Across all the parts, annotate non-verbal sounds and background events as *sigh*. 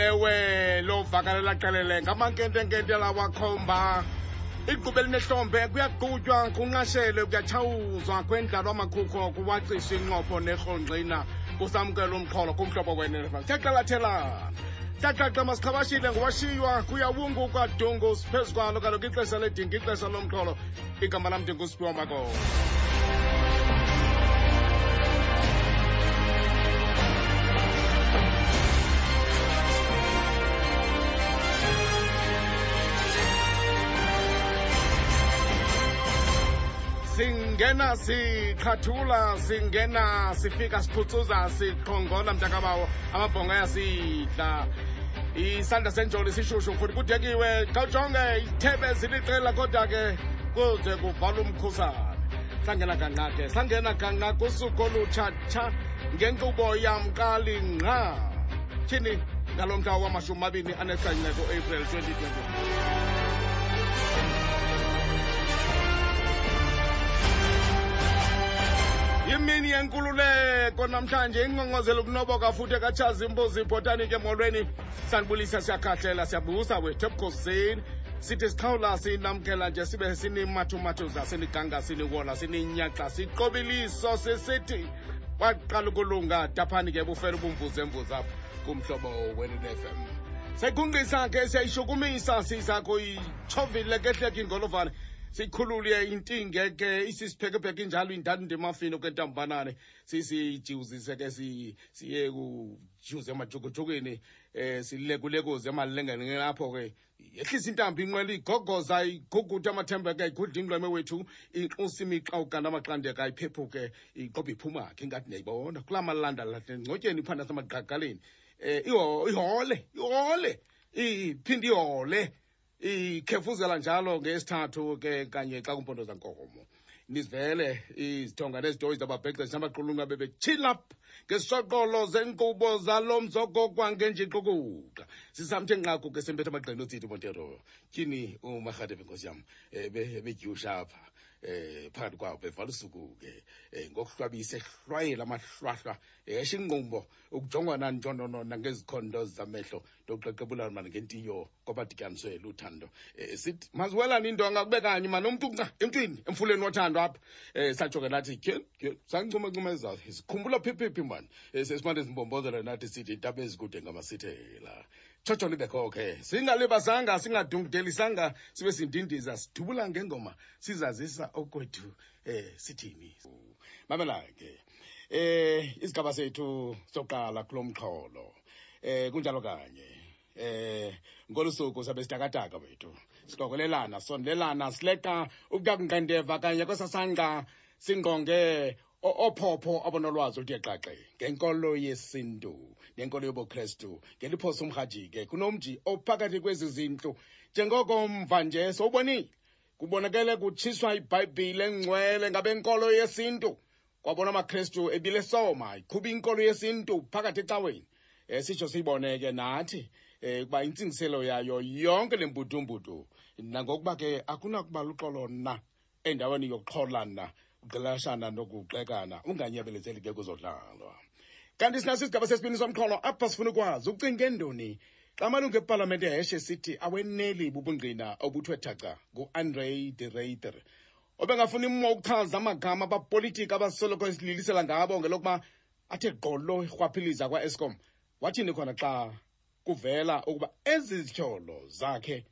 lewe lovakalela qelele ngamankentenkente lawakhomba igqube elinehlombe kuyaqhutywa kunqashelwe kuyatshawuzwa kwendlalo amakhukho kuwacisa inqopho nerhongqina. Kusamkela umxholo kumhlobo wenelefa thexelathelana xaxaxa masikhabashile ngowashiywa kuyawunguka dungu siphezu kwalo kaloku ixesha ledinga ixesha lomxholo igama lam ndingusipiwa makolo singena siqhathula singena sifika siphutsuza siqhongola mntakabawo amabhongo ayasidla. Isandla senjoli sishushu futhi kudekiwe khawujonge ithebe ziliqela kodwa ke kuze kuvala umkhusane sangena kanqa ke sangena kanqa kusuku olutshatsha ngenkqubo yamqali ngqa tyhini ngalo mhla wamashumi amabini anesanye ku-april 2020 imini yenkululeko namhlanje ingqongqozelo kunoboka futhi ekatshaza imbuzi ibhotani ke molweni. Sanibulisa siyakhahlela siyabusa wethu ebukhosini. Sithi siqhawula sinamkela nje sibe sinimathumathuza siniganga siniwola sininyaxa siqobiliso sisithi waqala ukulunga taphani ke bufela ubumvuze emvuza apho kumhlobo wenfm sekunqisa ke siyayishukumisa siza kuyitshovile kehleke ingolovane sikhulule intingeke isisibhekebheke njalo indala ndemafini okwentambanane sisijiwuzise ke siye kujuze emajokojokweni um eh, silekulekozi emalengene lapho ke. Yehlisa intambo inqwela igogoza igugude amathembeke igudla imlweme wethu inxusa imiqawukana amaqandeka iphephuke iqoba iphuma-khe ingathi ndiyayibona kulaa malandala ngcotyeni iphanda um ihole ihole iphinde ihole ikhefuzela njalo ngesithathu ke kanye xa kumpondo zankomo. Nizivele izithonga nezitoyi zababhexesha namaqulunqa bebetshilap ngesisoqolo zenkqubo zalo mzoko kwangenjiqukuqa sisamthe nqaku ke sempetha amagqeni otsiti montero. Tyhini umarhadev nkosi yam? Um bedyusha apha um phakathi kwabo bevala usuku ke um ngokuhlwabisa ehlwayela amahlwahlwa esha inqumbo ukujongana ntshonono nangezikhondo zamehlo ndokuqeqebulana mani ngentiyo kwabadityaniswe luthando um sithi maziwelani indonga kube kanye mani umntu nca emntwini emfuleni wothando apha. Um satsho ke nathi tyheni tyheni sikhumbula phiphiphi mani sesimane simbombozela nathi sithi intaba ezikude ngamasithela tshotshona ibekho ke singalibazanga singadungudelisanga sibe sindindiza. Sidubula ngengoma sizazisa okwethu um sithini? Mamela ke eh isigaba sethu soqala kulo mxholo eh kunjalo kanye. Eh ngolusuku sabe sidakadaka wethu. Siqokolelana sondelelana sileqa ukuyakunqendeva kanye kwesasanga singqonge ophopho abonolwazi oluthe xaxe ngenkolo yesintu nenkolo yobukrestu ngeliphosa umrhajike kunomji ophakathi kwezi zintlu. Njengoko mva nje sowubonile kubonakele kutshiswa ibhayibhile engcwele ngabenkolo yesintu. Kwabona amakrestu ebile soma iqhuba inkolo yesintu phakathi ecaweni um sitsho siyibone ke nathi um ukuba intsingiselo yayo yonke le mbudumbudu. Nangokuba ke akunakuba luxolo na endaweni yokuxholana uqelashana nokuxekana unganyebelezeli ke kuzodlalwa. Kanti sinaso isigaba sesibini somxholo apha sifuna ukwazi ukucinga entoni xa amalungu epalamente eheshe sithi aweneli bubungqina obuthwe thaca ngu-andre de reiter obengafuni imo ukuchaza amagama abapolitiki abasoloko esililisela ngabo ngelokuba athe gqolo irhwaphiliza kwa-escom wathini khona xa kuvela ukuba ezi zityholo zakhe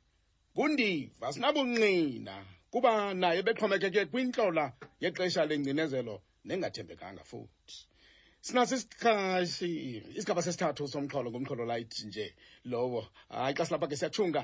ngundiva sinabungqina kuba naye bexhomekeke kwintlola yexesha lengcinezelo nengathembekanga futhi. Sinaso isikhashi isigaba sesithathu somxholo ngumxholo layithi nje lowo. Hayi xa silapha ke siyatshunga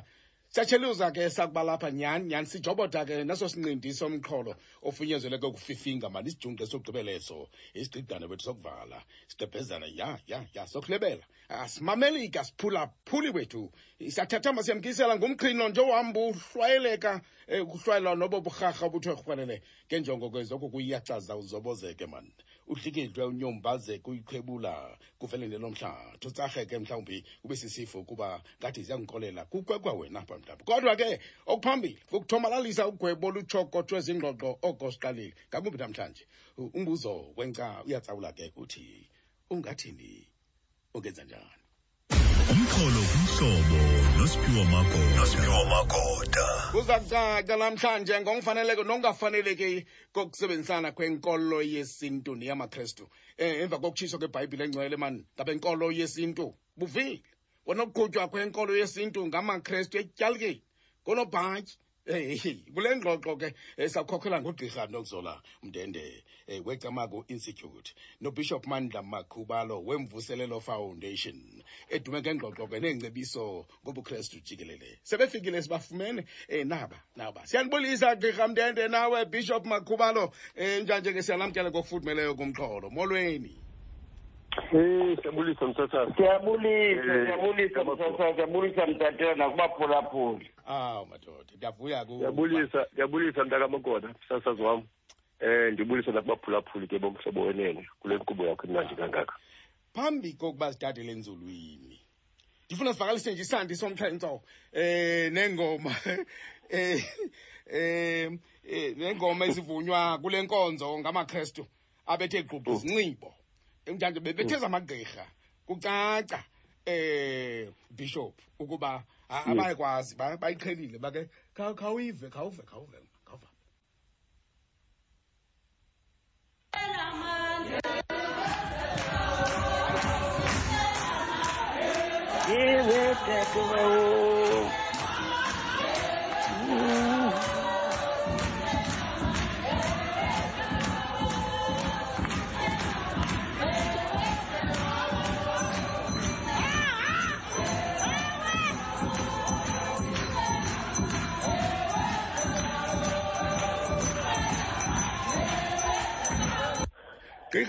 siyatsheluza ke sakuba lapha nyhani nyhani sijobota ke naso sinqindi somxholo ofunyezelwe ke ukufifinga mani isijungqe sokugqibeleso isigqidane wethu sokuvala. Sigqebhezana ya ya ya sokulebela asimamelika siphulaphuli wethu. Siyathathamba siyamkisela ngumqhino nje ohamba uhlwayeleka um kuhlwayelwa nobo burharha obuthwe rhwelele ngenjongo ke zoku kuyacaza uzobozeke mani udlikihlwe unyombaze kuyikhwebula kuvele nelo tsarhe ke mhlawumbi kube sisifo kuba ngathi ziyangixolela kukwekwa wena pha mhlawumbi. Kodwa ke okuphambili ukuthomalalisa ugwebo olutshokothwe zingxoxo oko siqalile ngakumbi namhlanje umbuzo wenca uyatsawula ke uthi ungathini? Ungenza njani? Umxholo kumhlobo nosiphiwo magoda nosiphiwo magoda kuza kucaca namhlanje ngonkufaneleke nokungafaneleki kokusebenzisana kwenkolo yesintu neyamaKrestu um emva kokutshiswa kwebhayibhile engcwele mani ngabe nkolo yesintu? Buvile. Wona ukuqhutywa kwenkolo yesintu ngamaKrestu etyalukeni konobhatyi Hey kule eh, ngxoxo ke sakhokhela ngugqirha nokuzola mndende eh, wecamago institute nobishop mandla makhubalo wemvuselelo foundation. Eh, Edume ngengxoxo ke neengcebiso ngobukrestu jikelele sebefikile sibafumene um naba naba siyanibulisa gqirha mndende nawe bishop makhubalo um njanje ke siyanamkela kokufudumeleyo kumxholo molweni. Eh siyabulisa mthatha. siyabulisa Eh, siyabulisa ngiyabonga. mthatha siyabulisa mtatela nakubaphulaphuli aw madoda ndiyavuya ku Ngiyabulisa ngiyabulisa mntaka magoda msasazi wami. Eh ndibulisa nakubaphulaphuli ke bomhlobo wenene kule nkqubo yakho emnandi kangaka. phambi kokuba sidade lenzulwini ndifuna sivakalise nje isandi somthetho eh nengoma *laughs* eh eh eh, nengoma ezivunywa kule nkonzo ngamaKristu abethe gqubhu zinxibo njanje bebetheza amagqirha kucaca eh bishop ukuba abayikwazi ba- bayiqhelile bake khawuyive khawuve khawuve khawuve iwe dadewabo gqirha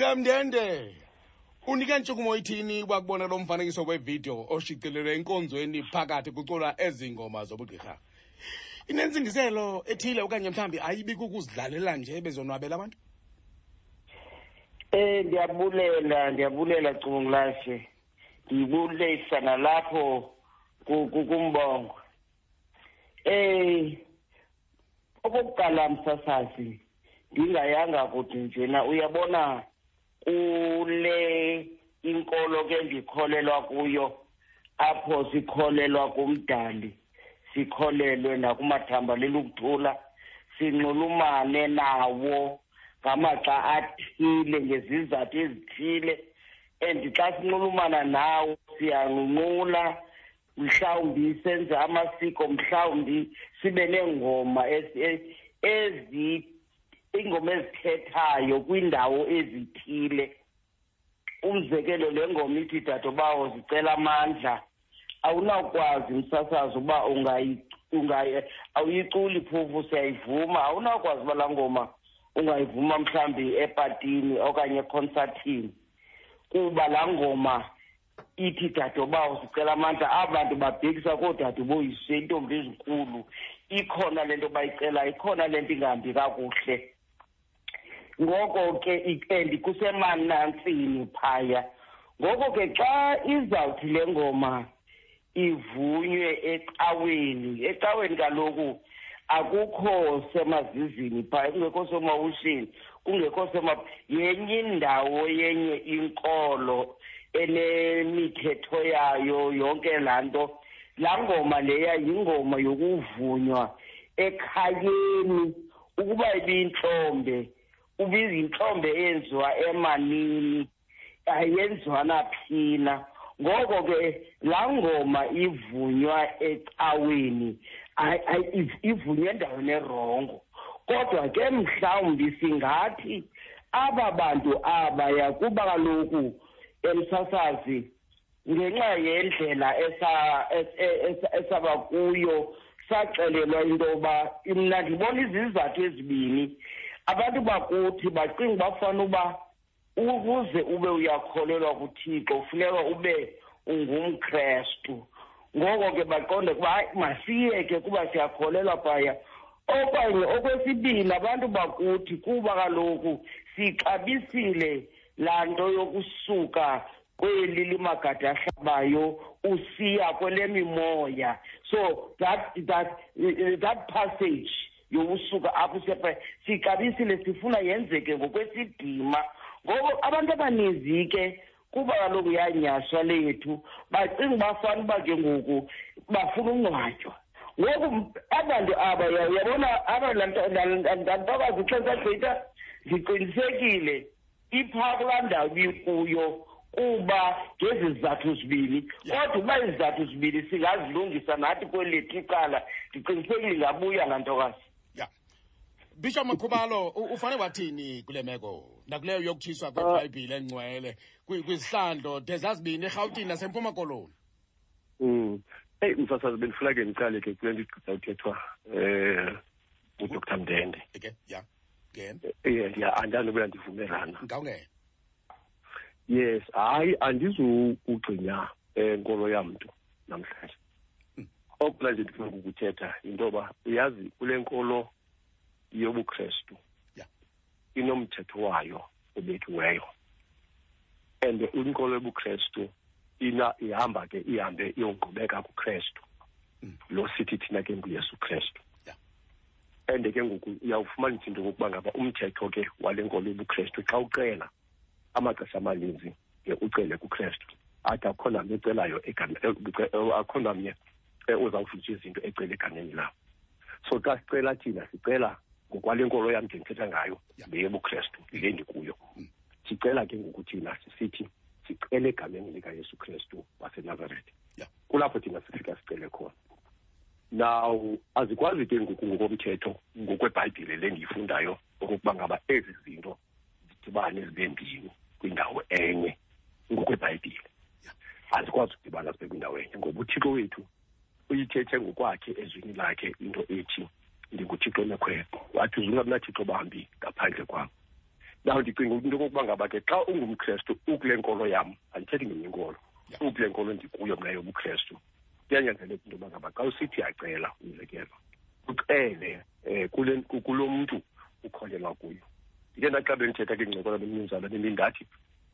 mndende unike ntshukumo ithini wakubona lo mfanekiso wevidiyo oshicilelwe enkonzweni phakathi kuculwa ezi ngoma zobugqirha? Inentsingiselo ethile okanye mhlawumbi ayibi kukuzidlalela nje bezonwabela abantu? Eh ndiyabulela ndiyabulela cungulahle ndibulisa nalapho ku- ku- kumbongo. Eh okokuqala msasazi ndingayanga kuthi njena uyabona kule inkolo ke ndikholelwa kuyo apho sikholelwa kumdali sikholelwe nakumathamba lelukuthula sinxulumane nawo ngamaxa athile ngezizathu ezithile. And xa sinxulumana nawo siyanqunqula mhlawumbi senze amasiko mhlawumbi sibe neengoma ezi e- ezi iingoma ezithethayo kwiindawo ezithile. Umzekelo le ngoma ithi dadobawo zicela amandla. Awunawukwazi msasazi uba ungayi ungayi awuyiculi phofu siyayivuma. Awunawukwazi uba laa ngoma ungayivuma mhlawumbi epatini okanye ekonsathini kuba laa ngoma ithi dadobawo sicela amandla aba bantu babhekisa koodadoboyise iintombi ezinkulu. Ikhona le nto bayicelayo ikhona le nto ingahambi kakuhle. Ngoko ke and kusemanantsini phaya. Ngoko ke xa izawuthi le ngoma ivunywe ecaweni ecaweni kaloku akukho semazizini phaya kungekho semawushini kungekho sema yenye indawo yenye inkolo enemithetho yayo yonke laa nto. Laa ngoma leya yingoma yokuvunywa ekhayeni ukuba ibiyintlombe. Ubiyintlombe eyenziwa emanini ayenziwa naphina ngoko ke laa ngoma ivunywa ecaweni ayi- ayi- iv- ivunywa endaweni erongo. Kodwa ke mhlawumbi singathi aba bantu abaya kuba kaloku emsasazi ngenxa yendlela esa- es- es- esaba kuyo saxelelwa into yoba mna ndibona izizathu ezibini. Abantu bakuthi bacinga uba fanele uba ukuze ube uyakholelwa kuthixo funeka ube ungumkrestu. Ngoko ke baqonde kuba hayi masiyeke kuba siyakholelwa phaya. Okanye okwesibini abantu bakuthi kuba kaloku sixabisile laa nto yokusuka kweli limagade ahlabayo usiya kwele mimoya so that that that passage yokusuka apho siya sixabisile sifuna yenzeke ngokwesidima. Ngoko abantu abaninzi ke kuba kaloku yanyaswa lethu bacinga bafana uba ke ngoku bafuna ungcwatywa ngoku abantu aba ya- uyabona aba ntokazi ixesha gqitha ndiqinisekile iphaa kulaa ndawo ibikuyo kuba ngezi zizathu zibini. Kodwa uba izizathu zibini singazilungisa nathi kweli lethu icala ndiqinisekile ingabuya laa ntokazi ya bishop makhubalo u- ufane wathini kule meko nakuleyo yokutshiswa Ah. kwebhayibhile engcwele kwi- kwizihlandlo de zazibini erhawutini nasempuma koloni Mm. Hey msasazi bendifuna ke ndiqale ke kule nto igqitha uthethwa eh uDr Mdende. eke ya ngena Eh ya andani ukuba ndivumelana. ngawungena Yes, hayi andizukugcinya enkolo yam mntu namhlanje. Mm. Okula nje ndifuna ukuthetha into yoba uyazi kule nkolo yobuKrestu Yeah. inomthetho wayo obekiweyo. And inkolo yobuKrestu ina ihamba ke ihambe iyongqubeka kuKrestu. Mm. Lo sithi thina ke nguYesu Kristu. Yeah. And ke ngoku uyawufumanisa into yokokuba ngaba umthetho ke wale nkolo yobuKrestu xa uqela amaxesha amaninzi ke ucele kuKrestu athi akho namnye ecelayo akho namnye eh, uzawuvutsha izinto ecela egameni lam so xa sicela thina sicela ngokwale nkolo yam ndendithetha ngayo le yobuKrestu le ndikuyo. Mm. sicela ke ngoku thina sisithi sicele egameni likayesu kristu wasenazaretha kulapho thina sifika sicele khona. Now azikwazi ke ngoku ngokomthetho ngokwebhayibhile le ndiyifundayo okokuba ngaba ezi zinto zidibane zibe mbini kwindawo enye ngokwebhayibhile. Azikwazi ukudibana zibe kwindawo enye ngoba uthixo wethu uyithethe ngokwakhe ezwini lakhe into ethi ndinguthixo nekhweqo wathi uzungabi nathixo bambi ngaphandle kwam. Naw ndicinga into okokuba ngaba ke xa ungumkrestu ukule nkolo yam andithethi ngenye inkolo ukule nkolo ndikuyo mna yobukrestu kuyanyanzeleka into yoba ngaba xa usithi yacela umzekelo ucele um kulo mntu ukholelwa kuyo. Ndike ndaxa bendithetha ke ncokola bemnumzana bendindathi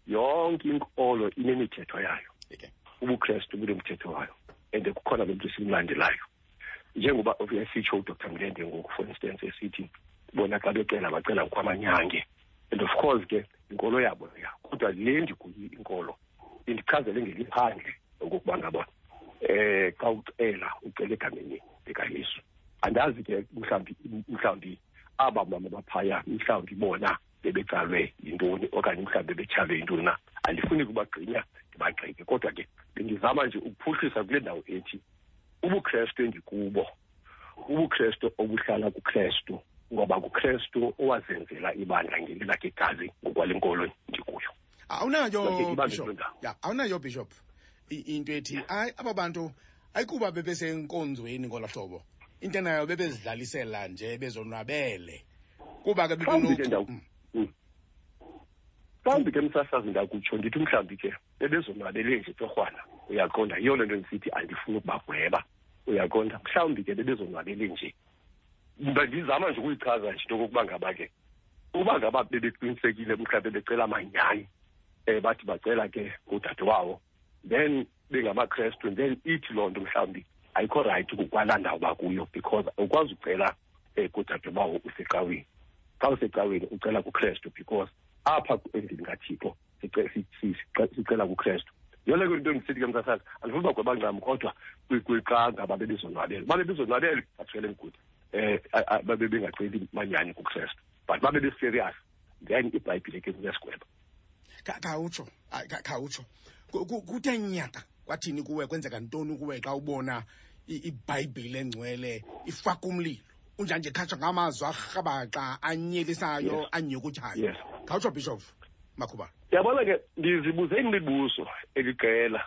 yonke inkolo inemithetho yayo. Ubukrestu bunomthetho wayo and kukhona lo mntu simlandelayo njengoba esitsho udr. Mlende ngoku for instance esithi bona xa becela bacela ngokwamanyange. And of course ke inkolo yabo ya kodwa le ndikuyi inkolo indichazele ngeliphandle okokuba ngaba eh xa ucela ucela egameni likayesu. Andazi ke mhlawumbi mhlawumbi aba mama baphaya mhlawumbi bona bebecalwe yintoni okanye mhlawumbi bebetyhalwe yintoni na. Andifuni kubagqinya ndibagqike kodwa ke bendizama nje ukuphuhlisa kule ndawo ethi ubukrestu endikubo ubukrestu obuhlala kukrestu ngoba kukristu owazenzela ibandla ngeli lakhe igazi ngokwale nkolo ndikuyo awunayo bishop. ya awunayo bishop. Into ethi hayi aba bantu ayikuba bebesenkonzweni ngolo hlobo. Into nayo bebezidlalisela nje bezonwabele. Kuba ke ndawo- Mm, mhlawumbi ke msasazi ndakutsho ndithi mhlawumbi ke bebezonwabele nje torhwana uyaqonda yiyo le nto ndisithi andifuni ukubagweba. Uyaqonda mhlawumbi ke bebezonwabele nje. Bendizama nje ukuyichaza nje into okokuba ngaba ke uba ngaba bebeqinisekile mhlawumbi becela manyani um bathi bacela ke ngudadewabo then bengamakrestu then ithi loo nto mhlawumbi ayikho rayithi kukwalaa ndawo bakuyo because awukwazi ucela um kudadewabo usecaweni. Xa usecaweni ucela kukrestu because apha endlini kathixo sice- si- si- sice- sicela kukrestu. Yona ke into ndisithi ke msasazi andifuni bagweba ncam kodwa kwi- kwi- xa ngaba bebezonwabele babe bezonwabele actually good um babe bengaceli manyani kukrestu but babe beserious then ibhayibhile ke kuyasigweba. Kha- khawutsho Hayi, kha- khawutsho Ku- ku- kuthe nyaka kwathini kuwe? Kwenzeka ntoni kuwe xa ubona i- ibhayibhile engcwele ifaka umlilo? Unjanje khatshwa ngamazwi arhabaxa anyelisayo Yes. anyukutyayo yes. Khawutsho bishop makhuba. Yabona ke ndizibuze imibuzo eliqela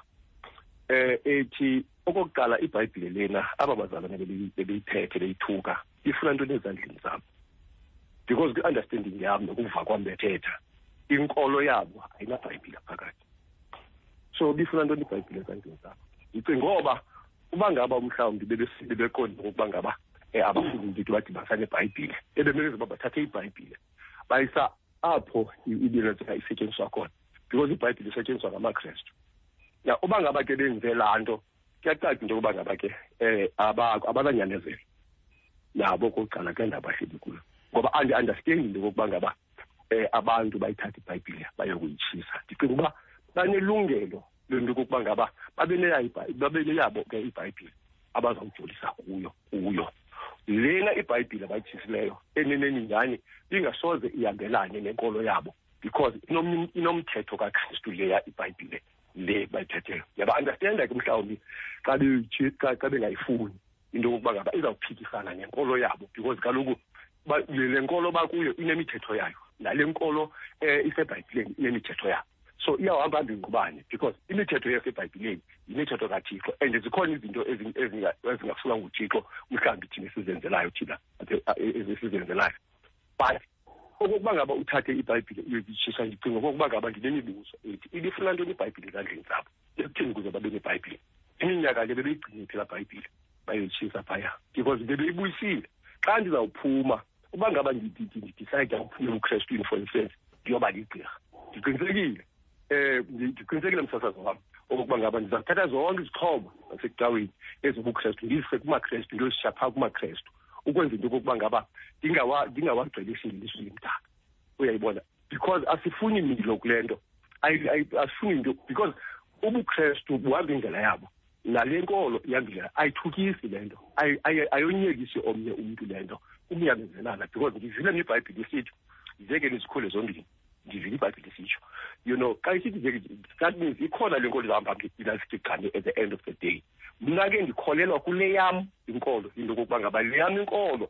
eh ethi okokuqala ibhayibhile lena aba bazalwane bebeyi- bebeyiphethe beyithuka ifuna ntoni ezandleni zabo because kwi-understanding yam nokuva kwam bethetha inkolo yabo ayinabhayibhile phakathi. So bifuna ntoni ibhayibhile ezandleni zabo ndicinga ngoba uba ngaba mhlawumbi bebesi- bebeqonda okokuba ngaba um abafuni ndithi badibasane nebhayibhile ebemele uba bathathe ibhayibhile bayisa apho i- isetyenziswa khona because ibhayibhile isetyenziswa ngamakrestu ya uba ngaba ke benze laa nto kuyacaca into yokuba ngaba ke um abananyamezela nabo kokuqala ke ndabahlebi kuyo. Ngoba andi-understandi into yokokuba ngaba um abantu bayithatha ibhayibhile bayokuyitshisa. Ndicinga uba banelungelo lento yokokuba ngaba babe ke ibhayibhile abazawujolisa kuyo kuyo lena ibhayibhile abayitshisileyo eneneni nyhani ingasoze ihambelane nenkolo yabo because inom- inomthetho kakristu leya ibhayibhile le bayithetheyo yaba-understanda ke mhlawumbi xa beyithi- xa xa bengayifuni into yokokuba ngaba izawuphikisana nenkolo yabo because kaloku ba- le nkolo bakuyo inemithetho yayo nale nkolo um isebhayibhileni inemithetho yayo. So iyawuhamba ngingqubane because imithetho yasebhayibhileni yimithetho kathixo and zikhona izinto ezi- ezinga- ezingafunwa nguthixo mhlawumbi thina esizenzelayo thina apha- e- esizenzelayo but okokuba ngaba uthathe ibhayibhile uyotshisa ndicinga okokuba ngaba ndinemibuzo ethi ibifuna ntoni ibhayibhile ezandleni zabo ekutheni ukuze babe nebhayibhile iminyaka le bebeyigcine phela bhayibhile bayoyitshisa phaya because bebeyibuyisile xa ndizawuphuma uba ngaba ndidicide ukuphumela ukrestwini for instance ndiyoba ligqirha ndiqinisekile um ndiqinisekile msasazo wam okokuba ngaba ndizathatha zonke izixhobo zasecaweni ezobukrestu ndizise kumakrestu ndiyozishiya phaa kumakrestu ukwenza into yokokuba ngaba ndingawa- ndingawagqelisi ilizwi limdaka uyayibona? Because asifuni milo kule nto. Ayi- ayi- asifuni into because ubukrestu buhamba indlela yabo. Nale nkolo ihamba indlela ayithukisi le nto. Ayi- ayi- ayonyekisi omnye umntu le nto. Umnyamezelana because ndivile nebhayibhile isithi ziyeke nizikhule zombini ndivile ibhayibhile isitsho you know xa isithi ziyeke that means ikhona le nkolo izahamba ilasigcane at the end of the day. Mna ke ndikholelwa kule yam inkolo into yokokuba ngaba le yam inkolo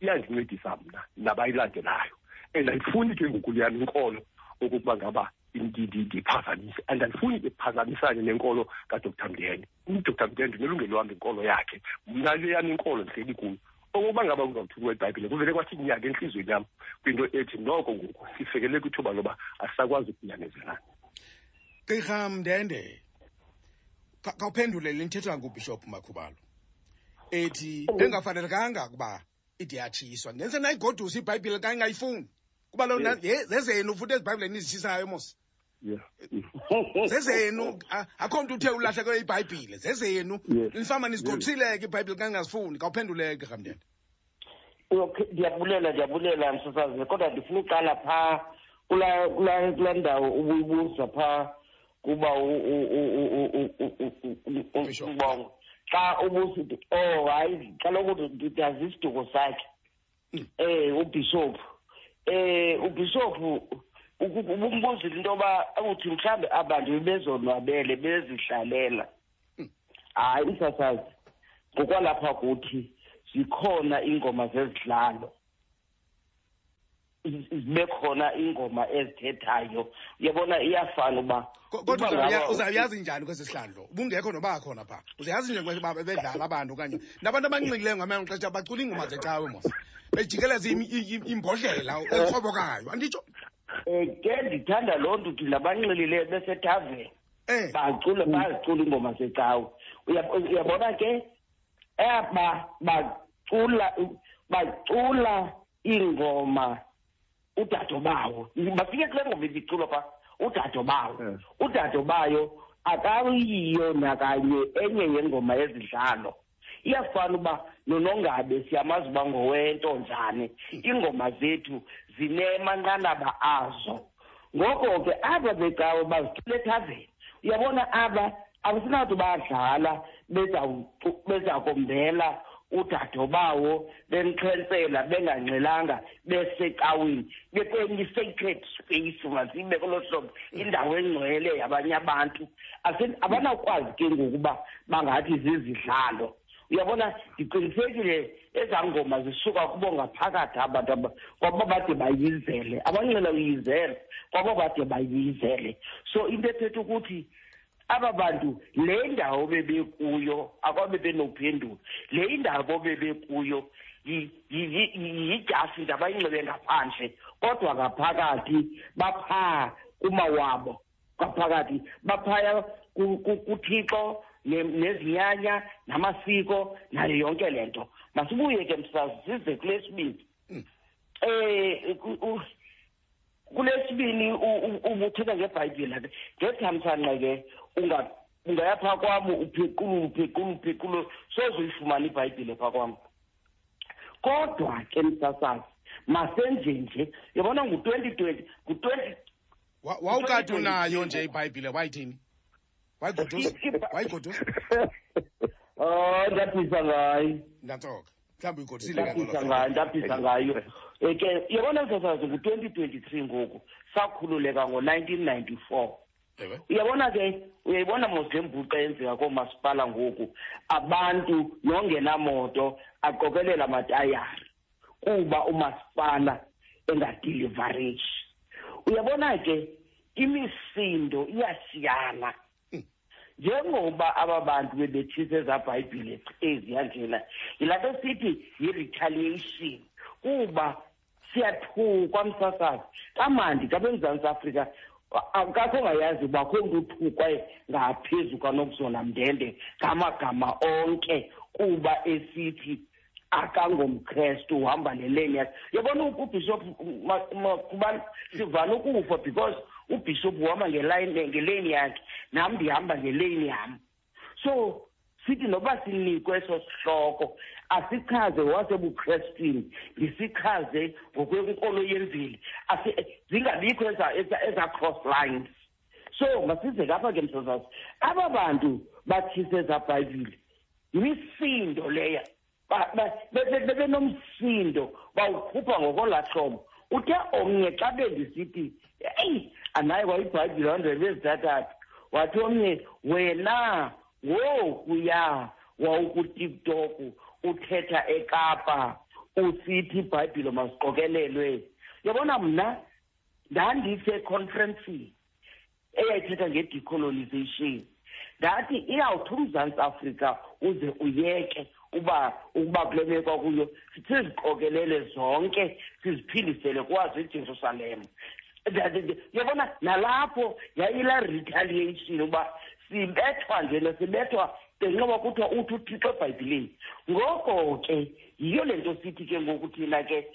iyandincedisa mna nabayilandelayo. And andifuni ke ngoku le yam inkolo okokuba ngaba ndi- ndi- ndiphazamise and andifuni iphazamisane nenkolo kadr mndende udr mndende unelungelo wam inkolo yakhe. Mna le yam inkolo ndihleli kuyo. Okokuba ngaba kuzawuthulwa ibhayibhile kuvele kwathi nyaka entliziyweni yam kwinto ethi noko ngoku sifikele kwithuba loba asisakwazi ukunyamezelana gqirha mndende ka- khawuphendule le nithethwa ngubhishophu makhubalo. Ethi bengafanelekanga ukuba ide yatshiswa. Ndenze nayigodusa ibhayibhile xa ingayifuni kuba lo Yes. ye- zezenu futhi ezibhayibhileni nizitshisayo mos. yeah zezenu akho mntu uthe ulahlekelwe ibhayibhile zezenu nifama nizigobisileke ibhayibhile kangingazifuni kawuphenduleke rhamndena okay ndiyabulela ndiyabulela msasazi kodwa ndifuna uqala phaa kulaa kulaa kulaa ndawo ubuyibuza phaa kuba umbongo xa ubusithi oh hayi kaloku ndiyazi isiduko sakhe um ubhishophu um ubhishophu ubishophu ubumbuzile into yoba uthi mhlawumbe abantu bebezonwabele bezihlalela. Mm. hayi msasazi ngokwalapha kuthi zikhona ingoma zezidlalo. Z- zibe khona ingoma ezithethayo. Uyabona iyafana uba Ko- kodwa uba uzawuya- ngaba- uzawuyazi njani kwesi sihlandlo ubungekho noba khona phaa uzayazi nje ngoba bedlala abantu okanye? Nabantu abanxikileyo ngamanye amaxesha bacula iingoma zecawe mos. Bejikeleza imi- i- i- imbodlela *laughs* ekrobokayo anditsho um ke ndithanda loo nto thina banxilileyo besethaveni bacule bazicula iingoma zecawe Uya- uyabona ke? Aba bacula bacula iingoma udado bawo bafike kule ngoma ibiculwa phaa udado bawo Yeah. udado bayo akayiyo nakanye enye yengoma yezidlalo. Iyafana uba nonongabe siyamazi uba ngowentonjane iingoma zethu zinemanqanaba azo. Ngoko ke aba becawe bazicule ethaveni. Uyabona aba akusinawuthi badlala bezawucu- bezakumbela udado bawo bemxhentsela benganxelanga besecaweni bekwenye i-sacred space mazibe kolo hlobo indawo engcwele yabanye abantu. Ase- abanawukwazi ke ngokuba bangathi zizidlalo. Uyabona ndiqinisekile ezaa ngoma zisuka kubo ngaphakathi abantu aba- kwabo bade bayizele. Abanxela uyizele kwabo bade bayizele. So into ethetha ukuthi aba bantu le ndawo bebekuyo akwabe benophendula le indawo bebekuyo yi- yi- yi- yi- yidyasi nje abayinxibe ngaphandle kodwa ngaphakathi baphaa kumawabo ngaphakathi baphaya ku- ku- kuthixo ne- nezinyanya namasiko nayo yonke le nto masibuye ke msazi size kulesibini Mm. eh ku- u- kulesibini u- u- ubuthetha ngebhayibhile ke ngethamsanqa ke unga ungaya phaa kwam uphequle uphequle uphequle soze uyifumane ibhayibhile phaa kwam kodwa ke msasazi masenje nje yabona ngu-twenty twenty ngu-twenty Wa- wawukade unayo nje ibhayibhile wayithini wayigoduza *laughs* wayigoduza *laughs* Oh ndaphisa ngayo ndatsoka mhlawumbi uyigodusile ke ndaphisa ngolo ngayo ndaphisa ngayo Eh, ke yabona msasazi ngu-twenty twenty-three ngoku sakhululeka ngo-nineteen ninety-four. Ewe. Uyabona ke uyayibona mos le mbhuqa eyenzeka koomasipala ngoku? Abantu nongenamoto aqokelela amatayari kuba umasipala engadilivarishi uyabona ke imisindo iyashiyana njengoba aba bantu bebethisa ezaa bhayibhile eziyanjena yilaa nto sithi yi-retaliation. Kuba siyathukwa msasazi. Kamandi kabe mzantsi afrika akakho ngayazi uba akho mntu uthukwa ngaphezu kwanokuzona mndende ngamagama onke kuba esithi akangomkrestu uhamba neleni yakhe. Yabona ubishop kubani sivale ukufa because ubishop uhamba ngelayini ngeleni yakhe nam ndihamba ngeleni yam so sithi noba sinikwe eso sihloko asichaze wasebukrestwini ndisichaze ngokwenkolo yemveli Asi- zingabikho eza- eza- eza cross lines. So masize kapha ke msasazi aba bantu bathise eza bhayibhile yimisindo leya. Ba- ba- be- be- bebenomsindo bawukhupha ngokolaa hlobo. Uthe omnye xa bendisithi eyi anaye kwayibhayibhile wandebe ezithathathu wathi omnye wena ngokuya wawukutiktok uthetha ekapa usithi ibhayibhile masiqokelelwe yabona mna ndandiseconferencini eyayithetha ngedecolonization. Ndathi iyawuthi umzantsi afrika uze uyeke uba ukuba kule meko kuyo siziqokelele zonke siziphindisele kwazo ijerusalem yabona nalapho yayila retaliation uba sibethwa njena sibethwa ngenxa kuthiwa uthi uthixo ebhayibhileni. Ngoko ke yiyo le nto sithi ke ngoku thina ke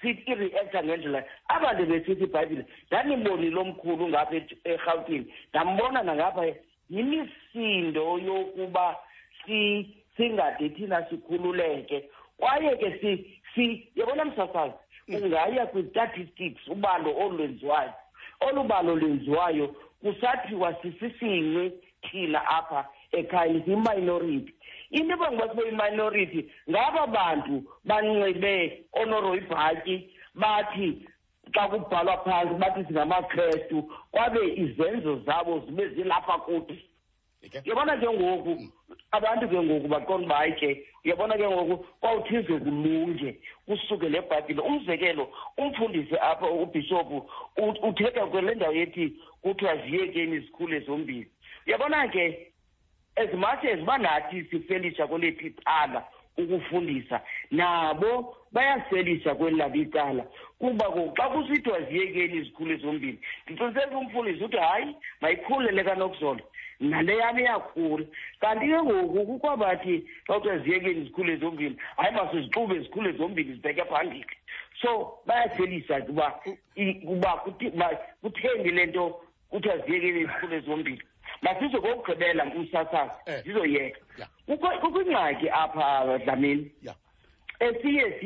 sithi i-reacta ngendlela abantu besithi ibhayibhile ndandimbonile omkhulu ngapha e- erhawutini ndambona nangapha yimisindo yokuba si singade thina sikhululeke. Kwaye ke si si yabona msasazi ungaya kwi-statistics ubalo olwenziwayo. Olu balo lwenziwayo kusathiwa sisisinqi thina apha ekhayeni siyi-minority into ebangoba sibe yi-minority ngaba bantu banxibe onoroyibhatyi bathi xa kubhalwa phantsi bathi singamakrestu kwabe izenzo zabo zibe zilapha kuthi. Ike? Uyabona ke ngoku abantu ke ngoku baqonda uba hayi ke uyabona ke ngoku kwawuthize kulunge kusuke le bhayibhile umzekelo umfundisi apha ubhishophu uthetha kwele ndawo yethi kuthiwa ziyekeni izikhulu ezombini uyabona ke as much as banathi sifelisha kwelethu icala ukufundisa nabo bayafelisha kweli labo icala kuba xa kusithiwa ziyekeni izikhulu ezombini ndiqiniseka umfundisi uthi hayi mayikhulele kanokuzolo nale yam iyakhula kanti ke ngoku kukho bathi xa kuthiwa ziyekeni izikhulu ezombini hayi masizixube izikhulu ezombini zibheke phambili. So bayafelisa ke uba uba kutheni le nto kuthiwa ziyekeni izikhulu ezombini masize kokugqibela Eh. kumsasazi zizoyeka Ya. kukho ingxaki apha dlamini. Esiye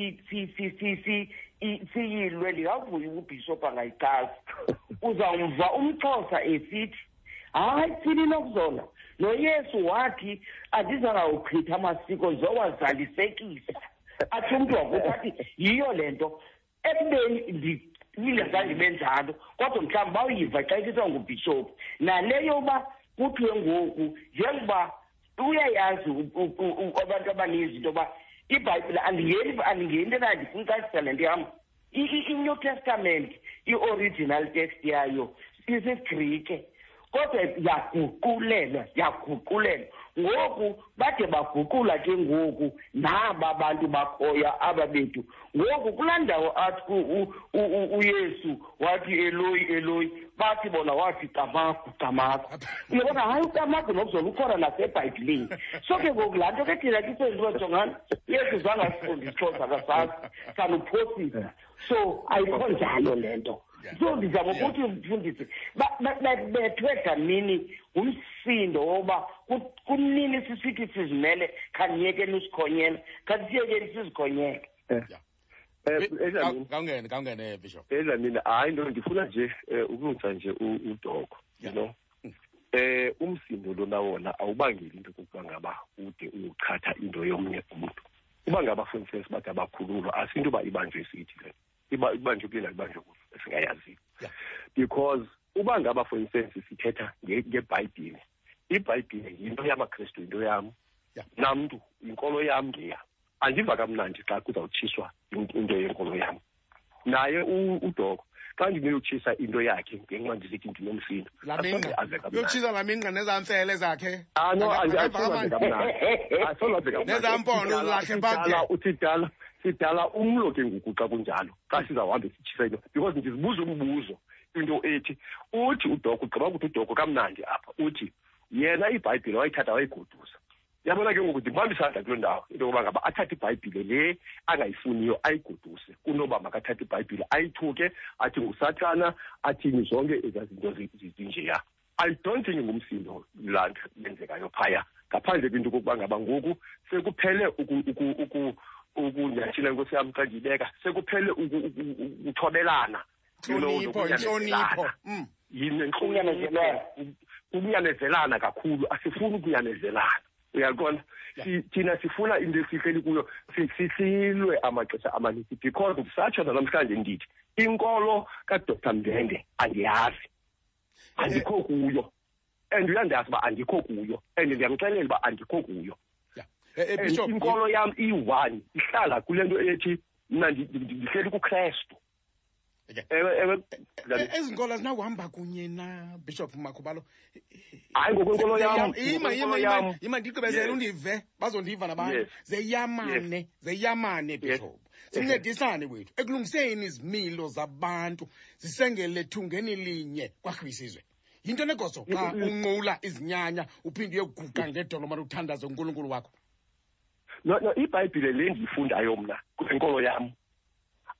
siyilwe ndingavuya ubhishophu angayichazi *laughs* uzawumva umxhosa esithi hayi thini nokuzola noyesu wathi andizangawuchitha amasiko ndizowazalisekisa athi umntu wakuthi athi yiyo le nto. Ekubeni ndi- ingazange ibe njalo kodwa mhlawumbi bawuyiva xa ithetha ngubhishophu. Nale yoba kuthiwe ngoku njengoba uyayazi u- u- u- u- abantu abaninzi into yoba ibhayibhile andingeni andingeni tena ndifuna ucacisela le nto yam. I- i- i-new testament i-original text yayo isigrike. Kodwa yaguqulelwa yaguqulelwa. Ngoku bade baguqula ke ngoku naba bantu bakhoya aba bethu ngoku kulaa ndawo athi u- u- u- u- uyesu wathi eloyi eloyi bathi bona wathi camagu camagu uyabona hayi ucamagu nokuzola ukhona nasebhayibhileni so ke ngoku laa nto ke thina kisenziwa jongani yesu zange asifundi isixhosa kasazi sanuphosisa so ayikho njalo le nto. So ndizama ukuthi mfundisi ba- ba- bethwe dlamini ngumsindo woba ku- kunini sisithi sizimele khaniyekeni usikhonyela khasiyekeni sizikhonyele ya Eh, Bi- Edlamini. Kaw- kawungene kawungene bishop. Edlamini hayi no ngifuna nje eh, ukulungisa nje u- udoko you Yeah. know? Mm. eh umsindo lona wona awubangeli into kokuba ngaba ude uyochatha into yomnye umuntu uba ngaba for instance bathi abakhululo asinto uba ibanjwe isithi le. Iba- ibanjwe kule ibanjwe kulo esingayaziyo Yeah. because uba ngaba for instance sithetha nge- ngebhayibhile ibhayibhile yinto yamakrestu yinto yam Yeah. namntu inkolo yam ngeya. Andiva kamnandi xa kuzawutshiswa in- into yenkolo yam naye u- udoko xa ndineyotshisa into yakhe ngenxa ndisithi ndinomsindo laminqa ave kamnandi. Uyotshisa laminqa nezantsele zakhe. Ah no Aka- andi- akeva asoze *laughs* Sidala- umlo ke ngoku xa kunjalo xa sizawuhambe sitshisa into because ndizibuza umbuzo into ethi uthi udoko gqiba ukuthi udoko kamnandi apha uthi yena ibhayibhile wayithatha wayigodusa. Yabona ke ngoku ndibamba isandla kuloo ndawo into yokuba ngaba athathe ibhayibhile le angayifuniyo ayigoduse kunoba makathathe ibhayibhile ayithuke athi ngusathana athini zonke ezaa zinto zi- zi- zinjeya i don't think ngumsindo laa yenzekayo phaya ngaphandle kwinto kokuba ngaba ngoku sekuphele uku- uku- uku- ukunyathina nkosi yam xa ndiyibeka sekuphele uku- uku- uku- ukuthobelana. Inhlonipho inhlonipho. Mm. Ukunyamezelana. kunyamezelana kakhulu asifuni ukunyamezelana. Uyaqonda thina sifuna into esihleli kuyo si- sisilwe amaxesha amaninzi because ndisatsho nanamhlanje ndithi inkolo kadr. Mndende andiyazi andikho kuyo. And uyandazi uba andikho kuyo and ndiyamxelela uba andikho kuyo. Inkolo yam iyi-one ihlala kule nto ethi mna ndi- ndi- ndihleli kukrestu Eh, ezi nkolo zinawuhamba kunye na bishop makhubalo? Hayi ngokwenkolo yam ima ngokwenkolo ima yam ima ima ndigqibezele undive bazondiva nabantu. Zeyamane zeyamane bishop. Sincedisane wethu ekulungiseni izimilo zabantu zisengele thungeni linye kwakwisizwe yinto negoso xa unqula izinyanya uphinde uyoguqa ngedolo mane uthandaze unkulunkulu wakho. No no ibhayibhile le ndiyifundayo mna kwenkolo yam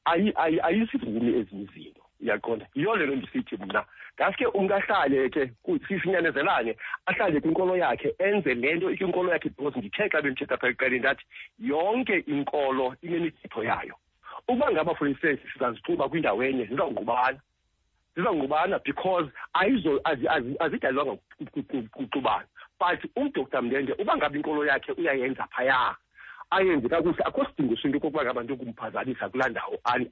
ayi- ayi- ayisivumi ezinye izinto. Uyaqonda? Yiyo le nto ndisithi mna. Ngaske umntu ahlale ke ku- sisinyanezelane ahlale kwinkolo yakhe enze le nto ikwinkolo yakhe because ndithe xa bendithetha pha ekuqaleni ndathi yonke inkolo inemithetho yayo. Ukuba ngaba for instance sizazixuba kwindawo enye zizawungqubana. Zizawungqubana because ayizo azi- azi- azidalelwanga ku- ku- ku- kuxubana. But umdr mndende uba ngaba inkolo yakhe uyayenza phaya ayenze kakuhle. Akho sidingo sinto okokuba ngaba nto kumphazamisa kulaa ndawo an-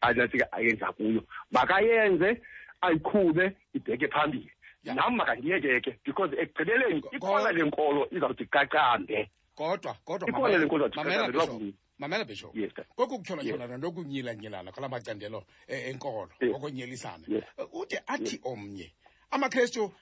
ayenza kuyo. Makayenze ayikhube ibheke phambili. Nam makandiyekeke because ekugqibeleni ikhona le nkolo izawuthi qaqambe. Kodwa kodwa Ikhona le nkolo mamela bishop koku kutyhola bishop yes. nokunyilanyilana kwala macandelo eh, enkolo Yes. okonyelisana. Yes. Ude athi omnye amakrestu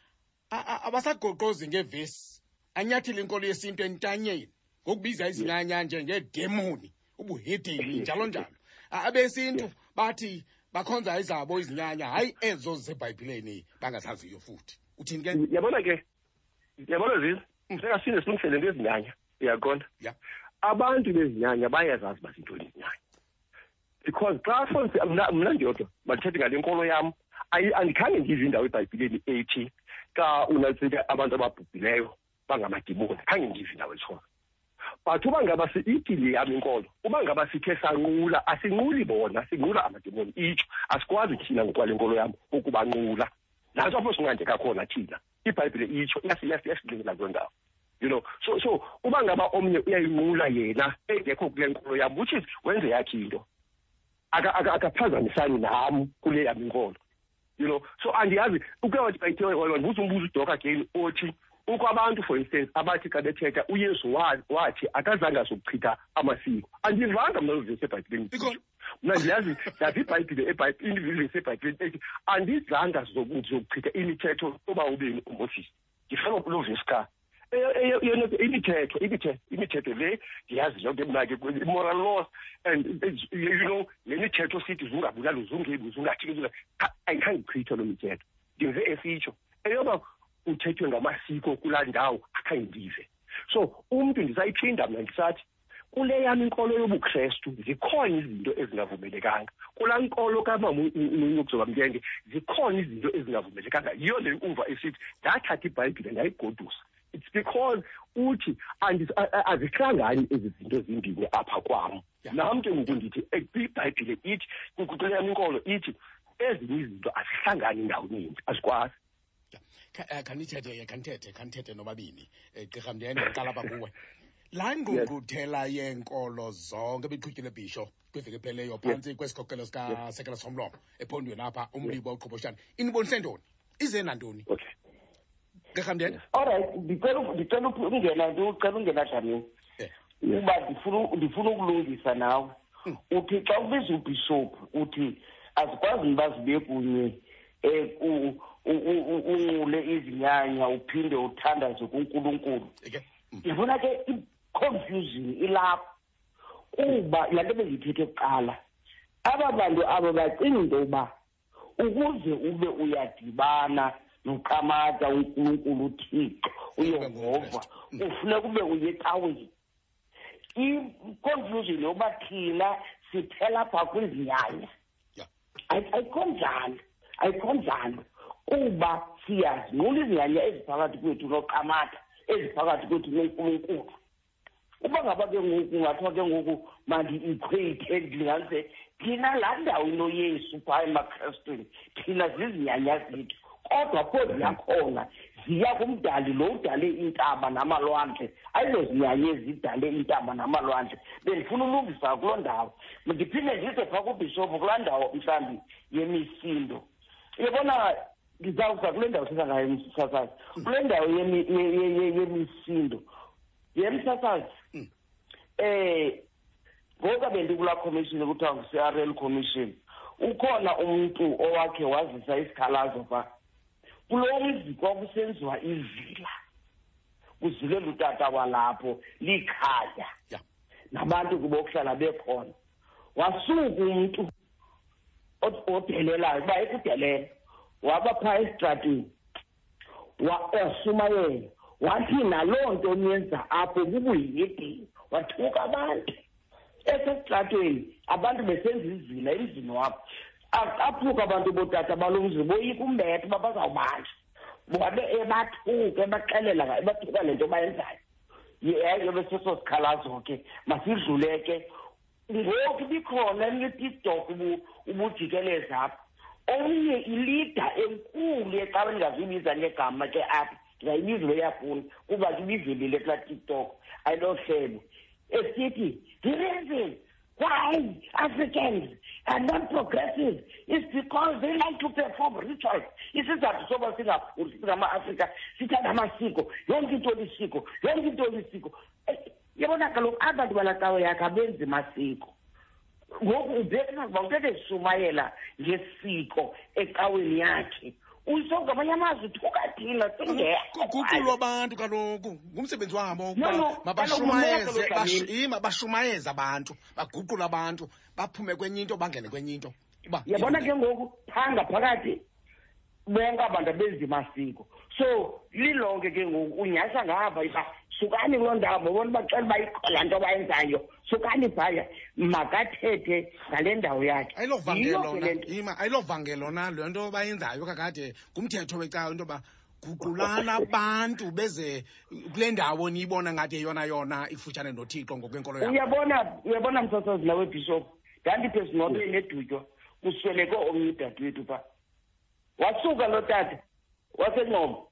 abasagoqozi ngevesi anyathile inkolo yesintu entanyeni ngokubiza izinyanya njengedemoni ubuhedeni njalo njalo A- abesintu bathi bakhonza izabo izinyanya hayi ezo zebhayibhileni bangazaziyo futhi. Uthini ke? Yabona ke? Yabona zizi njengasinde silungisele into ezinyanya uyaqonda Yeah. abantu bezinyanya bayazazi uba zintoni izinyanya because xa fonse mna mna ndiyodwa mandithethe ngale nkolo yam ayi- andikhange ndive indawo ebhayibhileni ethi xa unantsika abantu ababhubhileyo bangamadimoni khange ndive indawo etshoyo but uba ngaba si- ithi le yam inkolo uba ngaba sithe sanqula asinquli bona sinqula amadimoni itsho asikwazi thina ngokwale nkolo yam ukubanqula. Nantso apho sinqande kakhona thina ibhayibhile itsho iyasi- iyasi- iyasincingela kuloo ndawo you know. So so uba ngaba omnye uyayinqula yena engekho kule nkolo yam which is wenze yakhe into aka- aka- akaphazamisani nam kule yam inkolo you know. So andiyazi uke wathi bayithe wandibuza umbuzo udoka again othi ukho abantu for instance abathi xa bethetha uyesu wa- wathi akazange azokuchitha amasiko. Andivanga mna uvesi ebhayibhileni Because- mna ndiyazi ndazi ibhayibhile ivesi ebhayibhileni ethi andizanga zoku- zokuchitha imithetho yoba ubeni umoses ndifuna loo vesi ka imithetho imithetho imithetho le ndiyazi yonke mna ke moral laws and eh, you know le mithetho sithi zungabulali zungebi zungathini ayikhange ichithwe loo mithetho. Ndive esitsho. Eyoba kuthethwe ngamasiko kulaa ndawo akhange ndive so umntu ndisayiphinda mna ndisathi kule yam inkolo yobukrestu zikhona izinto ezingavumelekanga. Kulaa nkolo kamamuyokuzoma mntenge zikhona izinto ezingavumelekanga. Yiyo le uva esithi ndathatha ibhayibhile ndayigodusa. It's because uthi andi- a- a- azihlangani ezi zinto zimbini apha kwam. Ya. nam ke ngoku ndithi eh, ibhayibhile ithi kuyam inkolo ithi ezinye izinto azihlangani ndawoninzi azikwazi. Kha- eh, khanithethe ke khanithethe khanithethe nobabini. Um gqirha mndiyane ndiqala apha kuwe. Laa ngqungquthela yeenkolo zonke ebiqhutyile bhisho kwiveki pheleyo phantsi kwesikhokelo sikasekela somlomo ephondweni apha umlibo uqhoboshana inibonise ntoni ize nantoni? Okay. Gqirha mndiyane allright ndicela ndicela ungena ndicela ungena dlamini Eh. uba ndifuna ndifuna ukulungisa nawe. Hmm. uthi xa ubiza ubhishophu uthi azikwazi niba zibe kunye um unqule izinyanya uphinde uthandaze kunkulunkulu ke Mm. yabona ke i-confusion ilapho kuba laa nto bendiyithethe kuqala aba bantu aba bacinga into yoba ukuze ube uyadibana noqamata unkulunkulu uthixo uyehova Mm. ufuneka ube uye ecaweni i-confusion yoba thina siphela pha kwizinyanya Ya. Ayi- kuba siyazinqula izinyanya eziphakathi kwethu noqamata eziphakathi kwethu nonkulunkulu. Uba ngaba ke ngoku kungathiwa ke ngoku mandi-equate ndilinganise thina laa ndawo inoyesu phaa emakrestwini thina zizinyanya zethu. Kodwa pho ziyakhona ziya kumdali lo udale iintaba namalwandle. Ayizozinyanya ezidale iintaba namalwandle. Bendifuna ulungisa kuloo ndawo. Ndiphinde ndize phaa kubhishophu kulaa ndawo mhlawumbi yemisindo. Uyabona ndizawuza kule ndawo sithetha ngayo msasazi kule ndawo yemi- ye- ye- ye- yemisindo yemsasazi Mm. eh ngoba bendikulaa commission kuthiwa ngu-c r l commission ukhona umntu owakhe wazisa isikhalazo phaa kulo mzi kwakusenziwa ivila kuzilela utata walapho likhaya ya nabantu kubokuhlala bekhona wasuka umntu od- odelelayo uba ekudelela waba phaa esitratweni wa- washumayela wathi naloo nto niyenza apho bubuyedini wathuka abantu. Esesitratweni abantu besenza izila emzini wabo A- aphuka abantu bootata balo mzi boyika umbetha uba bazawubanja wabe ebathuka ebaxelela nga- ebathuka le nto bayenzayo. Yeyo beseso sikhalazo ke masidlule ke ngoku ibikhona netiktok ubujikeleza apha. Omnye ilida enkulu ecaweni ngazuyibiza ngegama ke apha. Ndingayibiza beyafuna kuba ke ibivelile kulaa tiktok. Ayilohlelo esithi the reason why africans are not progressive. Is because they like to perform rituals. Isizathu soba singaphuli singama-afrika sithanda amasiko yonke into lisiko yonke into lisiko Eh, yabona kaloku abantu balacawe yakhe abenzi masiko. Ngoku ubeka uthethe zishumayela ngesiko ecaweni yakhe. Uyisho ngamanye amazwi thuka thina kuguqulwa abantu. kaloku. Ngumsebenzi wabo No, ukuba no, mabashumayeze kaloku bash- Dlamini. yi, mabashumayeze abantu baguqule abantu baphume kwenye into bangene kwenye into. Uba yabona ke ngoku phaa ngaphakathi bonke abantu abenzi masiko so lilonke ke ngoku unyhasha ngapha iba sukani kuloo ndawo babona bacela uba ikho laa nto bayenzayo. Sukani phaya makathethe ngale ndawo yakhe. Ayilovangelo Yiyo ke na le nto. ima ayilovangelo na le nto bayenzayo kakade. Ngumthetho wecawa into yoba guqulana abantu beze kule ndawo niyibona ngathi yeyona yona ikufutshane nothixo ngokwenkolo yabo uyabona uyabona msasazi nawe bishop ndandiphe sinobeni edutywa kusweleke omnye udadewethu phaa wasuka lo tata wasencomo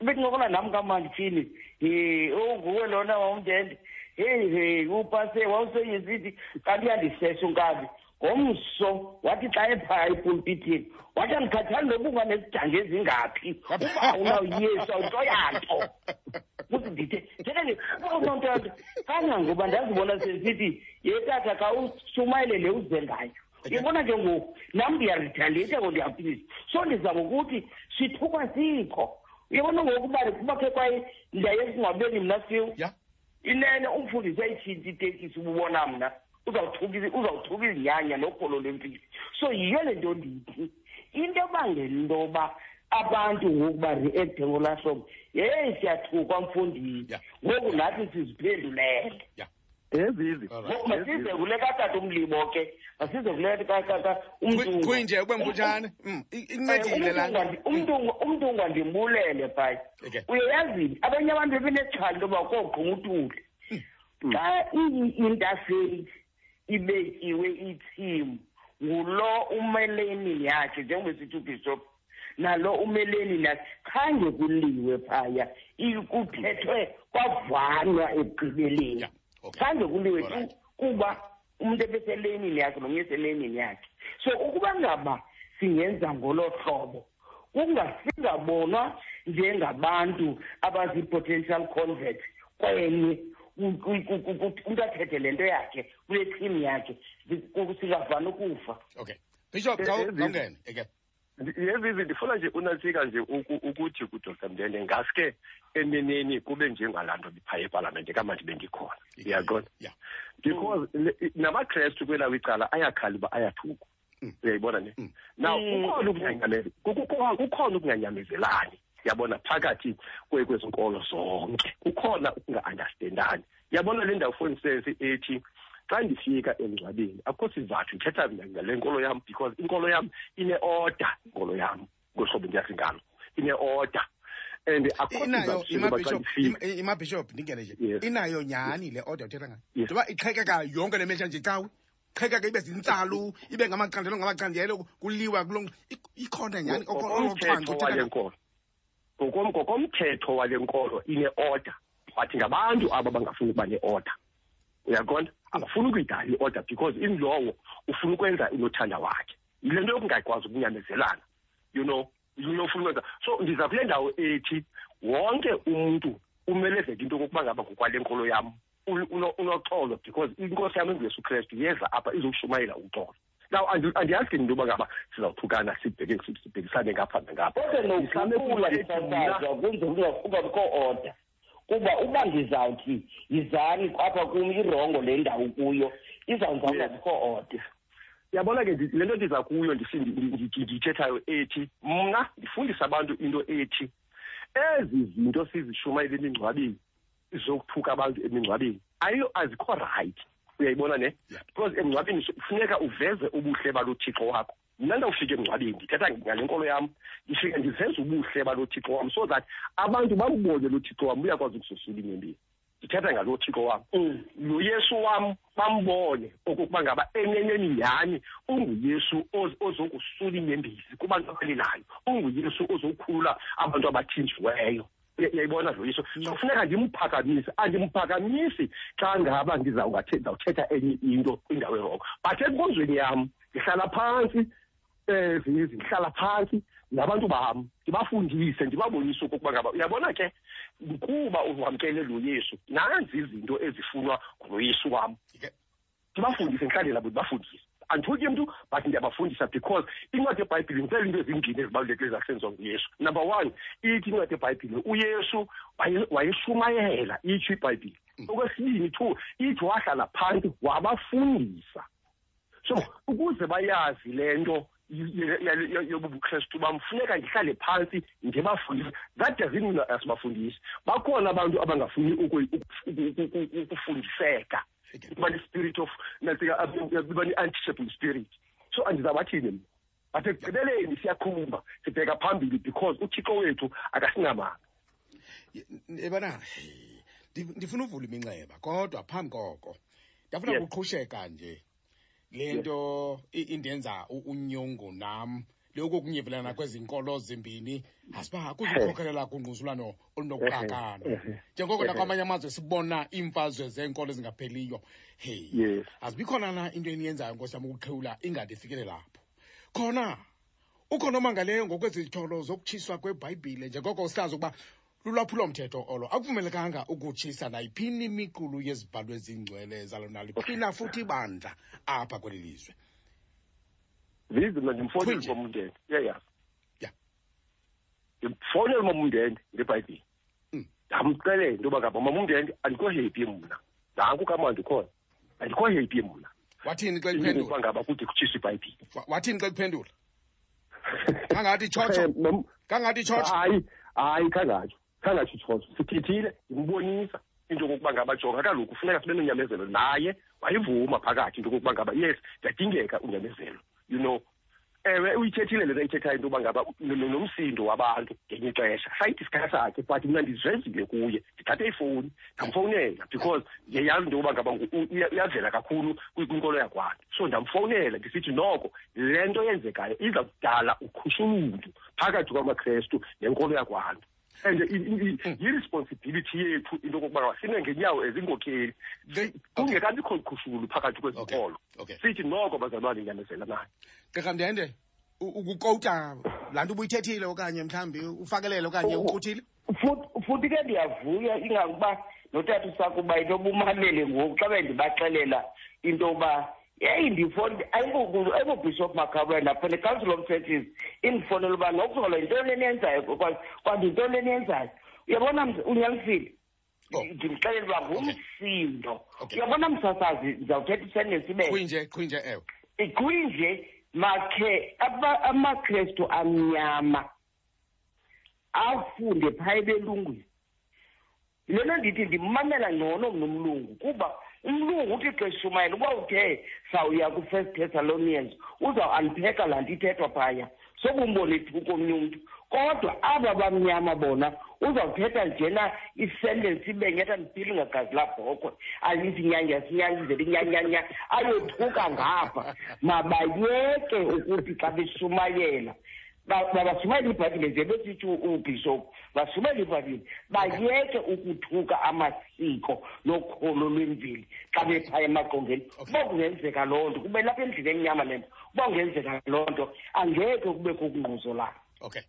bekuncokola nam kamandifini um unguwe lona wawundende heyi heyi upase wawuseyisithi kanti uyandisesha unkabi. Ngomso wathi xa ephaya epulpitini wathi andikhathali noba unganezijanga ezingaphi. Uba unawuyesu awunto yanto kuthi ndithe ndithethe loo nto yanto kangangoba ndazibona sesithi ye tata kha ushumayelele uze ngayo. Uyabona ke ngoku nam ndiyarithaleyitha ko ndiyapilisa so ndizama ukuthi sithukwa sikho. Uyabona ngoku uba kubakhe kwaye ndaye esingcwabeni mna siwu ya. Inene umfundisi ayitshintsha itekisi ububona mna. Uzawuthuka izi- uzawuthuka izinyanya nokholo lwempilo so yiyo le nto ndithi. Into ebangela into yoba abantu ngoku bareekte ngolaa hlobo yeyi siyathukwa mfundini Ya. ngoku nathi siziphendulele. Ya. Ezizi Alright. masize kule katata umlibo ke. Masize kule katata umntu kwinje ube mfutshane Mm, i- incedile laa nto umntu ungandimbulele phaya Okay. uyayazi abanye abantu benexhala into yoba koogqumutule xa iyi- interface ibekiwe iteam ngulo umeleni yakhe njengobesithi ubishop nalo umeleni yakhe khange kuliwe phaya I- kuthethwe kwavanwa ekugqibeleni. Yeah, okay. Khange kuliwe tu Alright. kuba umuntu ebeselenini yakhe nomnye eselenini yakhe. So ukuba ngaba singenza ngolo hlobo kungasingabonwa njengabantu abazi-potential convert kwenye u- u- u- u- u- umntu athethe le nto yakhe kule team yakhe zi- singavana ukufa. Okay. Bishop Eh, khawu- ezizi- khawungene eke. Yezizi ndifuna nje unantsika nje uku- ukuthi kudr. Mndende ngaske eneneni kube njengalaa nto biphaya epalamente kamandi bendikhona iyaqona because namakrestu kwelawo icala ayakhali uba ayathuku Mm. uyayibona ne Mm. now Mm. kukhona ukunganyamezi kukhona ukunganyamezelani yabona phakathi kwe- kwezinkolo zonke kukhona ukunga-understandani. Yabona le ndawo for instance ethi xa ndifika emngcwabeni akukho sizathu ndithetha mna ngale nkolo yam because inkolo yam ine-order inkolo yam. Ngohlobo ndiyazi ngalo ine-order and akukho inayo sizathu sokuba xa imabishop ndifika im- imabishop ndingene nje. Yes. inayo nyhani le order uthetha ngayo? Yes. njengoba iqhekeka yonke le mehla nje cawe qhekeka ibe zintsalu ibe ngamacandelo ngamacandelo kuliwa kulo ik- ikhona nyhani ngokomthetho wale nkolo ngokom- ngokomthetho wale nkolo ine-order wathi ngabantu aba bangafuni ukuba ne-order uyaqonda angafuni ukuyidala i-order because inlowo ufuna ukwenza unothanda wakhe. Yile nto yokungakwazi ukunyamezelana you know ufuna ukwenza. So ndiza kule ndawo ethi wonke umntu umelezeka into yokokuba ngaba ngokwale nkolo yam u- uno- unoxolo because inkosi yam enguyesu kristu yeza apha izowushumayela uxolo. Now andi- andiyazi ke into yoba ngaba sizawuthukana sibheke sibhekisane ngapha nangapha. Kodwa Mhlawumbe nokukhula kuthi mna- msasazwa kwenze kungabikho order. Kuba uba ndizawuthi yizani apha kum irongo le ndawo kuyo izawuza Yes. kungabikho order yabona ke ndi- le nto ndiza kuyo ndisi- ndi- ndi- ndiyithethayo ethi mna ndifundisa abantu into ethi ezi zinto sizishumayele emingcwabeni zokuthuka abantu emingcwabeni ayiyo azikho rayithi uyayibona ne Yeah. because emngcwabeni kufuneka uveze ubuhle balo thixo wakho mna ndawufika emngcwabeni ndithetha ngale nkolo yam ndifike ndiveze ubuhle balo thixo wam so that abantu bambone lo thixo wam uyakwazi ukusosula inyembeni ndithetha ngalo thixo wam. Mm. lo yesu wam bambone okokuba ngaba eneneni nyhani unguyesu oz- ozokusula inyembezi kubantu abalilayo unguyesu ozokhulula abantu abathinjiweyo. Uya- uyayibona lo yesu? So kufuneka ndimphakamise andimphakamisi xa ngaba ndizawungathe- ndizawuthetha enye into kwindawo eroko but enkonzweni yam ndihlala phantsi um zizi ndihlala phantsi nabantu bam ndibafundise ndibabonise okokuba ngaba uyabona ke kuba uwamkele lo yesu nanzi izinto ezifunwa ngulo yesu wam Ike- ndibafundise ndihlale nabo ndibafundise andithuki mntu but ndiyabafundisa because incwadi yebhayibhile ngicela into ezimbini ezibalulekileyo zakusenziwa nguyesu. Number one ithi incwadi yebhayibhile uyesu waye- wayeshumayela itsho ibhayibhile. Okwesibini two ithi wahlala phantsi wabafundisa. So ukuze bayazi le nto yobubukrestu bam funeka ndihlale phantsi ndibafundise that doesn't mean asibafundisi bakhona abantu abangafuni uku- uku- uku- uku- ukufundiseka. Uba ne-spirit of kuba ne-antisable spirit. So andizawubathini mna but ekugqibeleni siyaqhumba sibheka phambili because uthixo wethu akasinamanga ebana ndifuna uvula iminxeba kodwa phambi koko. Ndiyafuna ukuqhusheka kuqhusheka nje le nto indenza unyongo nam. Leyokokunyivelana kwezi nkolo zimbini asiba kuzikhokelela kungquzulwano olunokuqakana njengoko nakwamanye amazwe sibona iimfazwe zeenkolo ezingapheliyo. Heyi azibikhona na into eniyenzayo nkosi yam ukuqhewula ingade ifikele lapho? Khona ukhona omangaleyo ngokwezitholo zokutshiswa kwebhayibhile njengoko sihlazi ukuba lulwaphulomthetho olo. Akuvumelekanga ukutshisa nayiphini imiqulu yezibhalo ezingcwele zalo naliphina futhi ibandla apha kweli lizwe. Zizi mna ndimfowunele Kwinje. umamundende iyayazi Yeah. ndimfowunele umamundende ngebhayibhile Mm. ndamxelela into yoba ngaba mamundende andikho happy mna nanku kama ndikhona andikho happy mna wathini xa ukuba kuphendula ngaba kude kutshiswa ibhayibhile. Wa- wathini xa kuphendula kangathi *laughs* tshotsho Eh, nom- kangathi tshotsho hayi hayi khangatsho khangatsho itshotsho sithethile ndimbonisa into yokokuba ngaba jonga kaloku kufuneka sibe nonyamezelo naye wayivuma phakathi into yokokuba ngaba yes kuyadingeka unyamezelo you know. Ewe uyithethile lena ithethayo into yoba ngaba no- no- nomsindo wabantu ngenye ixesha. Sayidiskasa ke but mna ndizenzile kuye. Ndithathe ifowuni ndamfowunela because ndiyayazi into yoba ngaba ngu- u- uya- uyavela kakhulu kwi- kwinkolo yakwantu so ndamfowunela ndisithi noko le nto yenzekayo iza kudala ukhushululu phakathi kwamakrestu nenkolo yakwantu. And i- i- i- yi-responsibility yethu into yokokuba ngaba sime ngenyawo ezinkokheli Le- kungekabikho qhushulu phakathi kwezi Okay, nkolo okay. sithi noko bazalwane nyamezela nayo gqirha mndende u- ukukowuta laa nto ubuyithethile okanye mhlawumbi ufakelele okanye Oh. uquthile? Futhi futhi ke ndiyavuya ingakuba notata usakuba into yoba umamele ngoku. Xa bendibaxelela into yoba yeyi ndifoni ayingobishop makabwena phela icouncil of churches. Indifonela uba nokuzola yintoni eniyenzayo? Kwa- kwanti yintoni eniyenzayo? Uyabona ms- unyanisile Oh. ndimxelela uba ngumsindo. Okay. uyabona msasazi ndizawuthetha isentence ibe khwinje khwinje ewe. Kwinje makhe aba- amakrestu amnyama afunde phaya belungwini lena ndithi ndimmamela ngcono mna umlungu kuba umlungu uthi xeshumayela uba uthe sawuya kwi-first thessalonians uzawuanpheka laa nto ithethwa phaya. Sobumbona ethu komnye umntu kodwa aba bamnyama bona uzawuthetha njena isentence ibe ngeta ndipili ngagazi labhokhwe alithi nyanya sinyanzele inyanyanya ayothuka ngapha. Mabayeke ukuthi xa beshumayela Ba- babashumayela ibhayibhile nje besitsho ubhishophu bashumayela ibhayibhile bayeke ukuthuka amasiko nokholo lwemveli xa bephaya emaqongeni. Uba kungenzeka loo nto kube lapha endlini emnyama le nto uba kungenzeka loo nto angeke kubekho ukungquzolana okay.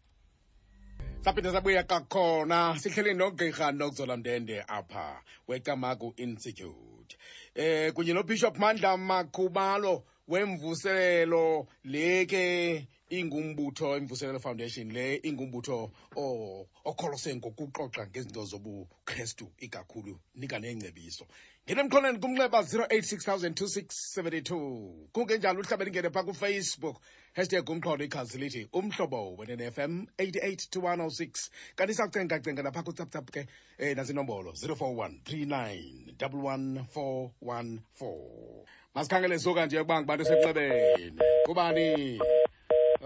Saphinde sabuya kakhona sihleli nogqirha nokuzola mndende apha wecamagu institute. Eh kunye nobishop mandla makhubalo wemvuselelo le ke ingumbutho imvuselelo foundation le ingumbutho okholose ngokuxoxa ngezinto zobukrestu ikakhulu nika neengcebiso ngene emxholweni kumnxeba 08602672 kungenjalo uhlabela lingene phaa kufacebook hashtag umxholo ikhazi lithi umhlobo wenenfm 88 106 kanti sacengacenga napha kutsaptsap ke eh nazinombolo 041 39 11414 masikhangele suka nje ukuba ngibantu senxebeni kubani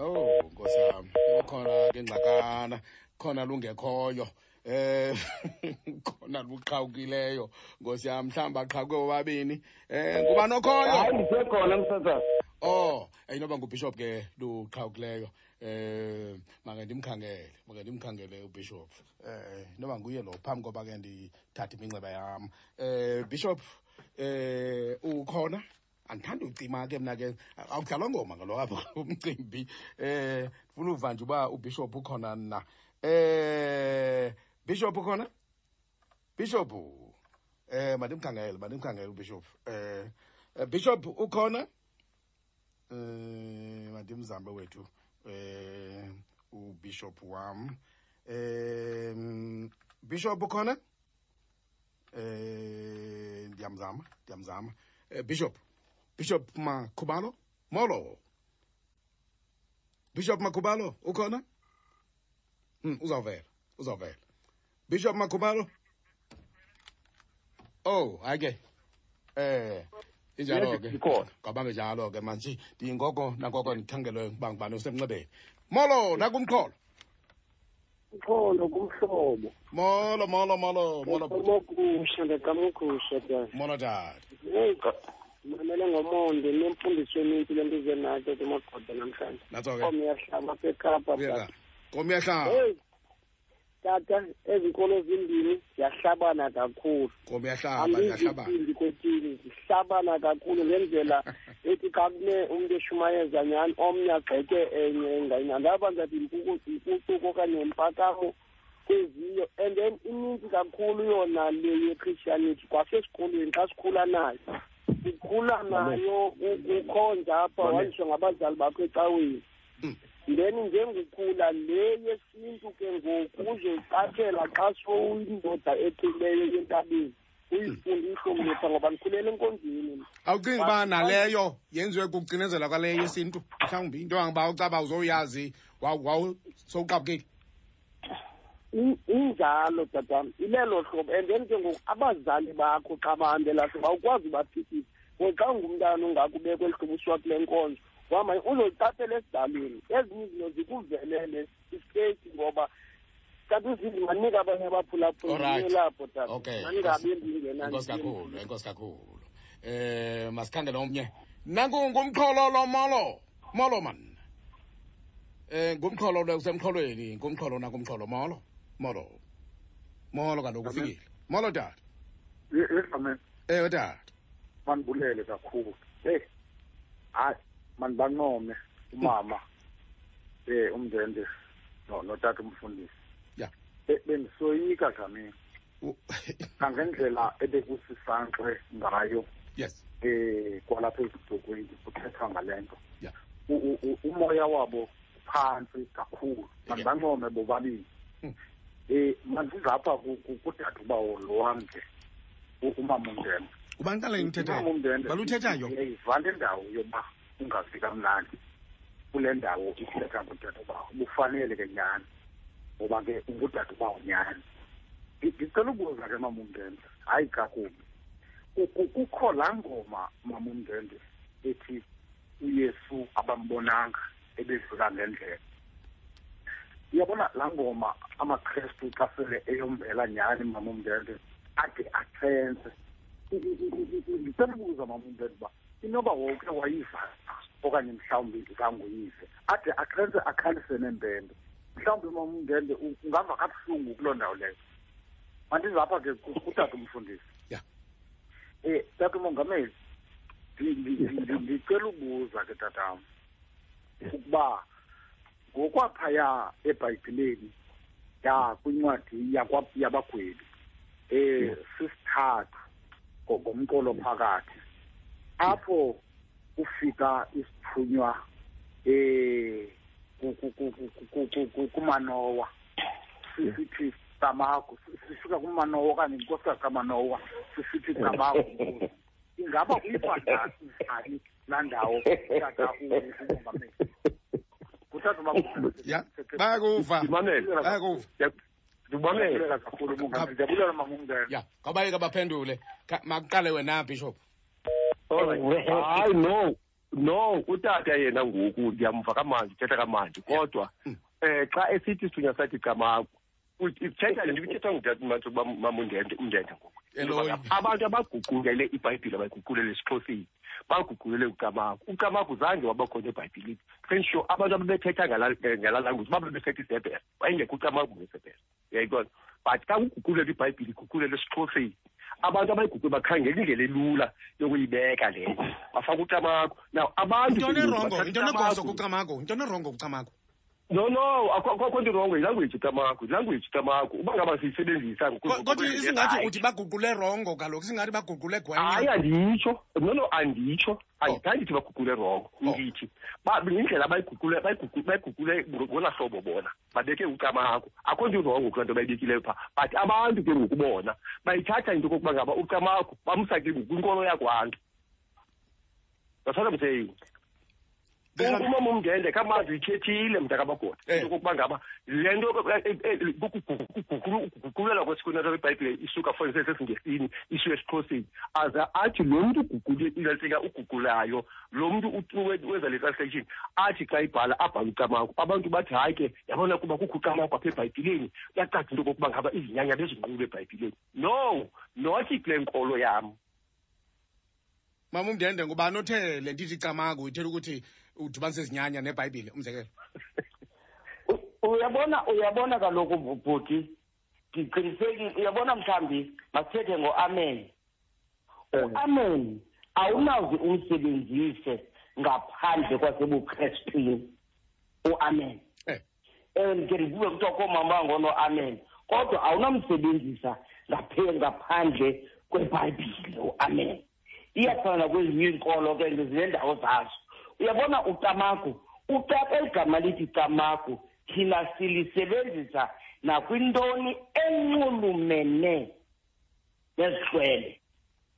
oh nkosami kukhona ke ngxakana khona lungekhoyo eh *laughs* khona luqhawukileyo nkosi yam mhlawumbi aqhawuke bobabini eh ngubani okhoyo hayi ndisekhona msasazi Oh, ayinoba ngubishop ke luqhawukileyo. Eh, make ndimkhangele, make ndimkhangele ubishop. Eh, noba nguye lo phambi koba ke ndithathe iminxeba yam. Eh, bishop eh ukhona? Andithanda ucima ke mna ke awudlalwa ngoma ngalo apha *laughs* umcimbi. Eh, ndifuna uva nje uba ubishop ukhona na. Eh, bishop ukhona? Bishop. Eh, mandimkhangele, mandimkhangele ubishop. Eh, bishop ukhona? eh mandimzambe wethu eh ubishop wam eh bishop ukhona eh ndiyamzama ndiyamzama eh bishop bishop makhubalo molo. Bishop makhubalo ukhona hm uzawuvela uzawuvela. Bishop makhubalo oh hayi ke eh injalo Yes, ke ikhona. kwabange njalo ke manje. Ndingoko nangoko ndikhangelwe uba ngubani usemnxebeni molo nakumxholo. Mkholo kumhlobo. molo molo molo molo. Bhuti. Kamokusha ndekamokusha ta. molo tata Hey, mamele ngomonde nemfundiso eninzi lento ize nayo kumagoda namhlanje. natso ke Komi yahlaba apha eKapa. uyeka tata. komiyahlaba Hey. Tata, ezinkolo zimbini ziyahlabana kakhulu. komiyahlaba ndiyahlaba Ambizi kwetini zihlabana kakhulu ngendlela *laughs* ethi xa kune umntu eshumayeza nyhani omnye agxeke enye engayina ndaba ndathi impucuko okanye impakamo kweziyo and then ininzi kakhulu yona le ye-christianity kwasesikolweni xa sikhula nayo sikhula nayo ukhonza apha Mame. wandiswa ngabazali bakho ecaweni. Mm. then njengokhula le yesintu ke ngoku uzoyiqaphela xa sowuyindoda ethileyo yentabeni uyifundiswe mnisa ngoba ndikhulele enkonzini awucingi uba naleyo yenziwe kukucinezela kwaleyo yesintu? Mhlawumbi into yangoba ucaba uzowuyazi wawu sowuqabukile. In- injalo tatam ilelo hlobo and then ke ngoku abazali bakho xa bahambela so bawukwazi ubaphikisa. Ngoku xa ungumntana ungakubekwa eli hlobo usiwa kule nkonzo uhamba uzozithathela esidalweni. Ezinye izinto zikuvelele isteyti ngoba kanti uzizi manika abanye abaphulaphuli Alright. lapho tata okay. Mandingabe ndingena enkosi kakhulu enkosi kakhulu. Eh masikhangele omnye. Nanku ngumxholo lo molo. Molo man. Eh ngumxholo lo usemxholweni ngumxholo nakumxholo molo. Molo. Molo kaloku ufikile molo tata. Yesame ewe tata. Manibulele kakhulu. Hey hayi manibancome umama eh umndende no notata umfundisi. Ya. Be- bendisoyika kamini U- *laughs* kangendlela ebekusisanxe ngayo yes. eh kwalapha ezidokweni kuthethwa ngale nto. Ya. Umoya wabo phansi kakhulu. Mandibancome bobabili Mm. eh mandizapha ku- ku- kudade ubawo lo wam ke u- umama umndende ubani kale ngithethayo Umama umndende baluthethayo uyayiva le ndawo yokuba ungavi kamnandi. Kule ndawo ithetha ngudade ubawo bufanele ke nyani ngoba ke ungudade ubawo nyani Ngi- ngicela ukubuza ke mama umndende hayi kakubi. Ku- ku- kukho laa ngoma mama umndende ethi uyesu abambonanga ebedlula ngendlela. Uyabona laa ngoma amakrestu xa sele eyombela nyhani mama umndende ade athense. Ndicela ukubuza mama umndende uba inoba wonke wayiva okanye mhlawumbi zangoyive ade akhense akhalise nempembe mhlawumbi mama umndende u- ungava kabuhlungu kuloo ndawo leyo. Mandizapha ke ku- kutata umfundisi. Ya. um tata umongameli ndi- ndi- ndi- ndicela ubuza ke tatam ukuba ngokwaphaya ebhayibhileni ya kwincwadi yabagwebi eh sisithathu ngo- ngomqolo phakathi apho kufika isithunywa eh ku- ku- ku- ku- ku- ku- ku- kumanowa sisithi tamago sifika kumanowa okanye inkosikazi kamanowa sisithi tamago ingaba uyiva njani njani laa ndawo tata umongameli kuthatha ya bayakuva bayakuva. Ndiyabulela kakhulu ndiyabulela mama umndende ya kabayeka baphendule. Makuqale wena bishop. Hayi no no utata yena ngoku ndiyamva kamandi uthetha kamandi. Kodwa eh xa esithi sithunywa sathi camaku ithetha le nto ithetha ngudati mamundende umndende ngoku. Abantu abaguqulele ibhayibhile bayiguqulele esixhoseni. Baguqulele ucamaku ucamaku zange wabakhona ebhayibhileni sensure abantu ababethetha ngala eh, ngala language babebethetha isebhele wayengekho ucamaku ngesebhele uyayibona? But xa uguqulela ibhayibhile iguqulele esixhoseni abantu abayiguqule bakhangela indlela elula yokuyibeka leyo. Bafaka ucamaku now abantu into ke ngoku nerongo bathatha into negoso ucamagu. kucamako into nerongo kucamako no no akho akho nto rongo yilanguage ucamaku yilanguage ucamaku uba ngaba siyisebenzisa ngoku- kodwa ngoku- isingathi hayi. uthi baguqule rongo kaloku singathi baguqule hayi gwenye anditsho. No no anditsho. Andithandi thithi baguqule rongo ndithi. Ba- ngendlela bayiguqule bayiguqule bayiguqule ngolaa hlobo bona. Babeke ucamaku akho nto irongo kulaa nto bayibekileyo phaa. But abantu ke ngoku bona bayithatha into kokuba ngaba ucamaku bamsa ke ngoku kwinkolo yakwantu. That's what i'm saying Beka- umama umndende kamazi uyithethile mntakabagoda Eh. into kokuba ngaba le nto ukuguqulelwa kwesikhonelo kwebhayibhile isuka for instance esingesini isiwe esixhoseni. Aze athi lo mntu uguquleleka uguqulayo. Lo mntu u- we- wenza le translation athi xa ibhala abhale ucamaku abantu bathi hayi ke yabona kuba kukho ucamaku apha ebhayibhileni. Kuyacaca into kokuba ngaba izinyanya bezinqulu ebhayibhileni. No nothi kule nkolo yam. Mama umndende ngubani othe le nto ithi camaku ithetha ukuthi udibanise izinyanya nebhayibhile umzekelo. U- uyabona uyabona kaloku bhu- bhuti ndiqinisekile uyabona mhlawumbi masithethe ngo-amen. U-amen awunawuze umsebenzise ngaphandle kwasebukrestwini u-amen. Eh. and ke ndivume kuthiwa koomama bangono-amen kodwa awunamsebenzisa ngaphe ngaphandle kwebhayibhile u-amen. Iyafana nakwezinye iinkolo ke zinendawo zazo. Uyabona ucamagu ucaka igama lithi camagu thina silisebenzisa nakwintoni enxulumene nezihlwele.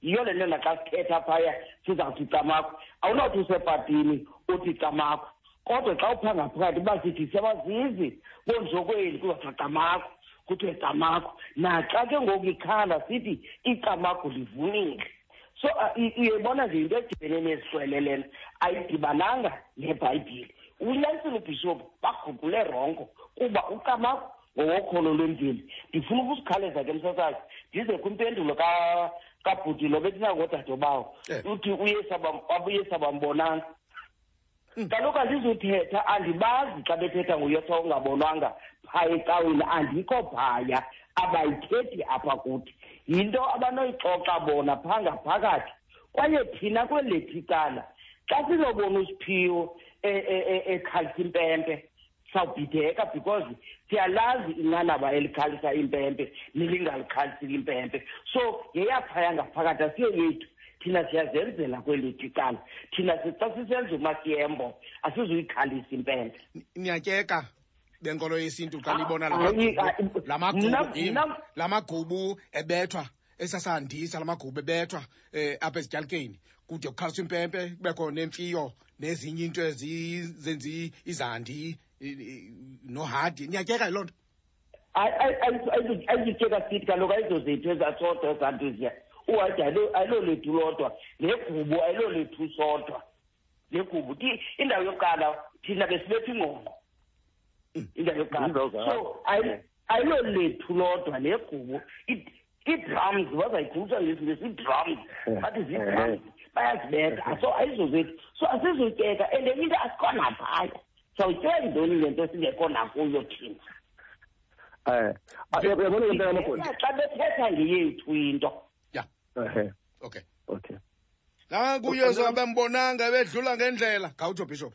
Yiyo le nto naxa sithetha phaya sizawuthi camagu awunawuthi usepatini uthi camagu kodwa xa upha ngaphakathi uba sithi siyabazizi bonzokweli kuzawuthiwa camagu kuthiwe camagu naxa ke ngoku ikhala sithi icamagu livunile. So uh, i- uyayibona nje into edibene neziswele lena ayidibananga nebhayibhile unelson ubhishop baguqule rongo kuba ucamagu ngowokholo lwemveli ndifuna ukusikhaleza ke msasazi ndize kwimpendulo ka- kabhuti lo bethi nangodade bawo Eh. uthi uyesu abam- abuyesu abambonanga Mm. kaloku andizuthetha andibazi xa bethetha nguyesu ongabonwanga phaa ecaweni andikho phaya abayithethi apha kuthi yinto abanoyixoxa bona phaa ngaphakathi kwaye thina kwelethu icala xa sizobona usiphiwo e- e- e- ekhalisa impempe sawubhideka because siyalazi inqanaba elikhalisa impempe nelingalikhalisiyo impempe. So yeyaphaya ngaphakathi asiyo yethu. Thina siyazenzela kwelethu icala thina si- xa sisenza umasiyembo asizuyikhalisa impempe. Niyatyeka benkolo yesintu xa nibona la Hayi, magubu- hayi, la mna- magubu yini? mna- la magubu ebethwa esasandisa la magubu ebethwa eh apha ezityalukeni kude kukhaliswa impempe kubekho nemfiyo nezinye into ezizenza izandi i- i- nohadi. Niyatyeka yiloo nto. Ayizityeka sithi kaloku ayizozethu ezasodwa ezanto ziya. Uhaji ayilolethu lodwa negubu ayilolethu sodwa negubu. Ti- indawo yokuqala thina besibetha ingqongqo indawo yokuqala Yindawo so ayi- ayilolethu lodwa negubu I- ii-drums bazayikhumsha ngesingesi ii-drums bathi zii-drums bayazibetha. So ayizozethu so asizutyeka and enye into asikho naphaya sawutyeka yintoni le nto singekho nakuyo thina eh yabona into yamagoda xa bethetha ngeyethu into. Ehe okay. Okay. Nakuyesu abembonanga bedlula ngendlela. Gawutsho bishop.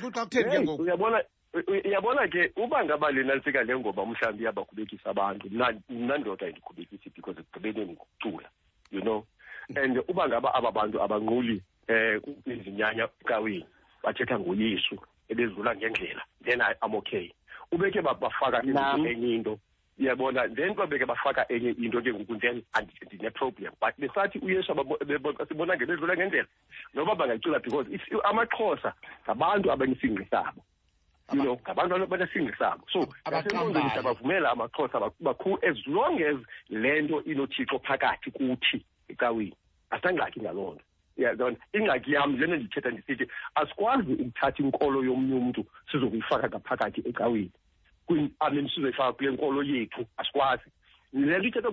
Kuxa kutheni ke Hey, ngoku? uyabona u- uyabona ke uba ngaba lena lifika le ngoba mhlawumbi iyabakhubekisa abantu mna mna ndoda indikhubekisi because ekugqibeleni ngukucula you know? And uba ngaba aba bantu abanquli eh izinyanya ecaweni bathetha ngoyesu ebedlula ngendlela then I- i'm okay. Ubeke ba- bafaka ke Nam. ngoku enye into uyabona? Then babeke bafaka enye into ke ngoku then andi- ndine-problem but besathi uyesu ababo- bebo- sibona ngebedlula ngendlela noba bangayicula because if- amaxhosa ngabantu abanesingqi sabo. You know ngabantu abanesingqi sabo so Abaqambayo. nasengqondweni siyabavumela amaxhosa bak- bakhu as long as le nto inothixo phakathi kuthi ecaweni asangxaki ngaloo nto. Uyabona ingxaki yam lena ndithetha ndisithi asikwazi ukuthatha inkolo yomnye umntu sizokuyifaka ngaphakathi ecaweni. Kwi- I mean sizoyifaka kule nkolo yethu asikwazi. Le nto ithetha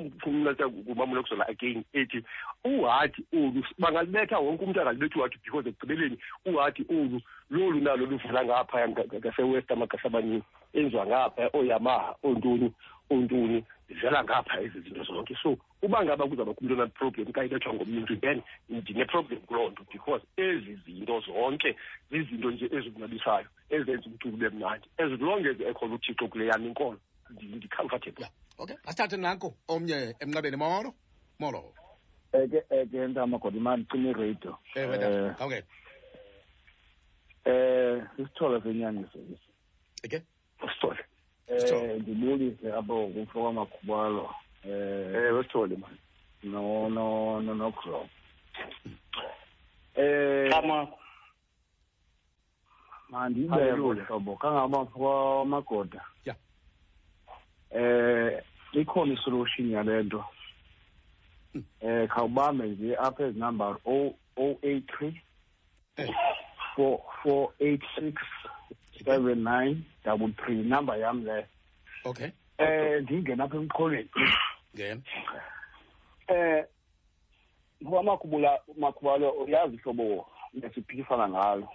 ngumamula kuzola again ethi uhathi olu bangalibetha wonke umntu angalibethi uhathi because ekugqibeleni uhathi olu lolu nalo luvela ngaphaya nga- ngasewest amagasa amaninzi enziwa ngaphaya ooyamaha oontoni oontoni zivela ngapha ezi zinto zonke. So uba ngaba kuzawuba kumntu onaproblem ka ibethwa ngomnye umntu then ndineproblem kuloo nto because ezi zinto zonke zizinto nje ezinqabisayo ezenza umculo ube mnandi as long as ekhona uthixo kule yam inkolo. ndi- ndi-comfortable okay asithathe nanko omnye emnqabeni. Molo molo. Eke eke ntamagoda imali cima iradio. Ewe tata okay. eh sisithole senyangiso isi eke sithole Sithole. eh ndibulise apho kumfo kwamakhubalo eh ewe sithole mani no no no no crop. Eh Camagu. mandibe hlobo kangaba kwamagoda Yeah. Eh ikhona isolution yale nto Mm. eh khawubambe nje apha ezinumber 083 Eh. 4486 79 double three number yam leyo okay. Eh ndingena apha emqolweni ngena. Eh kwamakubula makhubalo uyazi ihlobo lesiphikisana ngalo.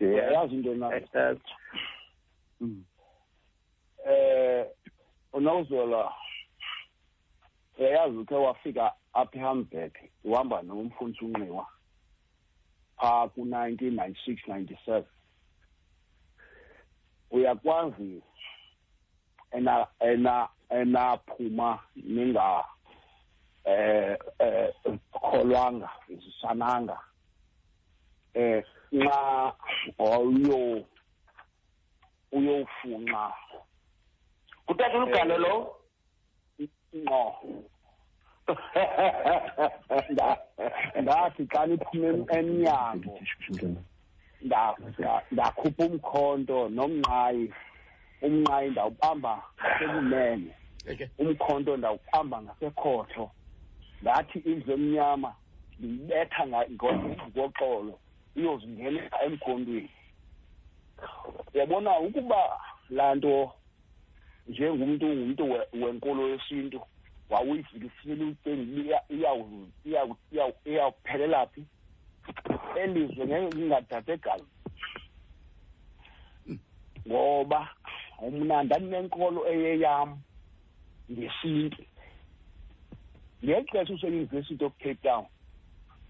Uyayazi into na Mm. Eh unozola uyayazi ukhe wafika apha ehamburg uhamba nomfundisi unxiwa phaa ku-nineteen ninety-six ninety-seven. Uyakwazi ena ena enaphuma ninga eh eh kholwanga isisananga eh nxa uyo uyofunxa Kuthatha ulugalo lo. ngqo Nda- ndathi xa niphume emnyango nda- nda- ndakhupha umkhonto nomnqayi umnqayi ndawubamba ngasekunene eke. umkhonto ndawubamba ngasekhohlo ngathi indlu emnyama ndiyibetha nga- ngo- ngoxolo iyozingena emkhontweni uyabona ukuba laa nto njengumntu ungumntu we- wenkolo yesintu wawuyifikisile ucinga iyawuphelela phi? Elizwe ngeke lingathathe gazi ngoba mna ndandinenkolo eyeyam ngesintu. Ngexesha useyunivesithi of cape town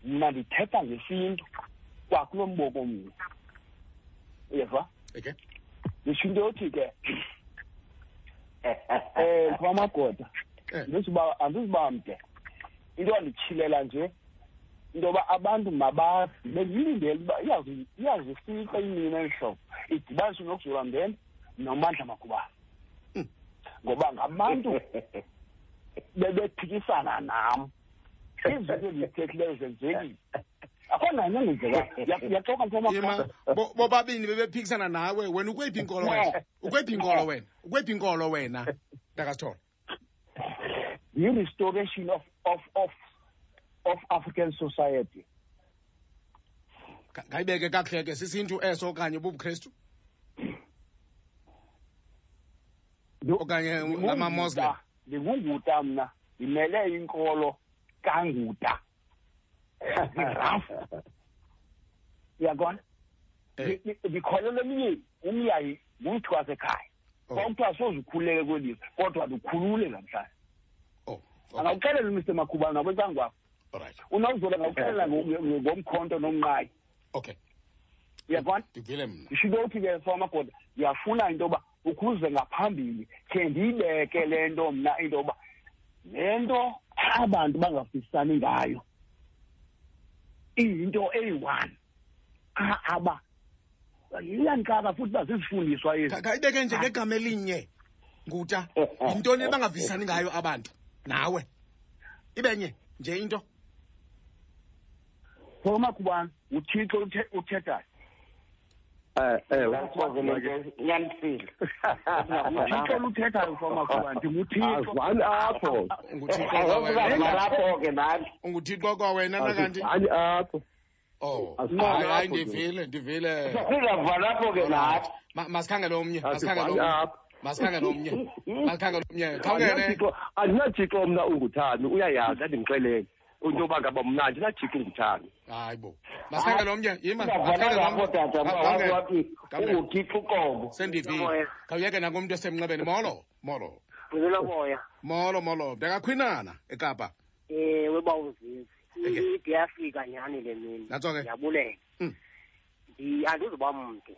mna ndithetha ngesintu kwakulo mboko mna. Uyeva? Eke nditsho into yothi ke um *laughs* kwamagoda Eh. andisiba andisiba mde into anditshilela nje into yoba abantu mabazi bendilindele uba iyazi- iyazifika imini elihlobo idibaniswe nokuzula mndeni nomandla makubani. Mm. ngoba ngabantu bebephikisana nam. Izinto ezithethileyo zenzekile. Akho nanye engenzeka yaxoka yima mfamagoda bo- bobabini bebephikisana nawe wena ukwephi inkolo wena? Ukwephi inkolo wena? Ukwephi inkolo wena ntakasithola yi-restoration of, of, of, of African society. Ga- ngayibeke kakuhle ke sisintu eso okanye bubukrestu okanye amamuslim? ndingunguta mna ndimele inkolo kanguta zirafu uyabona? Eh. Ndi- ndi- ndikholelwa emyeni umyayi ngumntu wasekhaya. Oh. kwakuthiwa soze ukhululeke kwelizwe kodwa ndikhulule namhlanje. Oh okay. angawuxelela umr. Makhubana nakwenzangwakho alright unawuzola ngawuxelela ngo- ngomkhonto nomnqayi. Okay. Uyabona? Ndivile mna. Ndisho into yothi ke famagoda ndiyafuna into yoba ukuze ngaphambili khe ndiyibeke le nto mna into yoba le nto abantu bangavisisani ngayo. Iyinto eyi-one. Qha aba. Iyankaba futhi uba zizifundiswa ezi. Khayibeke nje ngegama elinye nguta yintoni abangavisisani ngayo abantu? Nawe. Ibenye nje into? Fomakubana uthixo uthe- uthethayo. Nyanisile *laughs* uthixo luthethayo fomakubana ndinguthixo azani apho unguthixo kwawena lapho ke nathi unguthixo kwawena nakanti azani apho oh Azifani hayi hayi apho ke. ndivile ndivile. Sizava lapho ke nathi Ma- masikhangele omnye masikhangele azifani omnye. apho masikhangele omnye. *laughs* Masikhangele omnye. Khawungene andinathixo andinathixo mna unguthani uyayazi andimxelele. Into yoba ngaba mna andinathixo unguthani hayi bo. Masikhangele omnye yima sizava masikhangele lapho omnye tata Khawungene. wathi Khawungene. unguthixo uqobo sendivile. Khawuyeke nakumntu esemnxebeni molo molo. Ngizela moya molo molo. Ndakakhwinana ekapa. Ewe bawuzinzi Okay. ide yafika nyhani le mini? That's okay. ndiyabulela. Mm. Ndi- andizuba mde.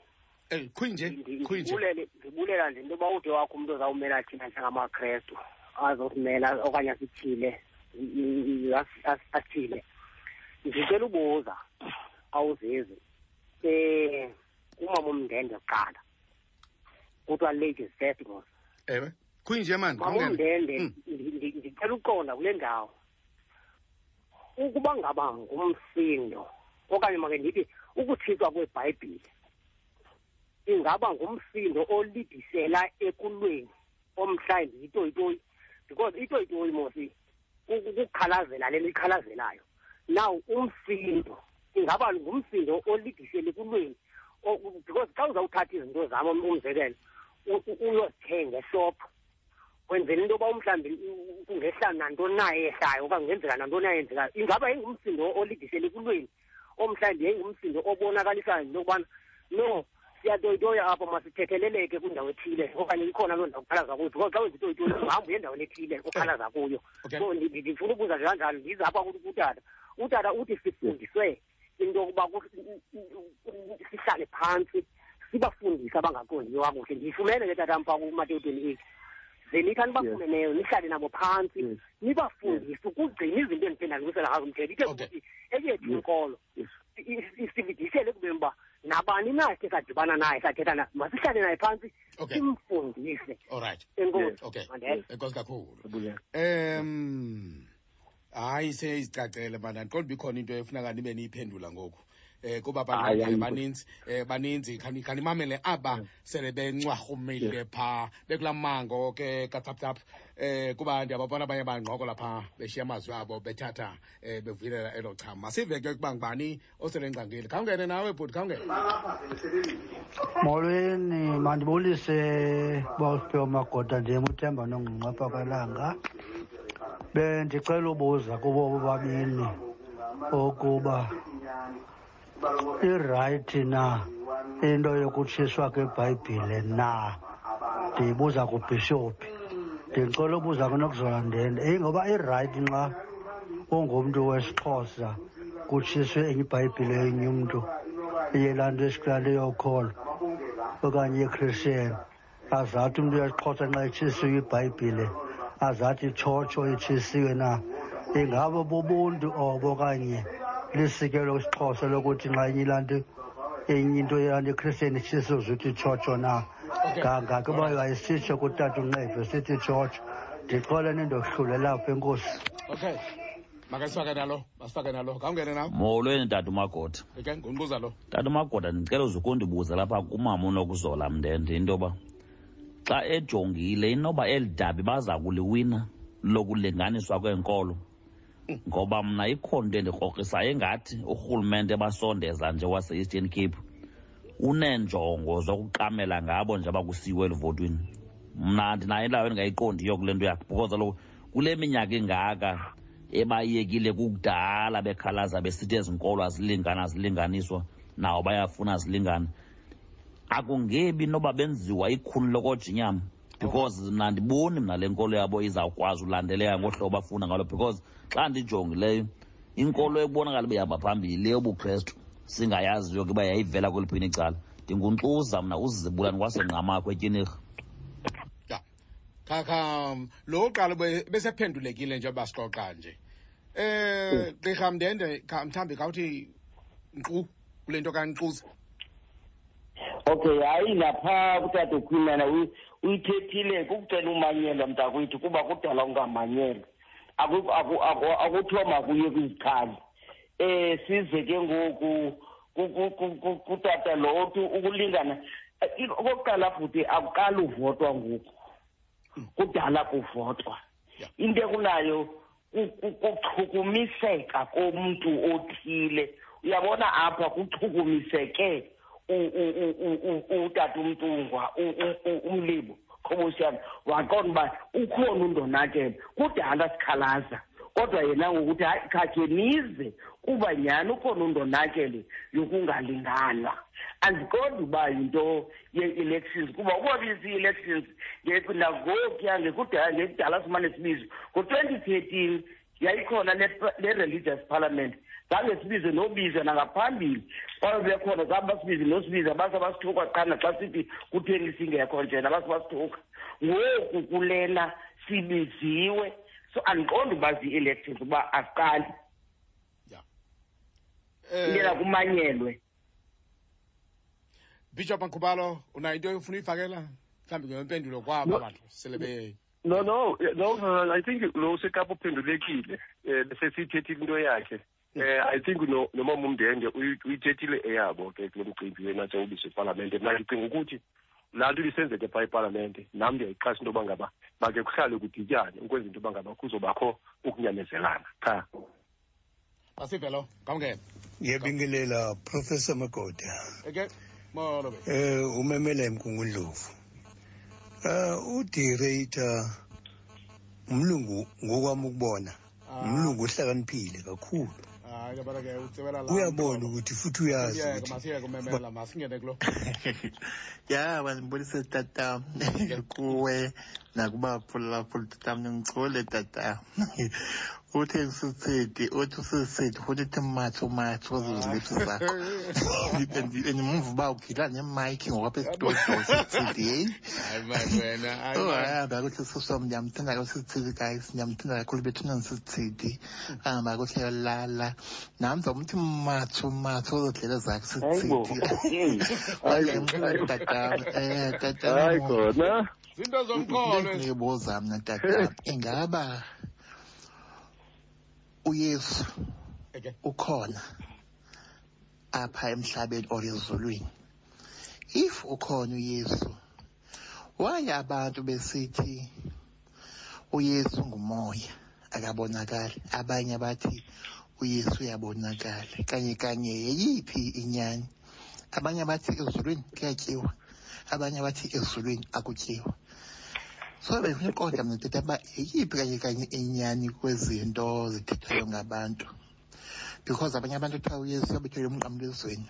Eyi khwinje Ndi- khwinje. ndibulele ndibulela nje into yoba ude wakho umntu ozawumela thina njengamakrestu azosimela okanye asithile. i- i- i- as- as- athile. Ndicela ubuza awuzezi um umama umndende kuqala kuthiwa ladies first mos ewe khwinje mani mama umndende Mm. ndi- ndicela uqonda kule ndawo. Ukuba ngaba ngumsindo okanye make ndithi ukuthixwa kwebhayibhile ingaba ngumsindo olidisela ekulweni omhlawumbi yitoyitoyi? Because itoyitoyi mosi ku- kukukhalazela le likhalazelayo now umsindo ingaba ngumsindo olidisela ekulweni O- u- because xa uzawuthatha izinto zam um- umzekelo uyozithenga eshophu kwenzela into yoba umhlawumbi kungehla nantoni na ehlayo okanye kungenzeka nantoni na yenzekayo ingaba yayingumsindo olidisele kulweni omhlawumbi yayingumsindo obonakalisayo into yokubana no siyatoyitoya apha masithetheleleke kwindawo ethile okanye ikhona loo ndawo ukhalaza kuyo because xa wenza itoyitoyi ungahamba uye endaweni ethile ukhalaza kuyo Okay. so ndi- ndi- ndifuna ukubuza nje kanjalo ndize apha kuthi kutata utata uthi sifundiswe into yokuba ku- sihlale phantsi sibafundise abangaqondiyo kakuhle ndiyifumene ke tata mfa kumateyu twenty eight ze nithi anibafumeneyo nihlale nabo phantsi Yes. nibafundise ukugcina izinto endiphinda ndibusela ngazo mthetho ithe Okay. ukuthi eyethu inkolo Yes. i- i- isibidisele ekubeni uba nabani na ke sadibana naye sathetha na masihlale naye phantsi Okay. simfundise. Enkosi okay. Enkosi kakhulu. Um hayi seyizicacele mana ndiqonda uba ikhona into efuneka nibe niyiphendula ngoku eh kuba baninzi eh baninzi. Khanimamele aba sele bencwarhumile phaa bekulamango ke kataptap eh kuba ndiyababona abanye bangqoko lapha beshiya amazwi abo bethatha eh bevuyelela elo cham masive ke ukuba ngubani osele ngcangeli khawungene nawe bhuti khawungene. Molweni mandibulise bawusiphiwe magoda ndim uthemba kwelanga. Bendicela ubuza kubo bobabini ukuba irayithi na into yokutshiswa kwebhayibhile na? Ndiyibuza kubhishophi. Ndicela ubuza kunokuzola ndende ingoba irayithi nxa ungumntu wesixhosa kutshiswe enye ibhayibhile yenye umntu iye laa nto esikulala yokholwa okanye yekhristiyeni azathi umntu uyasixhosa nxa etshisiwe ibhayibhile azathi itshotsho itshisiwe na? Ingaba bubuntu obo okanye lisikelo isixhosa lokuthi nxa enye laa nto enye into yalaa nto ekhristiyeni tshotsho na ngangake uba yayisitsho kutata unqeve sithi tshotsho ndixole nindohlulela apha enkosi. Okay. Makasifake nalo masifake nalo. Kawungene nawe molweni tata umagoda. Eke ngumbuza lo. Tata umagoda ndicela uze ukundibuza lapha kumama unokuzola mndende into yoba xa ejongile inoba eli dabi baza kuliwina lokulinganiswa kweenkolo ngoba mna ikhona into endikrokrisayo engathi urhulumente basondeza nje wase-eastern cape. Uneenjongo zokuqamela ngabo nje abakusiwe eluvotweni mna ndinayo indawo endingayiqondiyo kule nto yakhe because kaloku kule minyaka ingaka ebayekile kukudala bekhalaza besithi ezinkolo azilingana azilingani azilinganiswa nawo bayafuna zilingane akungebi noba benziwa ikhuni lokojinyama because mna ndiboni mna le nkolo yabo izawukwazi ulandeleka ngohlobo bafuna ngalo because xa ndijongileyo inkolo ekubonakala uba ihamba phambili yobuKrestu singayaziyo ke uba yayivela kweliphini icala. Ndinguntluza mna uzibulani kwasengqamakho etyinirha kha kha lo qala besephendulekile nje basixoxa nje. Eh gqirha mndende mthambi khawuthi nkqu kule nto kankquza okay hayi lapha kutata ukhwinana uyi- uyithethile kukucela umanyelwa mntakwethu kuba kudala ungamanyelwa. Aku- aku- aku- akuthiwa makuye kwizikhali eh size ke ngoku ku- ku- ku- ku- kutata lo uthi ukulingana. Eh, okokuqala futhi akuqali uvotwa ngoku. Kudala kuvotwa. Into ekunayo ku- ku- kuchukumiseka komntu othile. Uyabona apha kuchukumiseke utata umntungwa u- u- u- umlibo khobosiyana waqonda uba ukhona undonakele kudala sikhalaza kodwa yena ngokuthi hayi khakhe nize kuba nyhani ukhona undonakele yokungalinganwa andiqondi uba yinto ye-elections kuba ubabisa ii-elections nge- nangokuya ngekudala ngekudala simane sibizo ngo-twenty thirteen yayikhona le- le-religious parliament. Zange sibize nobiza nangaphambili. Xa bekhona zabe basibize nosibiza base basithuka qana xa sithi kutheni singekho njena base basithuka. Ngoku kulena sibiziwe. So andiqondi uba zii-elections uba asiqali indlela kumanyelwe. Bishop mkhubalo unayo into ofuna uyifakela? Mhlawumbi ngempendulo kwabo No. abantu sele be no no no i think lo sekapa uphendulekile um bese siyithethile into yakhe. Um i think no- nomama umndende uyi- uyithethile eyabo ke kulo mcimbi wena sewubiswa ipalamente mna ndicinga ukuthi laa nto ibisenzeka phaa ipalamente nam ndiyayixhasa into yoba ngaba make kuhlale kudityane ukwenza into yoba ngaba kuzobakho ukunyamezelana. Qha asive lo khawungene ngiyabingelela professor magoda eke molo. Be eh umemela emkungundlovu eh udirector umlungu ngokwami ukubona umlungu ohlakaniphile kakhulu. Hayi yabona ke utsebela la uyabona ukuthi futhi uyazi Masiyeke, ukuthi masiyeke umemela masingene kulo *laughs* ya bandibulise tata kuwe nakubaphulaphula tata mningicole tata. Uthi ngisitsithi uthi usisithi futhi uthi matho matho zozilipsi zakho. *laughs* Ndimumva uba ukhila nemike ngokwapha esitolo sitsithi heyi hayi mani wena hayi Oh, mani. hamba ukuthi siswam ndiyamthanda kakhulu guys. Ndiyamthanda kakhulu bethuna nisitsithi ahamba ukuthi yolala nam ndizawumthi matho matho uzodlela zakhe Hayibo. sitsithi *laughs* tata um tata hayi khona. zinto zomqolo ndiyibuza mna tata ingaba *laughs* uyesu ukhona apha emhlabeni or ezulwini. If ukhona uyesu waye abantu besithi uyesu ngumoya? Akabonakali. Abanye bathi uyesu uyabonakala. Kanye kanye yeyiphi inyani? Abanye bathi ezulwini kuyatyiwa. Abanye bathi ezulwini akutyiwa so uqonda mna thetha uba yeyiphi kanye kanye inyani kwezinto zithethwayo ngabantu? Because abanye abantu kuthiwa uyesu uyabethelwa emnqamlezweni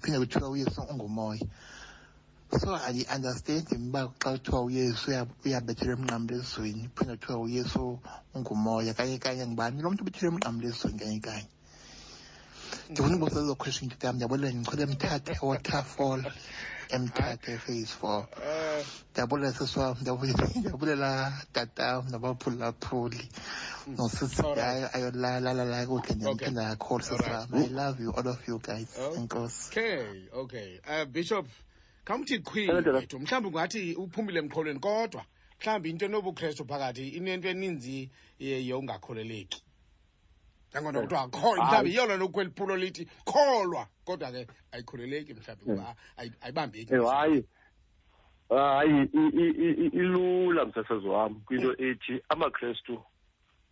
phinde kuthiwa uyesu ungumoya. So andiyiunderstandi mba xa kuthiwa uyesu uya- uyabethelwa emnqamlezweni phinde kuthiwa uyesu ungumoya kanye kanye ngubani? Lo mntu ubethelwa emnqamlezweni kanye kanye. Ndifuna ubuza lezo question tata ndiyabulela ndichole mthathe waterfall emthathe phase four ndiyabulela sisi wam ndiyabulela *laughs* ndiyabulela tatam nabaphulaphuli. Nosisi hayi ayolalala kakuhle ndiyamphinda kakhulu sisi i love you all of you guys. Enkosi. Okay okay. Uh, bishop khawumthi qhwi mhlawumbi ungathi uphumile emqholweni kodwa mhlawumbi into enobukrestu phakathi inento eninzi ye- yongakholeleki nangona kuthiwa kholwa mhlawumbi yiyo loo nto kweli phulo lithi kholwa. Kodwa ke ayikholeleki mhlawumbi kuba ayi- ayibambeki hayi. Hayi ilula msasazi wam kwinto ethi amakrestu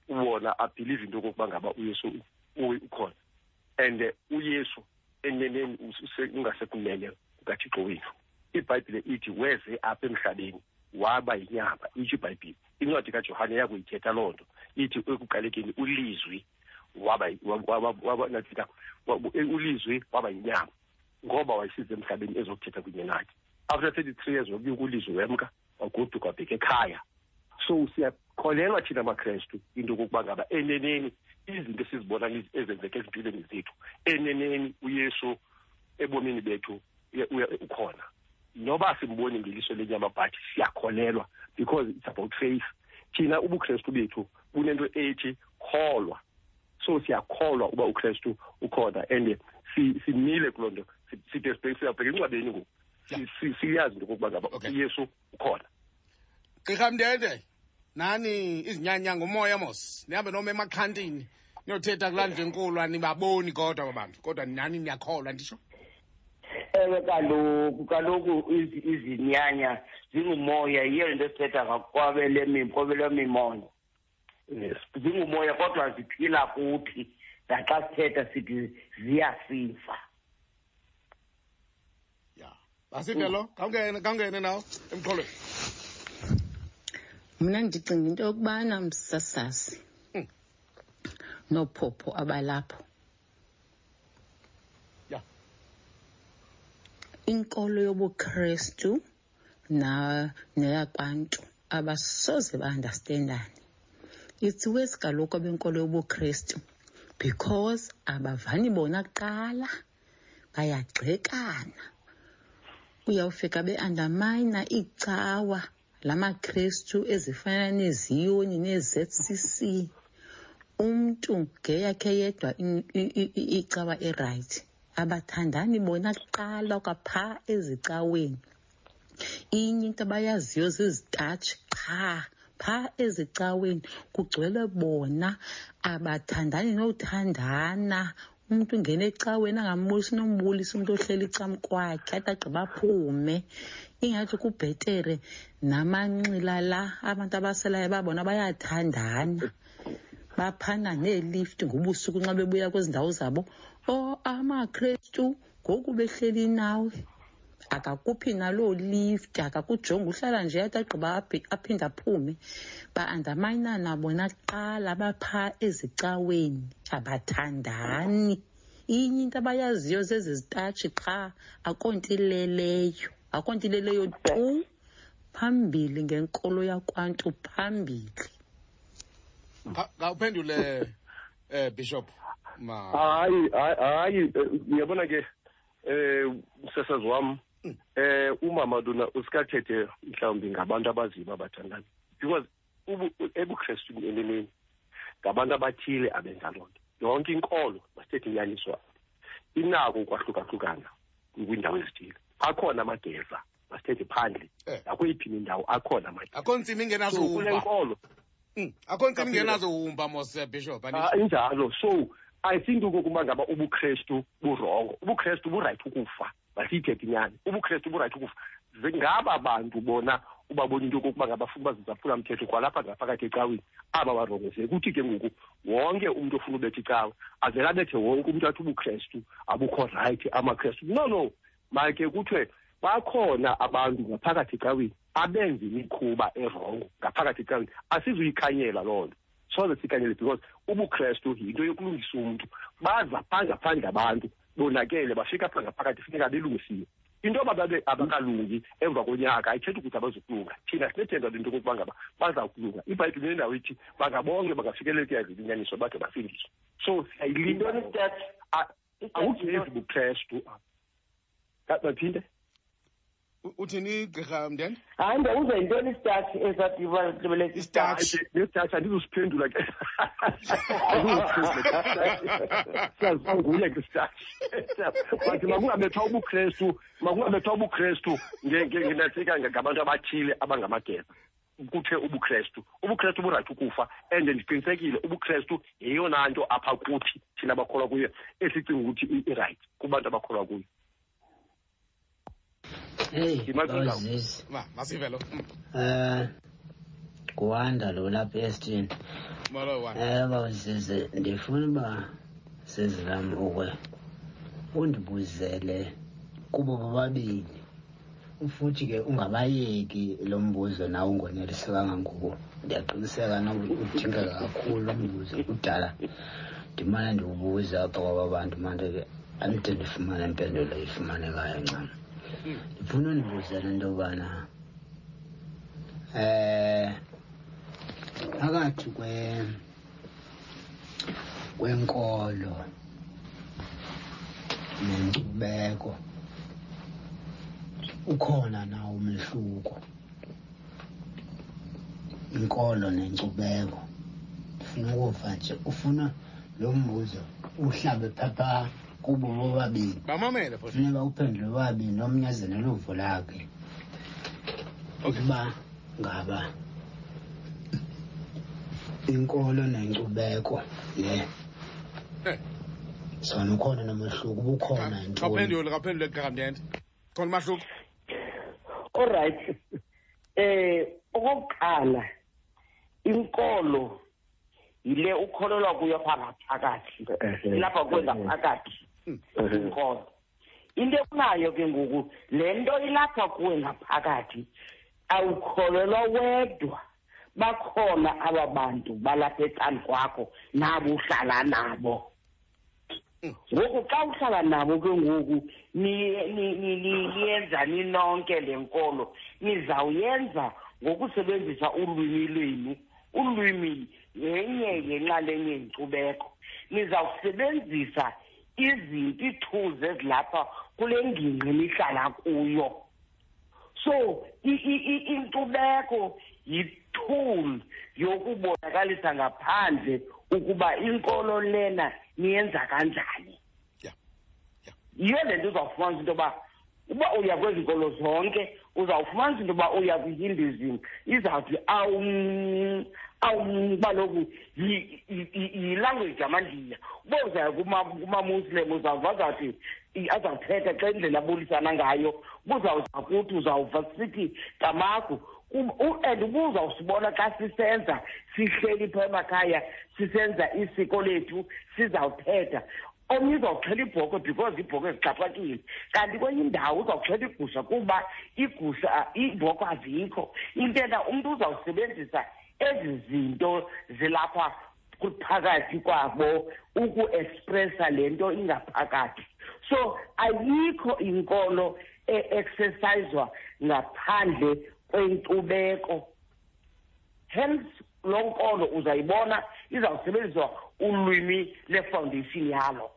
wona abhilive into okokuba ngaba uyesu ukhona. And uyesu eneneni ungasekunene kukathixo wethu. Ibhayibhile ithi weze apha emhlabeni waba yinyama itsho ibhayibhile. Incwadi kajohane yakuyithetha loo nto. Ithi ekuqalekeni ulizwi waba waba- waba- waba- nathi ka- waba- ulizwi waba yinyama ngoba wayesize emhlabeni ezokuthetha kunye nathi. After thirty three years wabuya ulizwi wemka wagoduka wabheka ekhaya. So siyakholelwa thina makrestu into okokuba ngaba eneneni izinto esizibona niz- ezenzeka ezimpilweni zethu eneneni uyesu ebomini bethu uya- uya- ukhona. Noba simboni ngeliso lenyama but siyakholelwa because it's about faith. Thina ubukrestu bethu bunento ethi kholwa. So siyakholwa uba ukrestu ukhona and si- simile kuloo nto. Si- side siyabheka encwabeni ngoku. Si- si- siyazi into okokuba ngaba uyesu ukhona. Gqirha mndende nani? Izinyanya ngumoya mos. Nihambe noma emakhantini niyothetha kulaa ndlu enkulu anibaboni kodwa babantu kodwa nani niyakholwa nditsho? Ewe kaloku kaloku izi- izinyanya zingumoya yiyo le nto sithetha ngakwabele mim- kwabelwe mimoya. Zingumoya kodwa ziphila kuthi naxa sithetha sithi ziyasifa. Basive lo kawungene kawungene nawo emqolweni mna ndicinga into yokubana msasazi hmm. noophopho abalapho. Ya. inkolo yobukrestu neyakwantu abasoze ba-andastendane it's worse kaloku abenkolo yobukrestu because abavani bona kuqala bayagxekana. Uyawufika be-andamina iicawa la makrestu ezifana neziyoni nee-zcc umntu ngeyakhe yedwa icawa erayithi abathandani bona kuqala kwaphaa ezicaweni. Inye into abayaziyo zizitatshi qha phaa ezicaweni kugcwele bona abathandani nothandana. Umntu ungena ecaweni angambulisi nombulisa umntu ohleli icamkwakhe ade agqiba aphume. Ingathi kubhetere namanxila la abantu abaselayo babona bayathandana. Baphana neelift ngobusuku nxa bebuya kwezi ndawo zabo. O amakrestu ngoku behleli nawe akakuphi naloo lift akakujonga uhlala nje atagqiba agqiba aphinde aphume. Ba-andamayinana bona kuqala baphaa ezicaweni. Abathandani. Inye into abayaziyo zezi zitatshi qha akontileleyo ileleyo akonto ileleyo tu phambili ngenkolo yakwantu phambili. Kawuphendule eh bishop hayi hayi hayi eh, ke um msasazi wam eh umama lona usikathethe mhlawumbi ngabantu abaziba abathandana because ebukrestwini eneneni ngabantu abathile abenza loo nto yonke inkolo masithethe inyaniso inako ukwahlukahlukana kwiindawo ezithile. Akhona amageza masithethe phandle. Nakweyiphi indawo akhona amageza akho ntsimi ingenazo kule nkolo akho ntsimi ingenazo umba mos eh, bishop Ah, injalo. So ayithinto okokuba ngaba ubukrestu burongo ubukrestu burayithi ukufa. Masiyithethe inyani ubukrestu burayithi ukufa ngaba bantu bona ubabona into yokokuba ngabafuna bazizaphula mthetho kwalapha ngaphakathi ecaweni. Aba barongo ze kuthi ke ngoku wonke umntu ofuna ubetha icawe avele abethe wonke umntu athi ubukrestu abukho rayithi amakrestu. No no. Make kuthiwe bakhona abantu ngaphakathi ecaweni abenza imikhuba erongo ngaphakathi ecaweni. Asizuyikhanyela loo nto. Soze sikanyele because ubukrestu yinto yokulungisa umntu. Baza phangaphandle abantu bonakele bafika phaa ngaphakathi funeka belungisiwe into yoba babe abakalungi emva konyaka ayithethi ukuthi abazukulunga thina sinethemba lento kokuba ngaba baza kulunga ibhayibhile nendawo ithi bangabonke bangafikeleleki yazini inyaniso bade bafindiswe. So siyayilinda bukrestu baphinde uthini gqirha mndende hayi ndawuza yintoni isitathi esatibeleka isitathi nesitathi andizusiphendula ke. *laughs* Siyazifa nguye ke isitathi but makungabethwa ubukrestu makungabethwa ubukrestu ngenasika ngabantu abathile abangamageza kuthe ubukrestu. Ubukrestu burayithi ukufa and ndiqinisekile ubukrestu yeyona nto apha kuthi thina abakholwa kuyo esicinga ukuthi irayithi kubantu abakholwa kuyo. Hey, bawuzisi. Ma, masive lo. Eh kuwanda lo lapha wa. Eh bawuzisi ndifuna uba sezilami ukwe. Undibuzele kubo bobabili. Ufuthi ke ungabayeki lo mbuzo nawe ungonelisekanga nguwo. Ndiyaqiniseka nokudingeka kakhulu lo mbuzo kudala. Ndimane ndiwubuza apha kwaba bantu manje ke andide ndifumane impendulo ifumanekayo ncam. Ndifuna undibuzela into yobana eh phakathi kwe kwenkolo nenkcubeko ukhona nawo umehluko? Inkolo nenkcubeko. Ndifuna ukuva nje ufuna lo mbuzo uhlabe phapha kubo bobabili. Bamamele futhi. Funeka uphendule bobabili nomnyazene luvo lakhe. Ukuba ngaba inkolo nenkcubeko le sona ukhona nomehluko ubukhona kaphendule kaphendule gqirha mndende khona umahluko. Alright *laughs* eh okokuqala inkolo yile ukholelwa kuyo pha ngaphakathi ilapha kuwe ngaphakathi inkolo into ekunayo ke ngoku le nto ilapha kuwe ngaphakathi awukholelwa wedwa. Bakhona aba bantu balapha ecani kwakho nabo uhlala nabo. Ngoku xa uhlala nabo ke ngoku ni- ni- ni- ni- niyenza ninonke le nkolo. Nizawuyenza ngokusebenzisa ulwimi lwenu ulwimi yenye yenxalenye yenkcubeko nizawusebenzisa izinto ii-tools ezilapha kule ngingqi nihlala kuyo. So i- i- i- inkcubeko yitool yokubonakalisa ngaphandle ukuba inkolo lena niyenza kanjani. Yiyo le nto uzawufumanisa into yoba uba uya kwezi nkolo zonke uzawufumanisa into yoba uya kwi-hinduism izawuthi awum awum kaloku yi- yi- yi- yilanguage yamandiya. Uba uzaya kuma- kumamuslim uzawuva azawuthi i- azawuthetha xa indlela abolisana ngayo ubuzawuza kuthi uzawuva sithi tamaku Um- u- and uba uzawusibona xa sisenza sihleli phaa emakhaya sisenza isiko lethu sizawuthetha. Omnye uzawuxhela ibhokhwe because ibhokhwe zixhaphakile. Kanti kwenye indawo uzawuxhela igusha kuba igusha iibhokhwe azikho. Intena umntu uzawusebenzisa ezi zinto zilapha phakathi kwabo ukuexpressa le nto ingaphakathi. So ayikho inkolo e-exerciswa ngaphandle kwenkcubeko. Hence loo nkolo uzayibona izawusebenziswa ulwimi le-foundation yalo.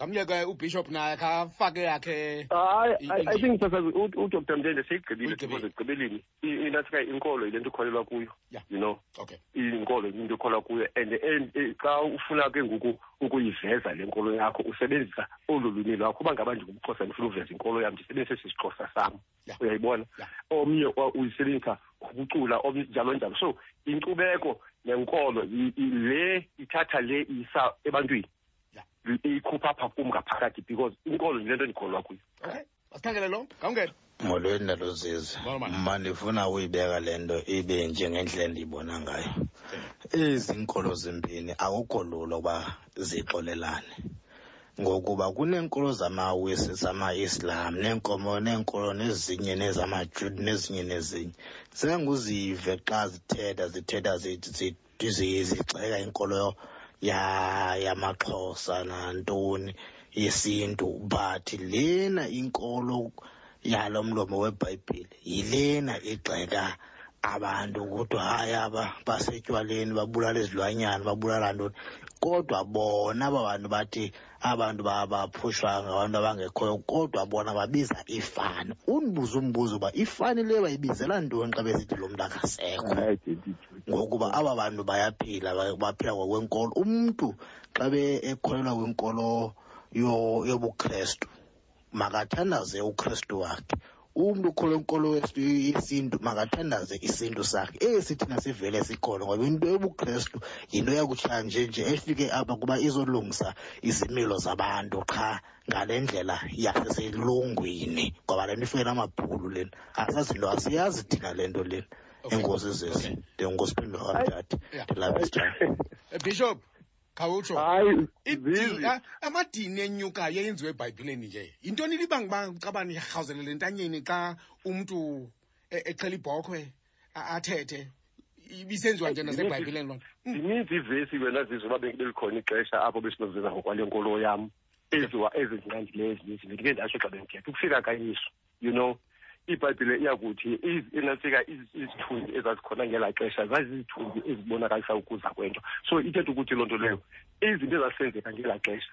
Ya ngamyeke ubishop naye khafake yakhe hayi I- i think sasazi udr. Mndende seyigqibile siboze ekugqibeleni. I- inathi inkolo yile nto ukholelwa kuyo you know. Okay. Inkolo into okholwa kuyo and and eh, xa ufuna ke ngoku ukuyiveza le nkolo yakho usebenzisa olu lwimi lwakho. Uba ngaba ndingumxhosa ndifuna uveza inkolo yam ndisebenzise esi sixhosa sam. Uyayibona? Omnye wa- uyisebenzisa ngokucula omnye njalo njalo. So inkcubeko nenkolo i- i- le ithatha iyithatha le isa ebantwini. Iyikhupha apha kum ngaphakathi because inkolo yile nto ndikholwa kuyo okay asikhangele lo ngawungena molweni nalozizwe mma ndifuna uyibeka le nto ibe njengendlela endiyibona ngayo. Ezi nkolo zimbini akukho lula uba zixolelane. Ngokuba kuneenkolo zamawesi zama-islam neenkomo neenkolo nezinye nezamajuda nezinye nezinye. Zinganguzive xa zithetha zithetha zithi zi- zi- zigxeka inkolo ya- yamaxhosa nantoni yesintu but lena inkolo yalo mlomo webhayibhile yilena igxeka abantu ukuthi hayi aba basetywaleni babulala izilwanyana babulala ntoni? Kodwa bona aba bantu bathi abantu ba- baphushwa ngabantu abangekhoyo kodwa bona babiza ifani. Undibuza umbuzo uba ifani le bayibizela ntoni xa besithi lo mntu akasekho? Ngokuba aba bantu bayaphila baphila ngokwenkolo. Umntu xa ekholelwa kwinkolo yobukrestu makathandaze ukrestu wakhe umntu ukholwa inkolo wesi- yesintu makathandaze isintu sakhe. Esi thina sivele sikhona ngoba into yobukrestu yinto yakutshanje nje efike apha kuba izolungisa izimilo zabantu qha ngale ndlela yaseselungwini. Ngoba le nto ifike namabhulu lena asazinto asiyazi thina le nto lena. Enkosi zezi ndingusiphindo kamthatha ndilapha esitshani Eh, *laughs* bishop. Khawutsho hayi Idi- a- amadini enyukayo eyenziwe ebhayibhileni nje. Yintoni libanga uba qabani irhawuzelele entanyeni xa umntu e- exhela ibhokhwe a- athethe? Ibisenziwa nje nasebhayibhileni lona. Zininzi iivesi wena zizwe uba belikhona ixesha apho besinozeza ngokwale nkolo yam eziwa ezinqandileyo ezininzi ndike ndatsho xa bendithetha ukufika kayesu you know? Ibhayibhile iyakuthi iz- inantsika iz- izithunzi ezazikhona ngelaa xesha zazizithunzi ezibonakalisa ukuza kwento so ithetha ukuthi loo nto leyo izinto ezasenzeka ngelaa xesha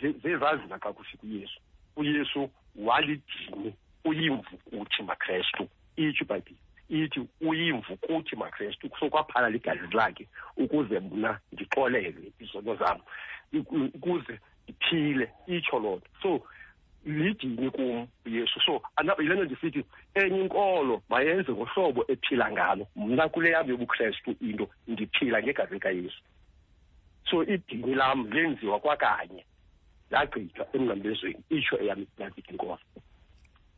ze- zezaziwa kakuhle kuyesu uyesu. Walidini uyimvukuthi makrestu itsho ibhayibhile ithi uyimvukuthi makrestu so kwaphala ligazi lakhe ukuze mna ndixolele izono zam iku- ukuze ndiphile itsho loo nto. So lidini kum uyesu so yile nto ndisithi enye inkolo mayenze ngohlobo ephila ngalo. Mna kule yam yobukrestu into ndiphila ngegazi likayesu. So idini lam lenziwa kwakanye. Lagqithwa emnqambezweni itsho eyam yazithi inkolo.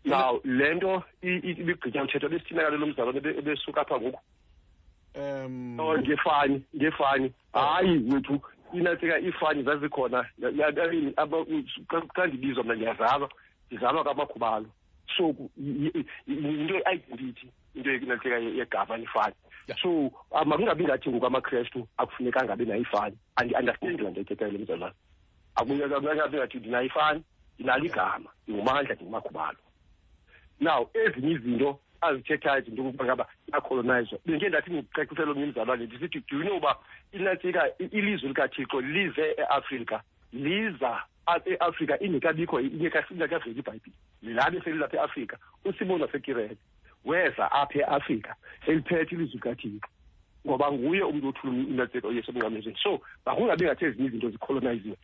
Now le nto ibigqitywa mthetho besithina kalo lo mzalwane ebe- ebesuka apha ngoku. Um oh ngefani ngefani. Hayi wethu inatsika iifani zazikhona Ya- ya- I mean, aba- xa- xa ndibizwa mna ndiyazalwa ndizalwa kamakhubalo. So ku- yi- yi- yi- yinto ye-identity into inatsika yegama ifani so ah, makungabi ngathi ngoku amakrestu akufunekanga abe nayo ifani andiunderstand laa nto ethethayo le mzalwane akungabi ngathi ndinayo ifani ndinalo igama ndingumandla ndingumakhubalo. Now ezinye izinto azithethayo izinto ukuba ngaba yacolonizwa bendike ndathi ndicacisele omnye umzalwane ndisithi do you know uba inantsika i- ilizwe likathixo lize eafrika? Liza a- eafrika ingekabikho ingeka- ingekaveli ibhayibhile. Labe selilapha eafrika usiboni wasekirete weza apha eafrika seliphethe ilizwe likathixo. Ngoba nguye umntu othula inantsika uyesu emnqamezweni so makungabi ngathi ezinye izinto zicoloniziwe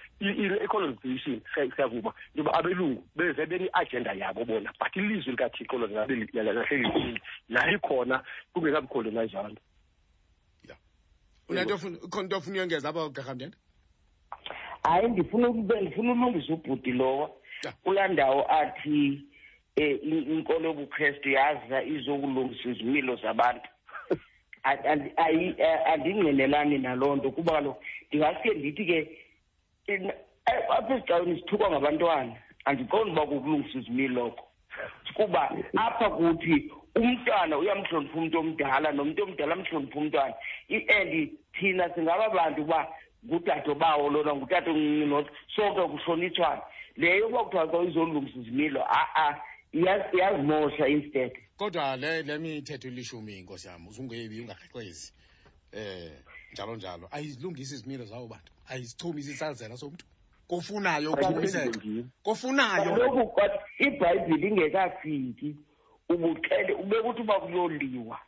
i-colonization siyavuma intoba abelungu beze bene-agenda yabo bona but ilizwe likathixo lona lahleli lalikhona kungekabicolonizwa nto unento ofuna- ukhona into ofuna uyongeza apha gqirha mndende hayi ndifuna ukube ndifuna ulungisa ubhudi lowa. Kulaa ndawo athi um inkolo yobukrestu yaza izokulungisa izimilo zabantu A- andi- ayi- a- andingqinelani naloo nto kuba kaloku ndingasuke ndithi ke in- eh, apha esigabeni sithukwa ngabantwana. Andiqondi uba kukulungisa izimilo oko kuba apha kuthi umntwana uyamhlonipha umntu omdala nomntu omdala amhlonipha umntwana. I- and thina singaba bantu uba ngudade bawo lona ngutata omncinci not sonke kuhlonitshwana le yokuba kuthiwa xa izolungisa izimilo a-a iyaz- iyazimosha instead. Kodwa le le mithetho ilishumi inkosi yam uzungebi ungarheqezi eh njalo njalo. Ayizilungisi izimilo zawo bantu. Ayizichumisi isazela somntu. Kofunayo ukuchumiseka kofunayo. Kaloku ibhayibhile ingekafiki ubuxele ubekuthi uba kuyoliwa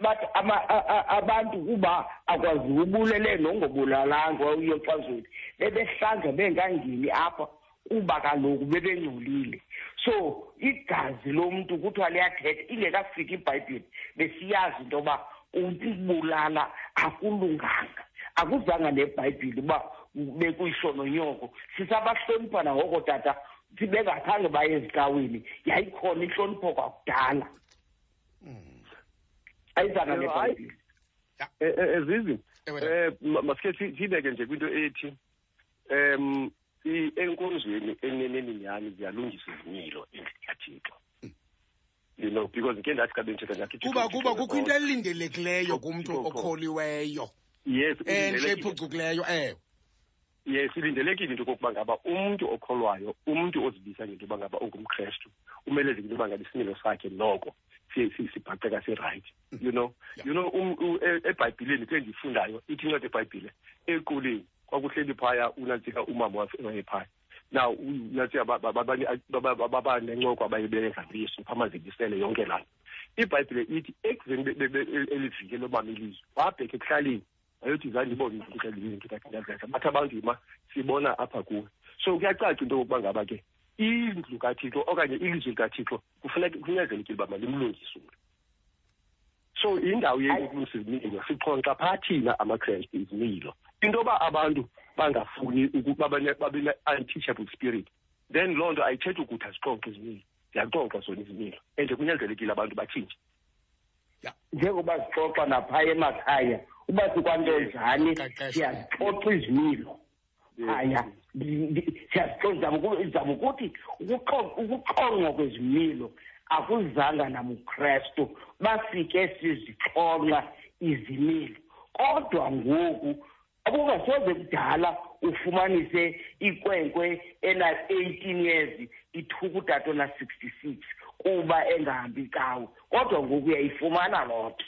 but ama- a- a- abantu kuba akwaziwe ubulele nongobulalanga uyexazweni bebehlanja bengangeni apha kuba kaloku bebengcolile so igazi lomntu kuthiwa liyathetha ingekafiki ibhayibhile besiyazi into yoba ukubulala akulunganga. Akuzanga nebhayibhile uba bekuyihlononyoko sisabahlonipha nangoko tata. Sibengakhange baye ezikaweni yayikhona intlonipho kwakudala. Ayizanga nebhayibhile. Ezizi eh ma- masike si- sibeke nje kwinto ethi em i- enkonzweni eneneni nyani ziyalungiswa izimilo endlini kathixo. You know because ke ndathi xa bendithetha ndathi kuba kuba kukho into elindelekileyo kumntu okholiweyo. Yes entle ilindelekile. iphucukileyo ewe. Yes ilindelekile into yokokuba ngaba umntu okholwayo umntu ozibisa ngento yoba ngaba ungumkrestu umelezeke into yoba ngaba isimilo sakhe noko si- si- sibhaceka sirayithi you know? You know um- e- ebhayibhileni kule ndiyifundayo ithi incwadi ebhayibhile eqoleni kwakuhleli phaya unantsika umama wafe- wayephaya now unantsika babanencoko abayibenza ngeyesu phamazibisele yonke laa nto ibhayibhile ithi ekuzeni be- be- be- elivike lomama ilizwe wabheka ekuhlaleni. Wayothi zandibone izinto bathi abantu yima sibona apha kuwe. So kuyacaca into yokokuba ngaba ke indlu kathixo okanye ilizwe likathixo kufuneka kunyanzelekile uba malimlungise umntu. So indawo yokulungisa izimilo sixonxa phaa thina amakrestu izimilo. Into yoba abantu bangafuni ukuba babe ne-unteachable spirit then loo nto ayithethi ukuthi azixoxe izimilo ziyaxoxa zona izimilo and kunyanzelekile abantu batshintshe. Njengoba sixoxa naphaya emakhaya uba sikwantonjani siyazixoxa izimilo phaya Ndi- ndi- siyazixoxa zama uku- zama ukuthi ukuxo- ukuxonxwa kwezimilo akuzanga namkrestu bafike sizixonxa izimilo. Kodwa ngoku akungasoze kudala ufumanise ikwenkwe ena-eighteen years ithuka utata ona-sixty-six kuba engahambi kawo kodwa ngoku uyayifumana loo nto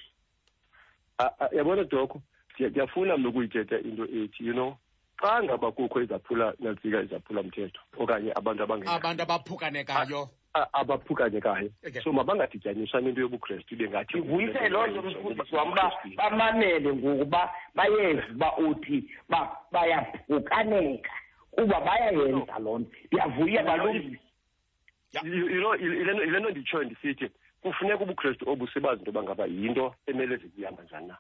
Ah, ah, yabona doko ndiya- ndiyafuna mna ukuyithetha into ethi you know xa ngaba kukho izaphula nantsika izaphula mthetho okanye abantu abange abantu abaphukanekayo a- abaphukanekayo so mabangadityaniswa nento yobukrestu ibe ngathi ivuyise loo nto mfundisi wam uba bamamele ngoku ba bayezi uba uthi ba- bayaphukaneka kuba bayayenza loo nto. Ndiyavuya balungise You- you know ile nto- ile nto nditshoyo ndisithi kufuneka ubukrestu obu sibazi into yoba ngaba yinto emele zikuyihamba njani na.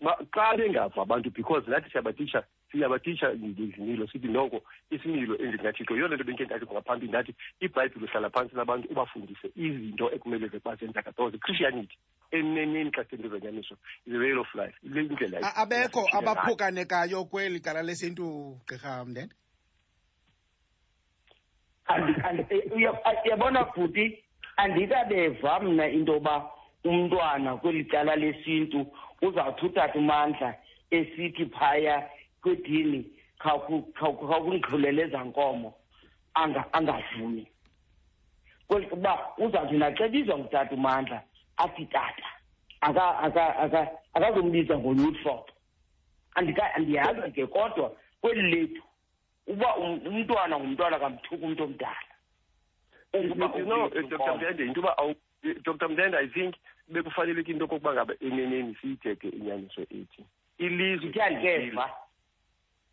Ma- xa bengava abantu because nathi siyabatisha siyabatisha ngezimilo sithi noko isimilo endingathixo yiyona nto benke ndathi ngaphambili ndathi ibhayibhile uhlala phantsi nabantu ubafundise izinto ekumele bazenza katoze christianity eneneni xa sithetha ezanyaniso is a way of life. Ile indlela A- abekho esiphila ngayo. abaphukanekayo kweli cala lesintu gqirha mndende Andi- andi- eh, uya- ah, uyabona futhi andikabeva mna into yoba umntwana kweli cala lesintu uzawuthi utata umandla esithi phaya kwedini khawuku- khawuku- khawukundixhulele ezaa nkomo anga- angavumi. Kweli uba uzawuthi naxebizwa ngutata umandla athi tata aka- aka- aka- akazombiza ngonyutfopo Andika- andiyazi ke kodwa kweli lethu uba um- umntwana ngumntwana kamthuki umntu omdala. You know eh, dr mndende into yoba awu- eh, dr mndende i think bekufaneleke into okokuba ngaba eneneni siyithethe inyaniso ethi ilizwe ndikeva li- li- ya- li-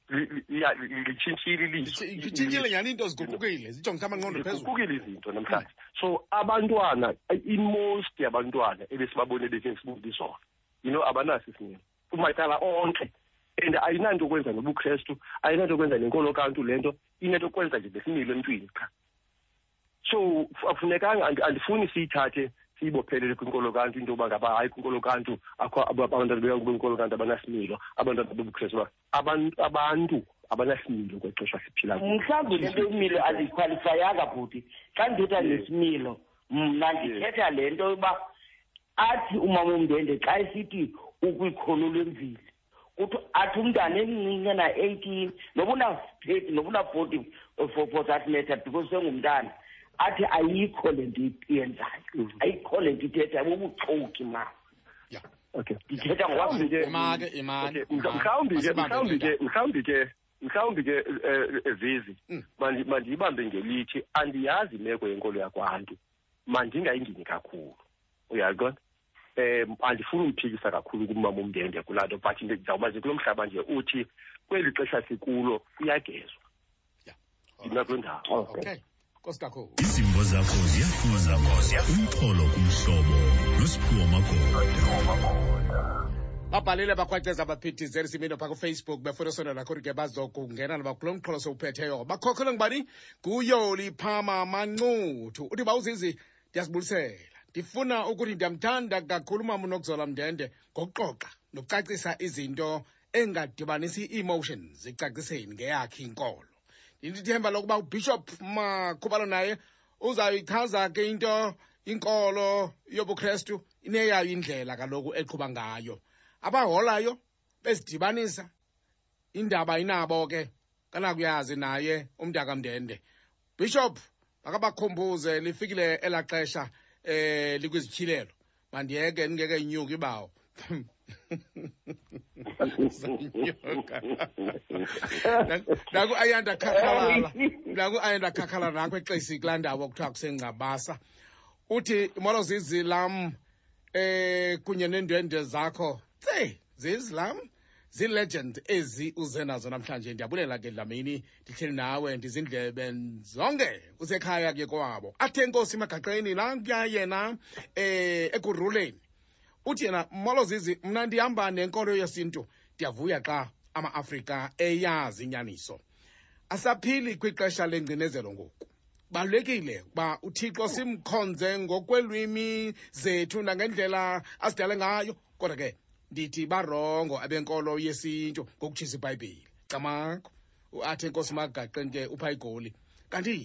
litshintshile ilizwe itshintshile nyhani into ziguqukile zijongise amangqondo phezulu. Ziguqukile izinto namhlanje. So abantwana imost yabantwana ebesibabone besesibuli zona. You know abanaso isimilo kumacala onke. And ayinanto kwenza nobukrestu ayinanto kwenza nenkolo kantu le nto inento kwenza nje nesimilo emntwini qha so afunekanga andi- andifuni siyithathe siyibophelele kwinkolo kantu into yoba ngaba hayi kwinkolo kantu akho aba- abantwana benkolo kantu abanasimilo abantwana bobukrestu ba- abantu abanasimilo kwexesha siphila mhlawumbi le nto imilo azikhwalifayanga bhuti. Xa ndithetha ngesimilo mna ndithetha le nto yoba athi umama umndende xa esithi ukwikholo lwemvili kuthi athi umntana emncinci na-eighteen noba una-thirty noba una-forty for, for that matter because sengumntana athi ayikho le nto iyenzayo. Ayikho le nto ithethayo bubuxoki ma. Okay. Ndithetha Mhlawumbi ke- imake imake Okay, mhla- mhlawumbi ke mhlawumbi ke mhlawumbi ke mhlawumbi ke eh, eh, vizi mandi- mandiyibambe ngelithi andiyazi imeko yenkolo yakwantu mandingayingeni kakhulu. Uyaqona um andifuni umphikisa kakhulu kumama umndende kulaa nto but ndizawuba nje kulo mhlaba nje uthi kweli xesha sikulo kuyagezwa. Ndinakuloo ndawo okay. Nkosi kakhulu. Izimvo zakho ziyafuza umxholo kumhlobo nosiphiwo magoda babhalile bakhwaceza abaphithizeli simino phaa kufacebook befuna usonda nakho ke bazokungena naba kulo mxholo sowuphetheyo bakhokhele ngubani? Nguyoliphama mancuthu. Uthi bawuzizi ndiyasibulisela. Ndifuna ukuthi ndiyamthanda kakhulu mam unokuzola mndende ngokuxoxa nokucacisa izinto engadibanisi ii-emotions ecaciseni ngeyakhe inkolo ndindithemba lokuba ubishop makhubalo naye uzayichaza ke into inkolo yobukrestu ineyayo indlela kaloku eqhuba ngayo. Abaholayo bezidibanisa indaba inabo ke kanakuyazi naye umntakamndende. Bishop makabakhumbuze lifikile elaa xesha eh likwizityhilelo mandiyeke ningeke inyuka ibawo Zanyoka. naku ayanda khakhalala naku ayanda khakhalala nakho exesi kulaa ndawo kuthiwa kusengcabasa. Uthi molo zizi lam eh kunye neendwendwe zakho. Tse zizi lam zilegend ezi uze nazo namhlanje. Ndiyabulela ke dlamini ndihleli nawe ndizindlebe zonke usekhaya ke kwabo. Athe enkosi emagaqeni nankuya yena eh ekuruleni uthi yena molo zizi mna ndihamba nenkolo yesintu ndiyavuya xa ama-afrika eyazi inyaniso asaphili kwixesha lengcinezelo ngoku. Balulekile ukuba uthixo simkhonze ngokwelwimi zethu nangendlela asidale ngayo. Kodwa ke ndithi barongo abenkolo yesintu ngokutshisa ibhayibhile. Camakho athi enkosi magaqeni ke upha igoli. Kanti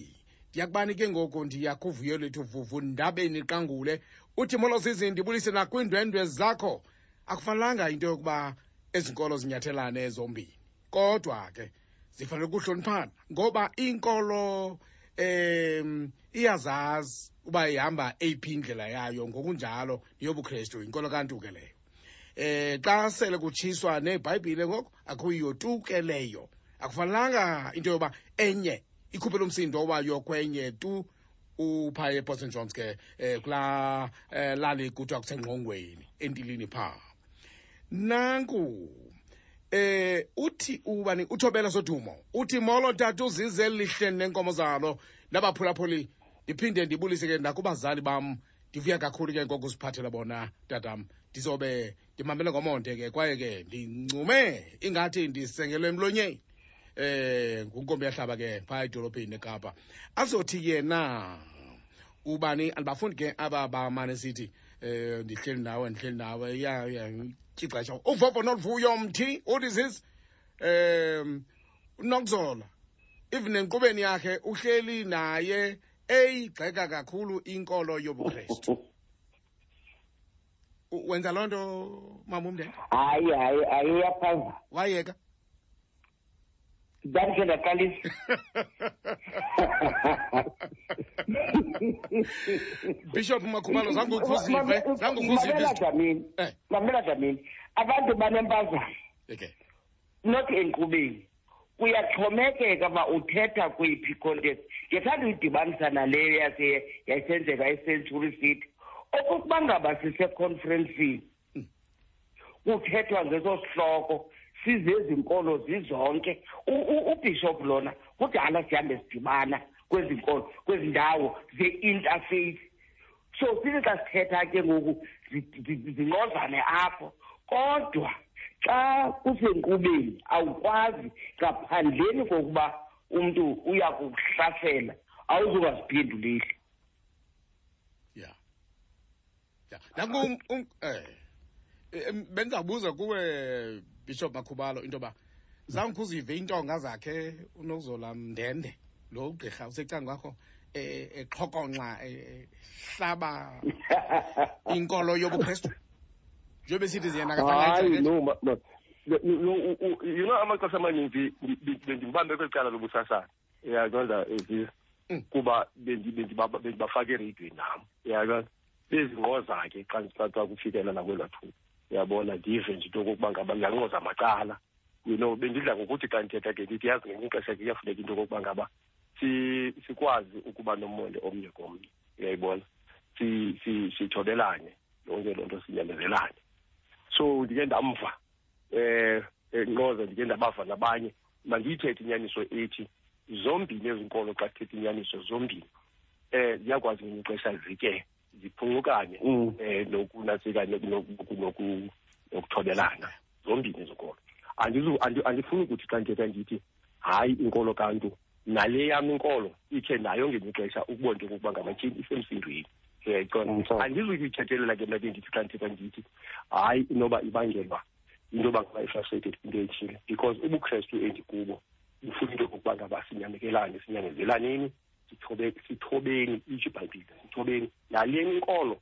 ndiyakubani ke ngoku ndiyakuvuyo lethu vuvu ndabeni qangule uthi molo zizi ndibulise nakwiindwendwe zakho. Akufanelanga into yokuba ezi nkolo zinyathelane zombini. Kodwa ke zifanele ukuhloniphana ngoba inkolo em iyazazi uba ihamba eyiphi indlela yayo. Ngokunjalo neyobukrestu inkolo kantu ke leyo. Eh xa sele kutshiswa nebhayibhile ngoku akuyiyo tu ke leyo. Akufanelanga into yoba enye ikhuphela umsindo wayo kwenye tu. Upha eport st johns ke eh, kulaa eh, lali kuthiwa kusengqongweni entilini phaa nanku eh uthi ubani uthobela sodumo uthi molo tata uzize lihle nenkomo zalo nabaphulaphuli ndiphinde ndibulise ke nakubazali bam ndivuya kakhulu ke ngokuziphathela bona tatam. Ndizobe ndimamele ngomonde ke kwaye ke ndincume ingathi ndisengelwe emlonyeni. Eh ngunkombi yahlaba ke phaa edolophini ekapa. Azothi yena ubani andibafundi ke aba bamane sithi eh ndihleli nawe ndihleli nawe ya ya ixesha uvovo noluvuyo mthi uthi sis um unokuzola even enkqubeni yakhe uhleli naye eyigxeka kakhulu inkolo yobukrestu U- wenza loo nto mama umndeni? Hayi hayi hayi uyaphazama wayeka. Ndandikhe ndaqalisa bishop makhumalo *laughs* zange ukhuzive zange ukhuzive mamela dlamini mamela dlamini abantu banempazamo. Okay not enkqubeni. Kuyaxhomekeka uba uthetha kwiphi context. Ndiyethanda uyidibanisa naleyo yase yayisenzeka ecentury city. Okokuba ngaba siseconferencini kuthethwa ngeso sihloko. Sizezi nkolo zizonke ubishop lona kudala sihambe sidibana kwezi nkolo kwezi ndawo ze-interfaith. So sithi xa sithetha ke ngoku zi- zi- zingqozane apho kodwa xa kusenkqubeni awukwazi ngaphandleni kokuba umntu uya kukuhlasela awuzukaziphenduleli. Nanku um- um- eh em, bendizawubuza kuwe bishop makhubalo into yoba zange ukhuzive iintonga zakhe unokuzola mndende lo ugqirha usecanga kwakho eh, exhokonxa eh, hlaba *laughs* inkolo yobukrestu njengoba sithi ziyena hayi no ma- ma- you- you you- you know amaxesha amaninzi ndi- ndi- bendibambe kweli cala lobusasana uyaqonda ezi kuba bendi- bendiba- bendibafake ereyidweni nam. Uyaqonda bezingqoza ke xa xa xa kufikelela kwelaa thuba uyabona ndive nje into okokuba ngaba ngiyanqoza amacala. You know bendidla ngokuthi xa ndithetha ke ndithi yazi ngenye ixesha ke iyafuneka into okokuba ngaba si- sikwazi ukuba nomonde omnye komnye uyayibona? Si- si- sithobelane yonke loo nto sinyamezelane so ndike ndamva um enqoza ndike ndabava nabanye. Mandiyithethe inyaniso ethi zombini ezi nkolo xa sithetha inyaniso zombini um ziyakwazi ngenye ixesha zitye ziphungukane eh nokunaseka noku- noku- noku- nokuthobelana. Zombini andi- andifuni ukuthi xa ndithetha ndithi hayi inkolo kantu nale yam inkolo ithe nayo ngenixesha ixesha nto ngokuba okokuba ngamatyini isemsindweni. Andizuyithethelela andizukuyithethelela ke mna ke ndithi xa ndithetha ndithi hayi inoba ibangelwa into yoba ngaba i-frustrated into ethile because ubukrestu endikubo bufuna into yokokuba ngaba sinyamekelane sinyamezelaneni sithobeni itsho ibhayibhile sithobeni naleni inkolo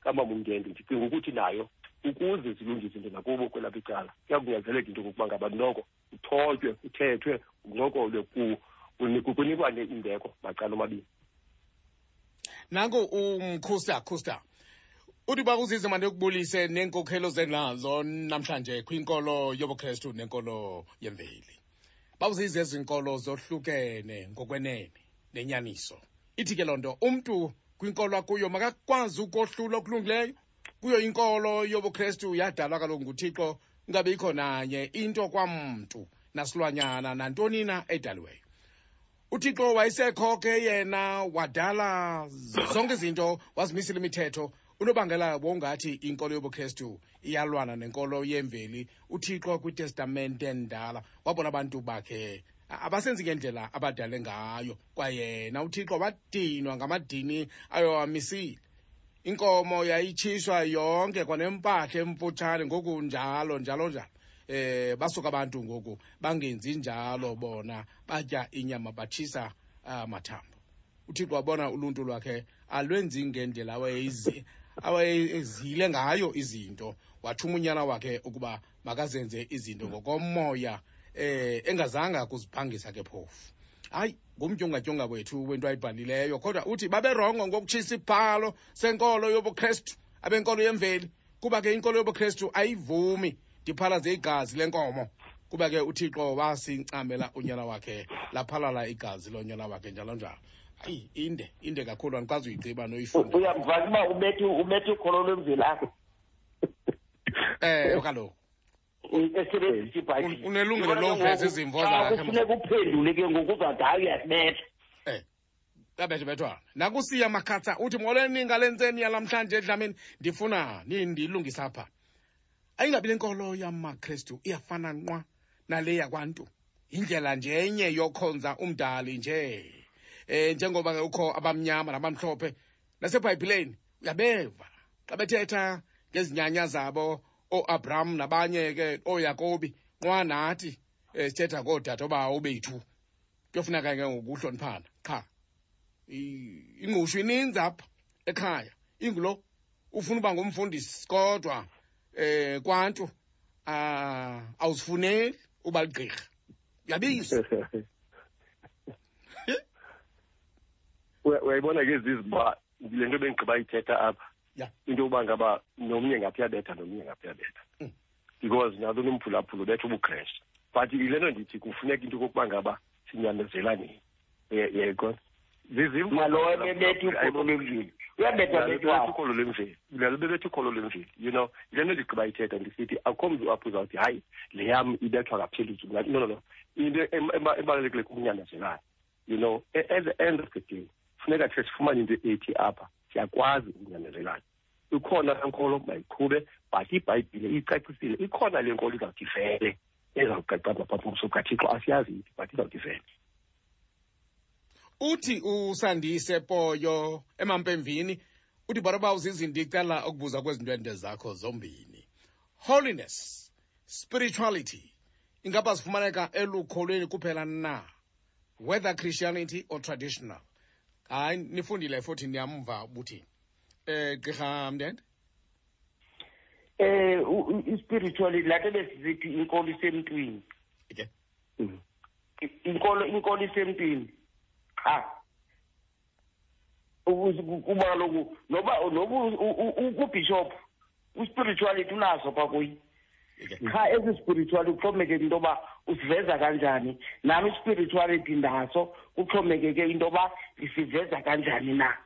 kamama umndende ndicinga ukuthi nayo ukuze zilungise into nakubo kwelapha icala. Kuyakunyanzeleka into yokokuba ngaba noko uthotywe uthethwe uncokolwe ku- kunikwane imbeko macala omabini. Nanku umkhusta khusta uthi uba uzize mande ukubulise neenkokhelo zenazo namhlanje kwinkolo yobukrestu nenkolo yemveli. Bawuzize ezinkolo zohlukene ngokwenene nenyaniso. Ithi ke loo nto umntu kwinkolo akuyo makakwazi ukohlula okulungileyo. Kuyo inkolo yobukrestu yadalwa kaloku nguthixo ingabikho nanye into kwamntu nasilwanyana nantoni na edaliweyo. Uthixo wayesekho ke yena wadala zonke izinto wazimisela imithetho. Unobangela wongathi inkolo yobukrestu iyalwana nenkolo yemveli. Uthixo kwitestamente endala wabona abantu bakhe abasenzi ngendlela abadale ngayo kwayena uthixo wadinwa ngamadini ayowamisile inkomo yayitshishwa yonke kwanempahla emfutshane ngoku njalo njalo njalo. Eh basuka abantu ngoku bangenzi njalo bona batya inyama batshisa amathambo uthixo wabona uluntu lwakhe alwenzi ngendlela awayezile ngayo izinto. Wathuma unyana wakhe ukuba makazenze izinto ngokomoya eh engazanga kuziphangisa ke phofu. Hayi ngumtyongatyonga wethu wento ayibhalileyo kodwa uthi baberongo ngokutshisa ibhalo senkolo yobukrestu abenkolo yemveli. Kuba ke inkolo yobukrestu ayivumi ndiphalaze igazi lenkomo. Kuba ke uthixo wasincamela unyana wakhe laphalala igazi lonyana wakhe njalo njalo. Hayi inde inde kakhulu andikwazi uyigqiba noyifunda. Uyamva uba ubethe ubethe ukholo lwemveli apho eh kaloku esebenzisa ibhayibhile unelungelo loveza izimvo zakhe, kufuneka uphendule ke ngoku uzawuthi hayi uyasibetha babethe bethwana nakusiya makhatha uthi molweni ngale ntseni yalamhlanje edlamini ndifuna nindilungisa apha? Ayingabi lenkolo yamakrestu iyafana nqwa nale yakwantu indlela nje enye yokhonza umdali nje. Eh njengoba ke ukho abamnyama nabamhlophe nasebhayibhileni uyabeva. Xa bethetha ngezinyanya zabo ooabraham nabanye ke ooyakobi nqwa nathi eh sithetha ngoodade bawo bethu. Kuyofuneka ke ngokuhloniphana qha. I- ingqushu ininzi apha ekhaya. Ingulo ufuna uba ngumfundisi kodwa eh kwantu ah awuzifuneli uba ligqirha. *laughs* Uya- uyayibona ke ziziba le nto bengigqiba yithetha apha. Ya. into yokuba ngaba nomnye ngaphi yabetha nomnye ngaphi yabetha. Because nazo nomphulaphula ubetha ubukrestu. But yile nto ndithi kufuneka into yokokuba ngaba sinyamezelaneni yayikona bebetha ukholo lwemveli. Uyabetha bethu ukholo lwemveli. Nalo bebetha ukholo lwemveli you know. Yile nto ndigqiba yithetha ndisithi akukho mntu apho uzawuthi hayi le yam ibethwa ngaphezulu no no no. Into ebalulekile kukunyamezelana you know. A- at the end of the day funeka khe sifumane into ethi apha siyakwazi ukunyamezelana ikhona le nkolo mayiqhube but ibhayibhile iyicacisile. Ikhona le nkolo izawuthi ivele ezawuqaqamba phaa asiyazi ithi but izawuthi uthi usandise poyo emampemvini uthi baraba uzizinto ndicela ukubuza kwezintwende zakho zombini. Holiness spirituality ingaba zifumaneka elukholweni kuphela na? Whether christianity or traditional hayi nifundile futhi niyamva ubuthini eh gqirha mndende? Eh u- u- i-spirituality lato besisithi inkolo isemntwini. Okay inkolo inkolo isemntwini. Cha Ukuze ku- kuba kaloku noba noba u- u- u- ubishop uspirituality unazo pha kuyi cha ezi spirituality kuxhomekeke into yoba usiveza kanjani? Nami ispirituality ndaso kuxhomekeke into yoba ndisiveza kanjani na?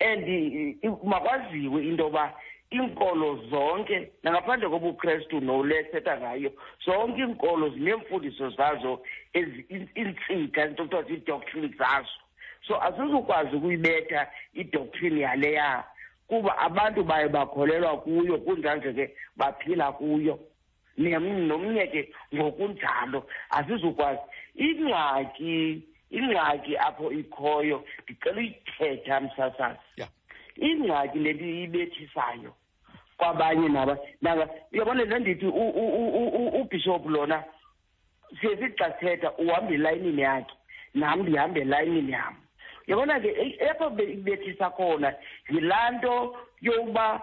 And i- i- makwaziwe into yoba iinkolo zonke nangaphandle kobukrestu nole thetha ngayo zonke iinkolo zineemfundiso zazo ezi- in- iintsika into kuthiwa zii-doctrine zazo. So asizukwazi ukuyibetha idoctrine yaleya kuba abantu baye bakholelwa kuyo kunjanje ke baphila kuyo. Nem- nomnye ke ngokunjalo. Asizukwazi ingxaki ingxaki apho ikhoyo ndicela uyithetha msasazi Yeah. ingxaki le ibethisayo kwabanye naba naba uyabona le ndithi u- u- u- u- u- ubishop lona siye sithi xa sithetha uhamba elayinini yakhe nam ndihambe elayinini yam. Uyabona ke e- apho be- ibethisa khona yilaa nto yokuba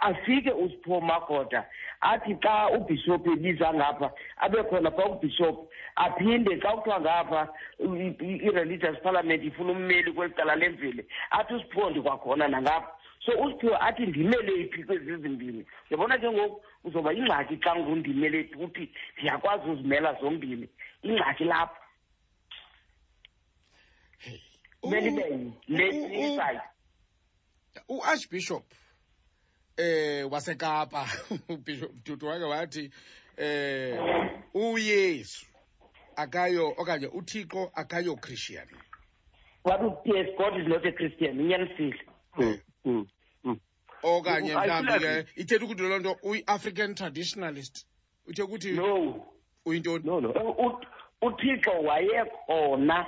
afike usipho magoda athi xa ubhishop ebiza ngapha abe khona phaa ubhishop aphinde xa kuthiwa ngapha i- i- i-religious parliament ifuna ummeli kweli cala lemveli athi usipho ndikwakhona nangapha so usiphiwe athi ndimele iphi kwezi zimbini uyabona ke ngoku uzoba ingxaki xa ngundimele phi ukuthi ndiyakwazi uzimela zombini ingxaki lapho kumele ibe le side uarchbishop eh wasekapa. *laughs* Ubishop dudu wake wathi eh uyesu akayo okanye uthixo akayo christian. Wathi yes god is not a christian? Inyanisile okanye U- mhlawumbi ke ithetha ukuthi loo nto uyi-african traditionalist. Uthe ukuthi no. uyintoni no no. Uthixo wayekhona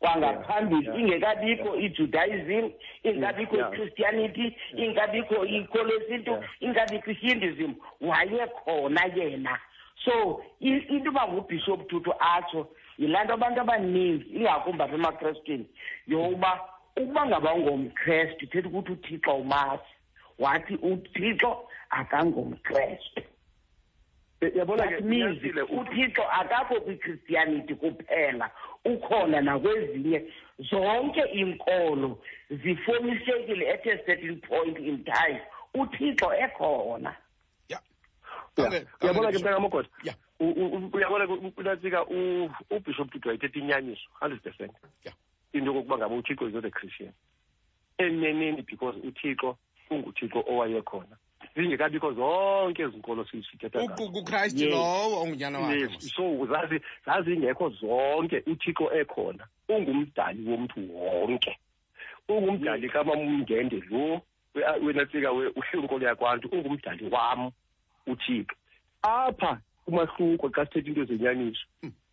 kwangaphambili. Ingekabikho ijudaism ingekabikho Yeah. ichristianity ingekabikho ikholo esintu ingekabikho ihinduism. Wayekhona yena. So i- into uba ngubhishop tutu atsho yilaa nto abantu abaninzi ingakumbi apha emakrestwini yokuba ukuba ngaba ungomkrestu ithetha ukuthi uthixo umazi wathi uthixo akangomkrestu yabona ke that means uthixo akakho kwichristianity kuphela. Ukhona nakwezinye zonke inkolo zifomisekile at a certain point in time. Uthixo ekhona. Yeah. uyabona ke mntakamogoda Yeah. uyabona ke unatsika ubishop tutu wayithetha inyaniso hundred percent. Into yokokuba ngabe uthixo is not a christian. Eneneni because uthixo unguthixo owayekhona. Zingekabikho zonke ezi nkolo sithetha ngazo. ukristu Yes. lowo ongunyana wakhe Yes, mos. so zazi zazingekho zonke uthixo ekhona ungumdali womntu wonke. Ungumdali kamamundende lo we- wenatsika we- uhlwenkolo yakwantu ungumdali wam uthixo. Apha umahluko xa sithetha into zenyaniso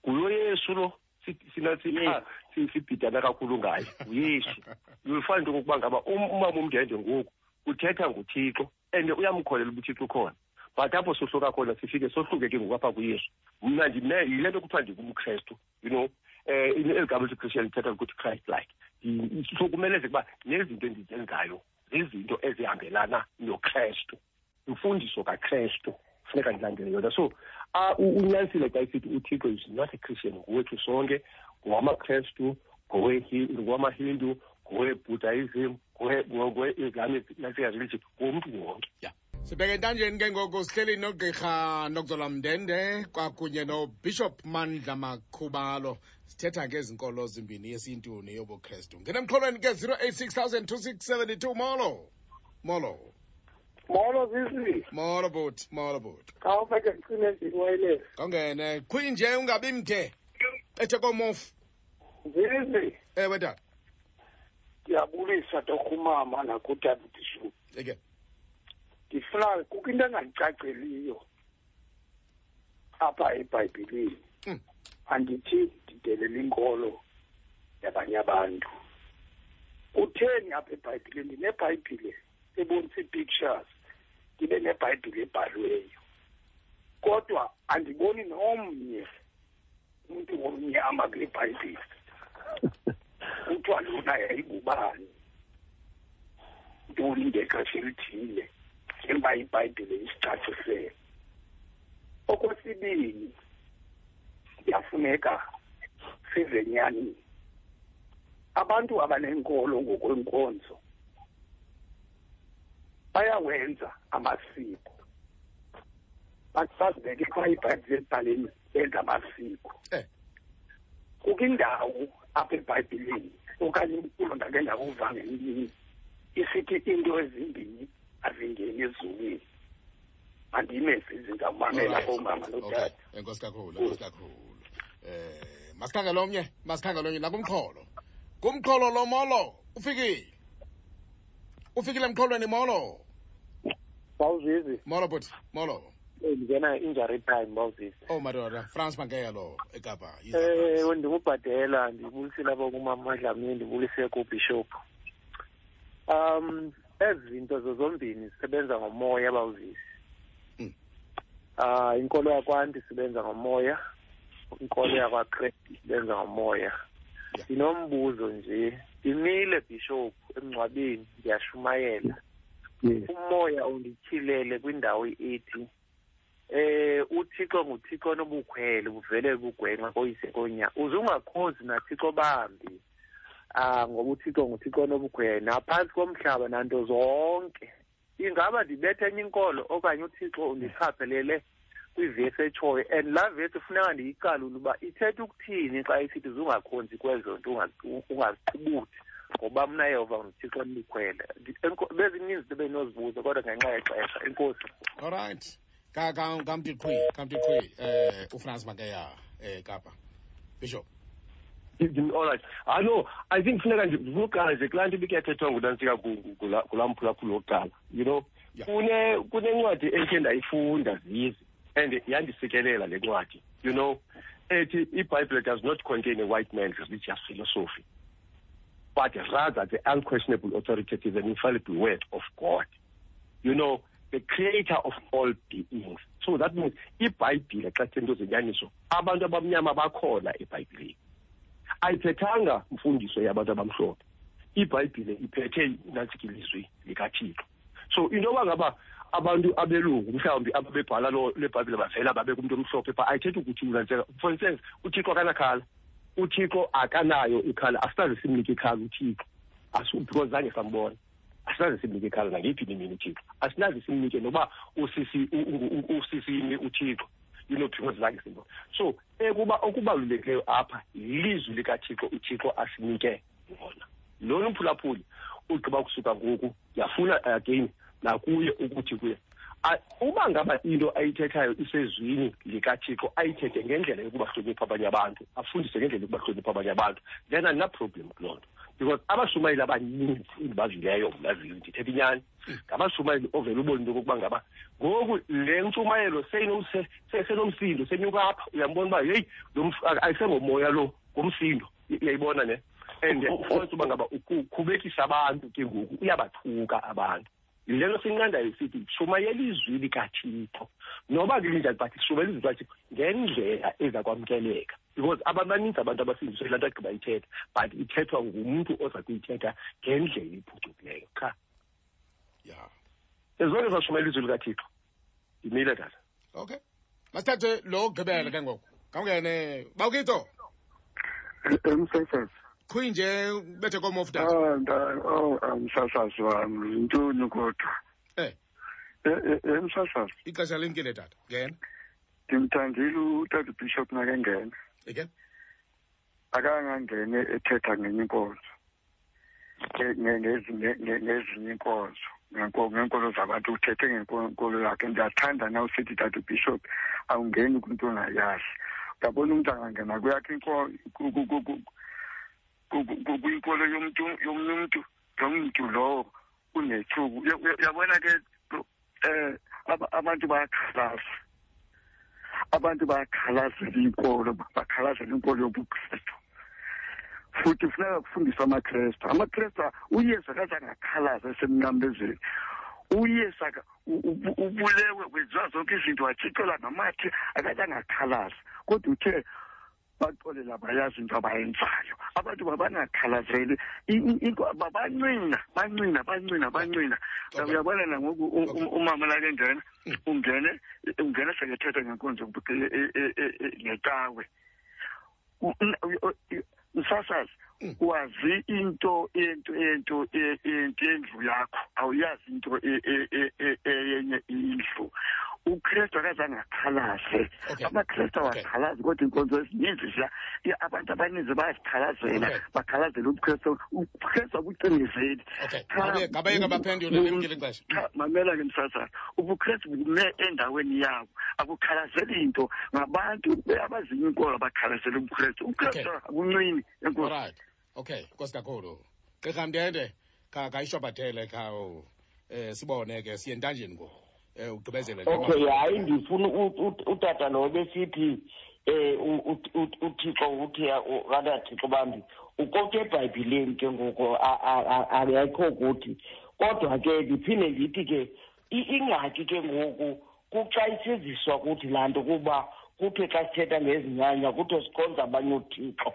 ngulo yesu lo si- sinathi ah, si- sibhidana kakhulu ngayo nguyesu. *laughs* Uyifana into okokuba ngaba um- umama umndende ngoku uthetha nguthixo and uyamkholela uba uthixo ukhona. But apho sohluka khona sifike sohluke ke ngokwapha kuyesu. Mna yile nto kuthiwa ndingumkrestu you know um eli gama lithi christian lithetha ukuthi christ like so kumele ze kuba nezinto endizenzayo zizinto ezihambelana nokrestu imfundiso kakrestu funeka ndilandele yona. So unyanisile xa isithi uthixo is not a christian ngowethu sonke ngowamakrestu ngowamahindu ngowebuddhism ngowe- ngowe-islamic nasika religion ngomntu wonke. Sibheke entanjeni ke ngoku sihleli nogqirha nokuzola mndende kwakunye nobishop mandla makhubalo. Sithetha ngezinkolo zimbini yesintu neyobukrestu ngena emxholweni ke 086 molo. Molo. Molo sisi molo bhuti. Molo bhuti. Khawufeke ndicime ndiwayilesi kongene. Khwinje ungabi mde ethe komofu zizi. Ewe tata ndiyabulisa torhumama nakudabudishu eke. Ndifuna kukho into engandicaceliyo apha ebhayibhileni. Mm. andithi ndidelela inkolo yabanye abantu. Kutheni apha ebhayibhileni? Ndinebhayibhile ebonisa ii-pictures ndibe nebhayibhile ebhalweyo. Kodwa andiboni nomnye umntu omnyama kule bhayibhile *laughs* kuthiwa lona yayingubani ntoni ngexesha elithile njengoba ibhayibhile isicacisele okwesibini kuyafuneka sizenyani abantu abanenkolo ngokwenkonzo bayawenza amasiko. Bathi bazibeke phaa ibhayibhile ebhaleni benza amasiko. Eh. kukho indawo apha ebhayibhileni okanye umculo ndake ndakuva ngemini isithi into ezimbini azingeni ezulwini. Mandime zizingamamela Alright. omama okay notata enkosi kakhulu enkosi kakhulu. Eh masikhangele omnye masikhangele omnye nakumxholo. Kumxholo lo molo ufikile? Ufikile mqholweni molo? Bawuzizi molo bhuti molo. Ndingena injury time bawuzizi oh madoda france mangeya lo ekapa ewe ndingubhadela ndibulisile apha kumama dlamini ndibulise kubishop um ezi zinto zozombini zisebenza ngomoya bawuzisi ah inkolo yakwantu isebenza ngomoya inkolo yakwakrestu isebenza ngomoya. Ndinombuzo nje ndimile bishop emngcwabeni ndiyashumayela umoya undityhilele kwindawo ethi eh uthixo nguthixo nobukhwele buvele bugwenxa koyise konya. Uze ungakhozi nathixo bambi. Ah ngoba uthixo nguthixo nobukhwele naphansi komhlaba nanto zonke. Ingaba ndibethe enye inkolo okanye uthixo undichaphelele kwivesi etshoyo? And laa vesi funeka ndiyicalule uba ithetha ukuthini xa isithi zungakhonzi kwezo nto ungaziqubuthi. Ngoba mna yehova nguthixo ndikhwele bezininzi into bendinozibuza kodwa ngenxa yexesha. Enkosi. Alright kamntu qhwi kamntu qhwi eh ufrance makeya eh kapa. Bishop. All right. Hayi no i think funeka ndifuna uqala nje kulaa nto ibikuyathethwa ngunansika kulaa mphulaphula wokuqala you know? Kune kunencwadi endikhe ndayifunda zizi and yandisikelela le ncwadi you know? Ethi ibhayibhile does not contain a white man's religious philosophy but rather the unquestionable authoritative and infallible word of god you know? The creator of all beings. So that means ibhayibhile xa sento zenyaniso abantu abamnyama bakhona ebhayibhileni ayithethanga mfundiso yabantu abamhlophe. ibhayibhile iphethe nantsi ilizwi likathixo. So into yoba ngaba abantu abelungu mhlawumbi ababebhala le bhayibhile bavela babe kumntu omhlophe pha ayithethi ukuthi unantseka for instance uthixo akanakhala uthixo akanayo ikhala asikaze simnike ikhala uthixo. Because zange sambona. Asinaze simnike ikhala nangeyiphi nimini uthixo asinaze simnike noba usisi usisini uthixo. You know because zange simbona so ekuba okubalulekileyo apha lizwi likathixo uthixo asinike lona lona umphulaphuli ugqiba kusuka ngoku yafuna again nakuye ukuthi kuye. Uba ngaba into ayithethayo isezwini likathixo ayithethe ngendlela yokubahlonipha abanye abantu afundise ngendlela yokubahlonipha abanye abantu then andinaproblem kuloo nto. Because abashumayeli abaninzi endibazileyo mnaziyo ndithetha inyani ngabashumayeli ovele ubona into okokuba ngaba ngoku le ntshumayelo senomsindo senyuka apha. Uyambona uba heyi ayisengomoya lo ngomsindo uyayibona ne? And ufumanisa uba ngaba ukhubekisa abantu ke ngoku uyabathuka abantu yile nto sinqandayo sithi shumayela izwi likathixo. Noba kulinjani but shumayela izwi likathixo ngendlela eza kwamkeleka because abantu baninzi abantu abasindiswe laa nto agqiba ithetha but ithethwa ngumntu oza kuyithetha ngendlela iphucukileyo qha ya. Ezonke zashumayela izwi likathixo. Ndimile tata. Okay masithathe lo gqibela ke ngoku. Kawungene bawukito emsasazi qhwi nje bethe komofu tata oh umsasazi wami yintoni kodwa? Eh. emsasazi ixesha limkile tata. Ngena. Ndimthandile utata bishop nakengena ike akangangene ethetha ngenye inkonzo. Nge- nge- ngezinye nge- ngezinye inkonzo. Ngenko- ngeenkolo zabantu uthethe ngenkolo yakhe. Ndiyathanda na usithi tata bishop awungeni kwinto ongayazi. Uyabona umntu angangena kuyakho kwinkolo yomntu yomnye umntu lo mntu lowo unethuku Uya- uya- uyabona ke um abantu bayakhalaza. Abantu bayakhalazela inkolo bakhalazela inkolo yobukristu. Futhi funeka kufundiswa amakrestu amakrestu uyesu akazangakhalaza esemnqambezweni uyesu aka- u- u- ubulewe kwenziwa zonke izinto wathixelwa namathe akazangakhalaza kodwa uthe baxolela bayazi into abayenzayo. Abantu babangakhalazeli I- i- into- babancina bancina bancina bancina uyabona nangoku u- u- umama lakengena ungene ungene sekethetha ngenkonzo e- e- e- e- e- ngecawe U- n- u- u- msasazi wazi into into into e- into yendlu yakho. Awuyazi into ukristu akazange akhalaze amakristu awakhalazi kodwa iinkonzo ezininzi ziya iya- abantu abaninzi bayazikhalazela bakhalazela ukristu ukristu akucinezeli Ngabe- ngabayeka baphendule limkile ixesha cha mamela ke msazana ubukristu bume endaweni yawo akukhalazeli nto ngabantu abazinye inkolo bakhalazela ubukristu ukristu akuncini enkosi Alright. Okay, Nkosi kakhulu. Gqirha Mndende, kha kayishwabhathele khawo eh sibone ke siye entanjeni ngoku eh ugqibezele nje okay hayi ndifuna u- u- utata lo besithi eh u- u- u- uthixo uthi kanti athixo bambi ukoke ebhayibhileni ke ngoku a- a- a- akekho kuthi kodwa ke ndiphinde ndithi ke i- ingxaki ke ngoku kuxa isiziswa kuthi laa nto kuba kuthiwe xa sithetha ngezinyanya kuthiwe sikhonza abanye uthixo.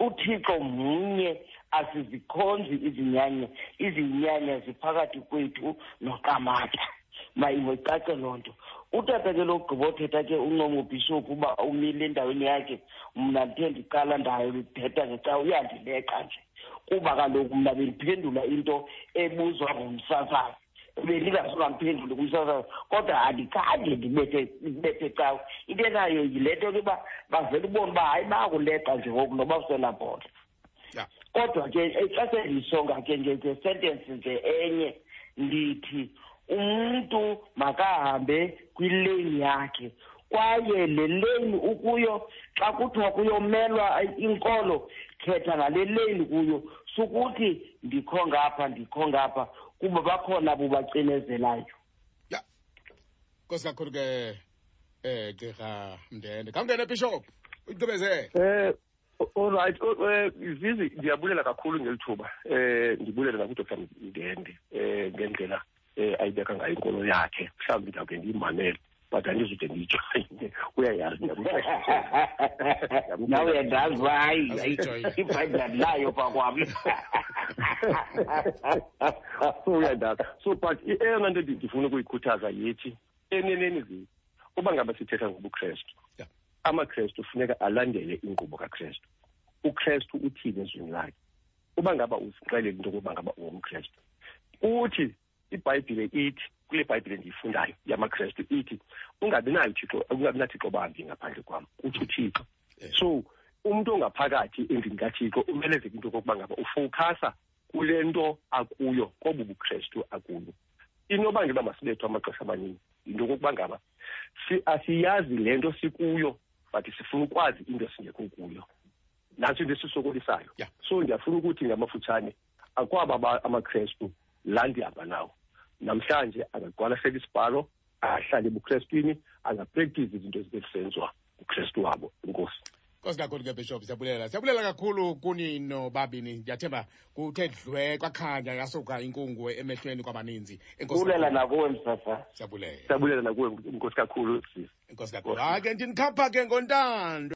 Uthixo mnye asizikhonzi izinyanya izinyanya ziphakathi kwethu noqamata. Mayiwe icace loo nto. Utata ke logqiba othetha ke uncomo bhishophu uba umile endaweni yakhe mna ndithe ndiqala ndayithetha ngeca uyandileqa nje. Kuba kaloku mna bendiphendula into ebuzwa ngumsasazi bendingazungamphenduli kumsasazi kodwa andikhange ndibethe ndibethe cawe into enayo yile nto ke uba bavele ubone uba hayi bayakuleqa nje ngoku noba uselabhola kodwa ke xa sendiyisonga ke ngesentence nje enye ndithi umntu makahambe kwileyini yakhe. Kwaye le leyini ukuyo xa kuthiwa kuyomelwa inkolo khetha ngale leyini kuyo. Sukuthi ndikho ngapha ndikho ngapha kuba bakhona bubacinezelayo. Nkosi kakhulu ke eh gqirha mndende. Khawungene bishop. Uyigqibezele Eh alright eh zizi ndiyabulela kakhulu ngelithuba. Eh ndibulela nakudr. Mdende eh ngendlela eh ayibeka ngayo inkolo yakhe mhlawumbi ndawuke ndiyimamele but andizude ndiyijoyine uyayazi nawe uyandazi uba hayi ibhayibhile layo kwakwami so uyandazi so but eyona nto ndi- ndifuna ukuyikhuthaza yithi eneneni zi uba ngaba sithetha ngobukrestu amakrestu funeka alandele inkqubo kakrestu ukrestu uthini ezweni lakhe? Uba ngaba uzixelele into yokuba ngaba ungumkrestu uthi ibhayibhile ithi kule bhayibhile ndiyifundayo yamakrestu ithi ungabi nayo thixo ungabi nathixo bambi ngaphandle kwam uthi uthixo. So umntu ongaphakathi endlini kathixo umelezeka into yokokuba ngaba ufowukhasa kule nto akuyo kobu bukrestu akuyo. Inobangela uba masibethwe amaxesha amaninzi yinto yokokuba ngaba si- asiyazi le nto sikuyo but sifuna ukwazi into esingekho kuyo. Nantso into esisokolisayo. So ndiyafuna ukuthi ngamafutshane akwaba aba- amakrestu laa ndihamba nawo. Namhlanje angagqwalasela isibhalo ahlale ebukrestwini angaprektisi izinto ezibe ukristu ukrestu wabo. Inkosi nkosi kakhulu ke bishop siyabulela. Siyabulela kakhulu kuni nobabini. Ndiyathemba kuthe dlwe kwakhanya yasuka inkungu emehlweni kwabaninzi bulela nakuwe msasa siyabulela. Siyabulela nakuwe inkosi kakhulu. Sisi inkosi kakhulu. Hayi ke ndinikhapha ke ngontando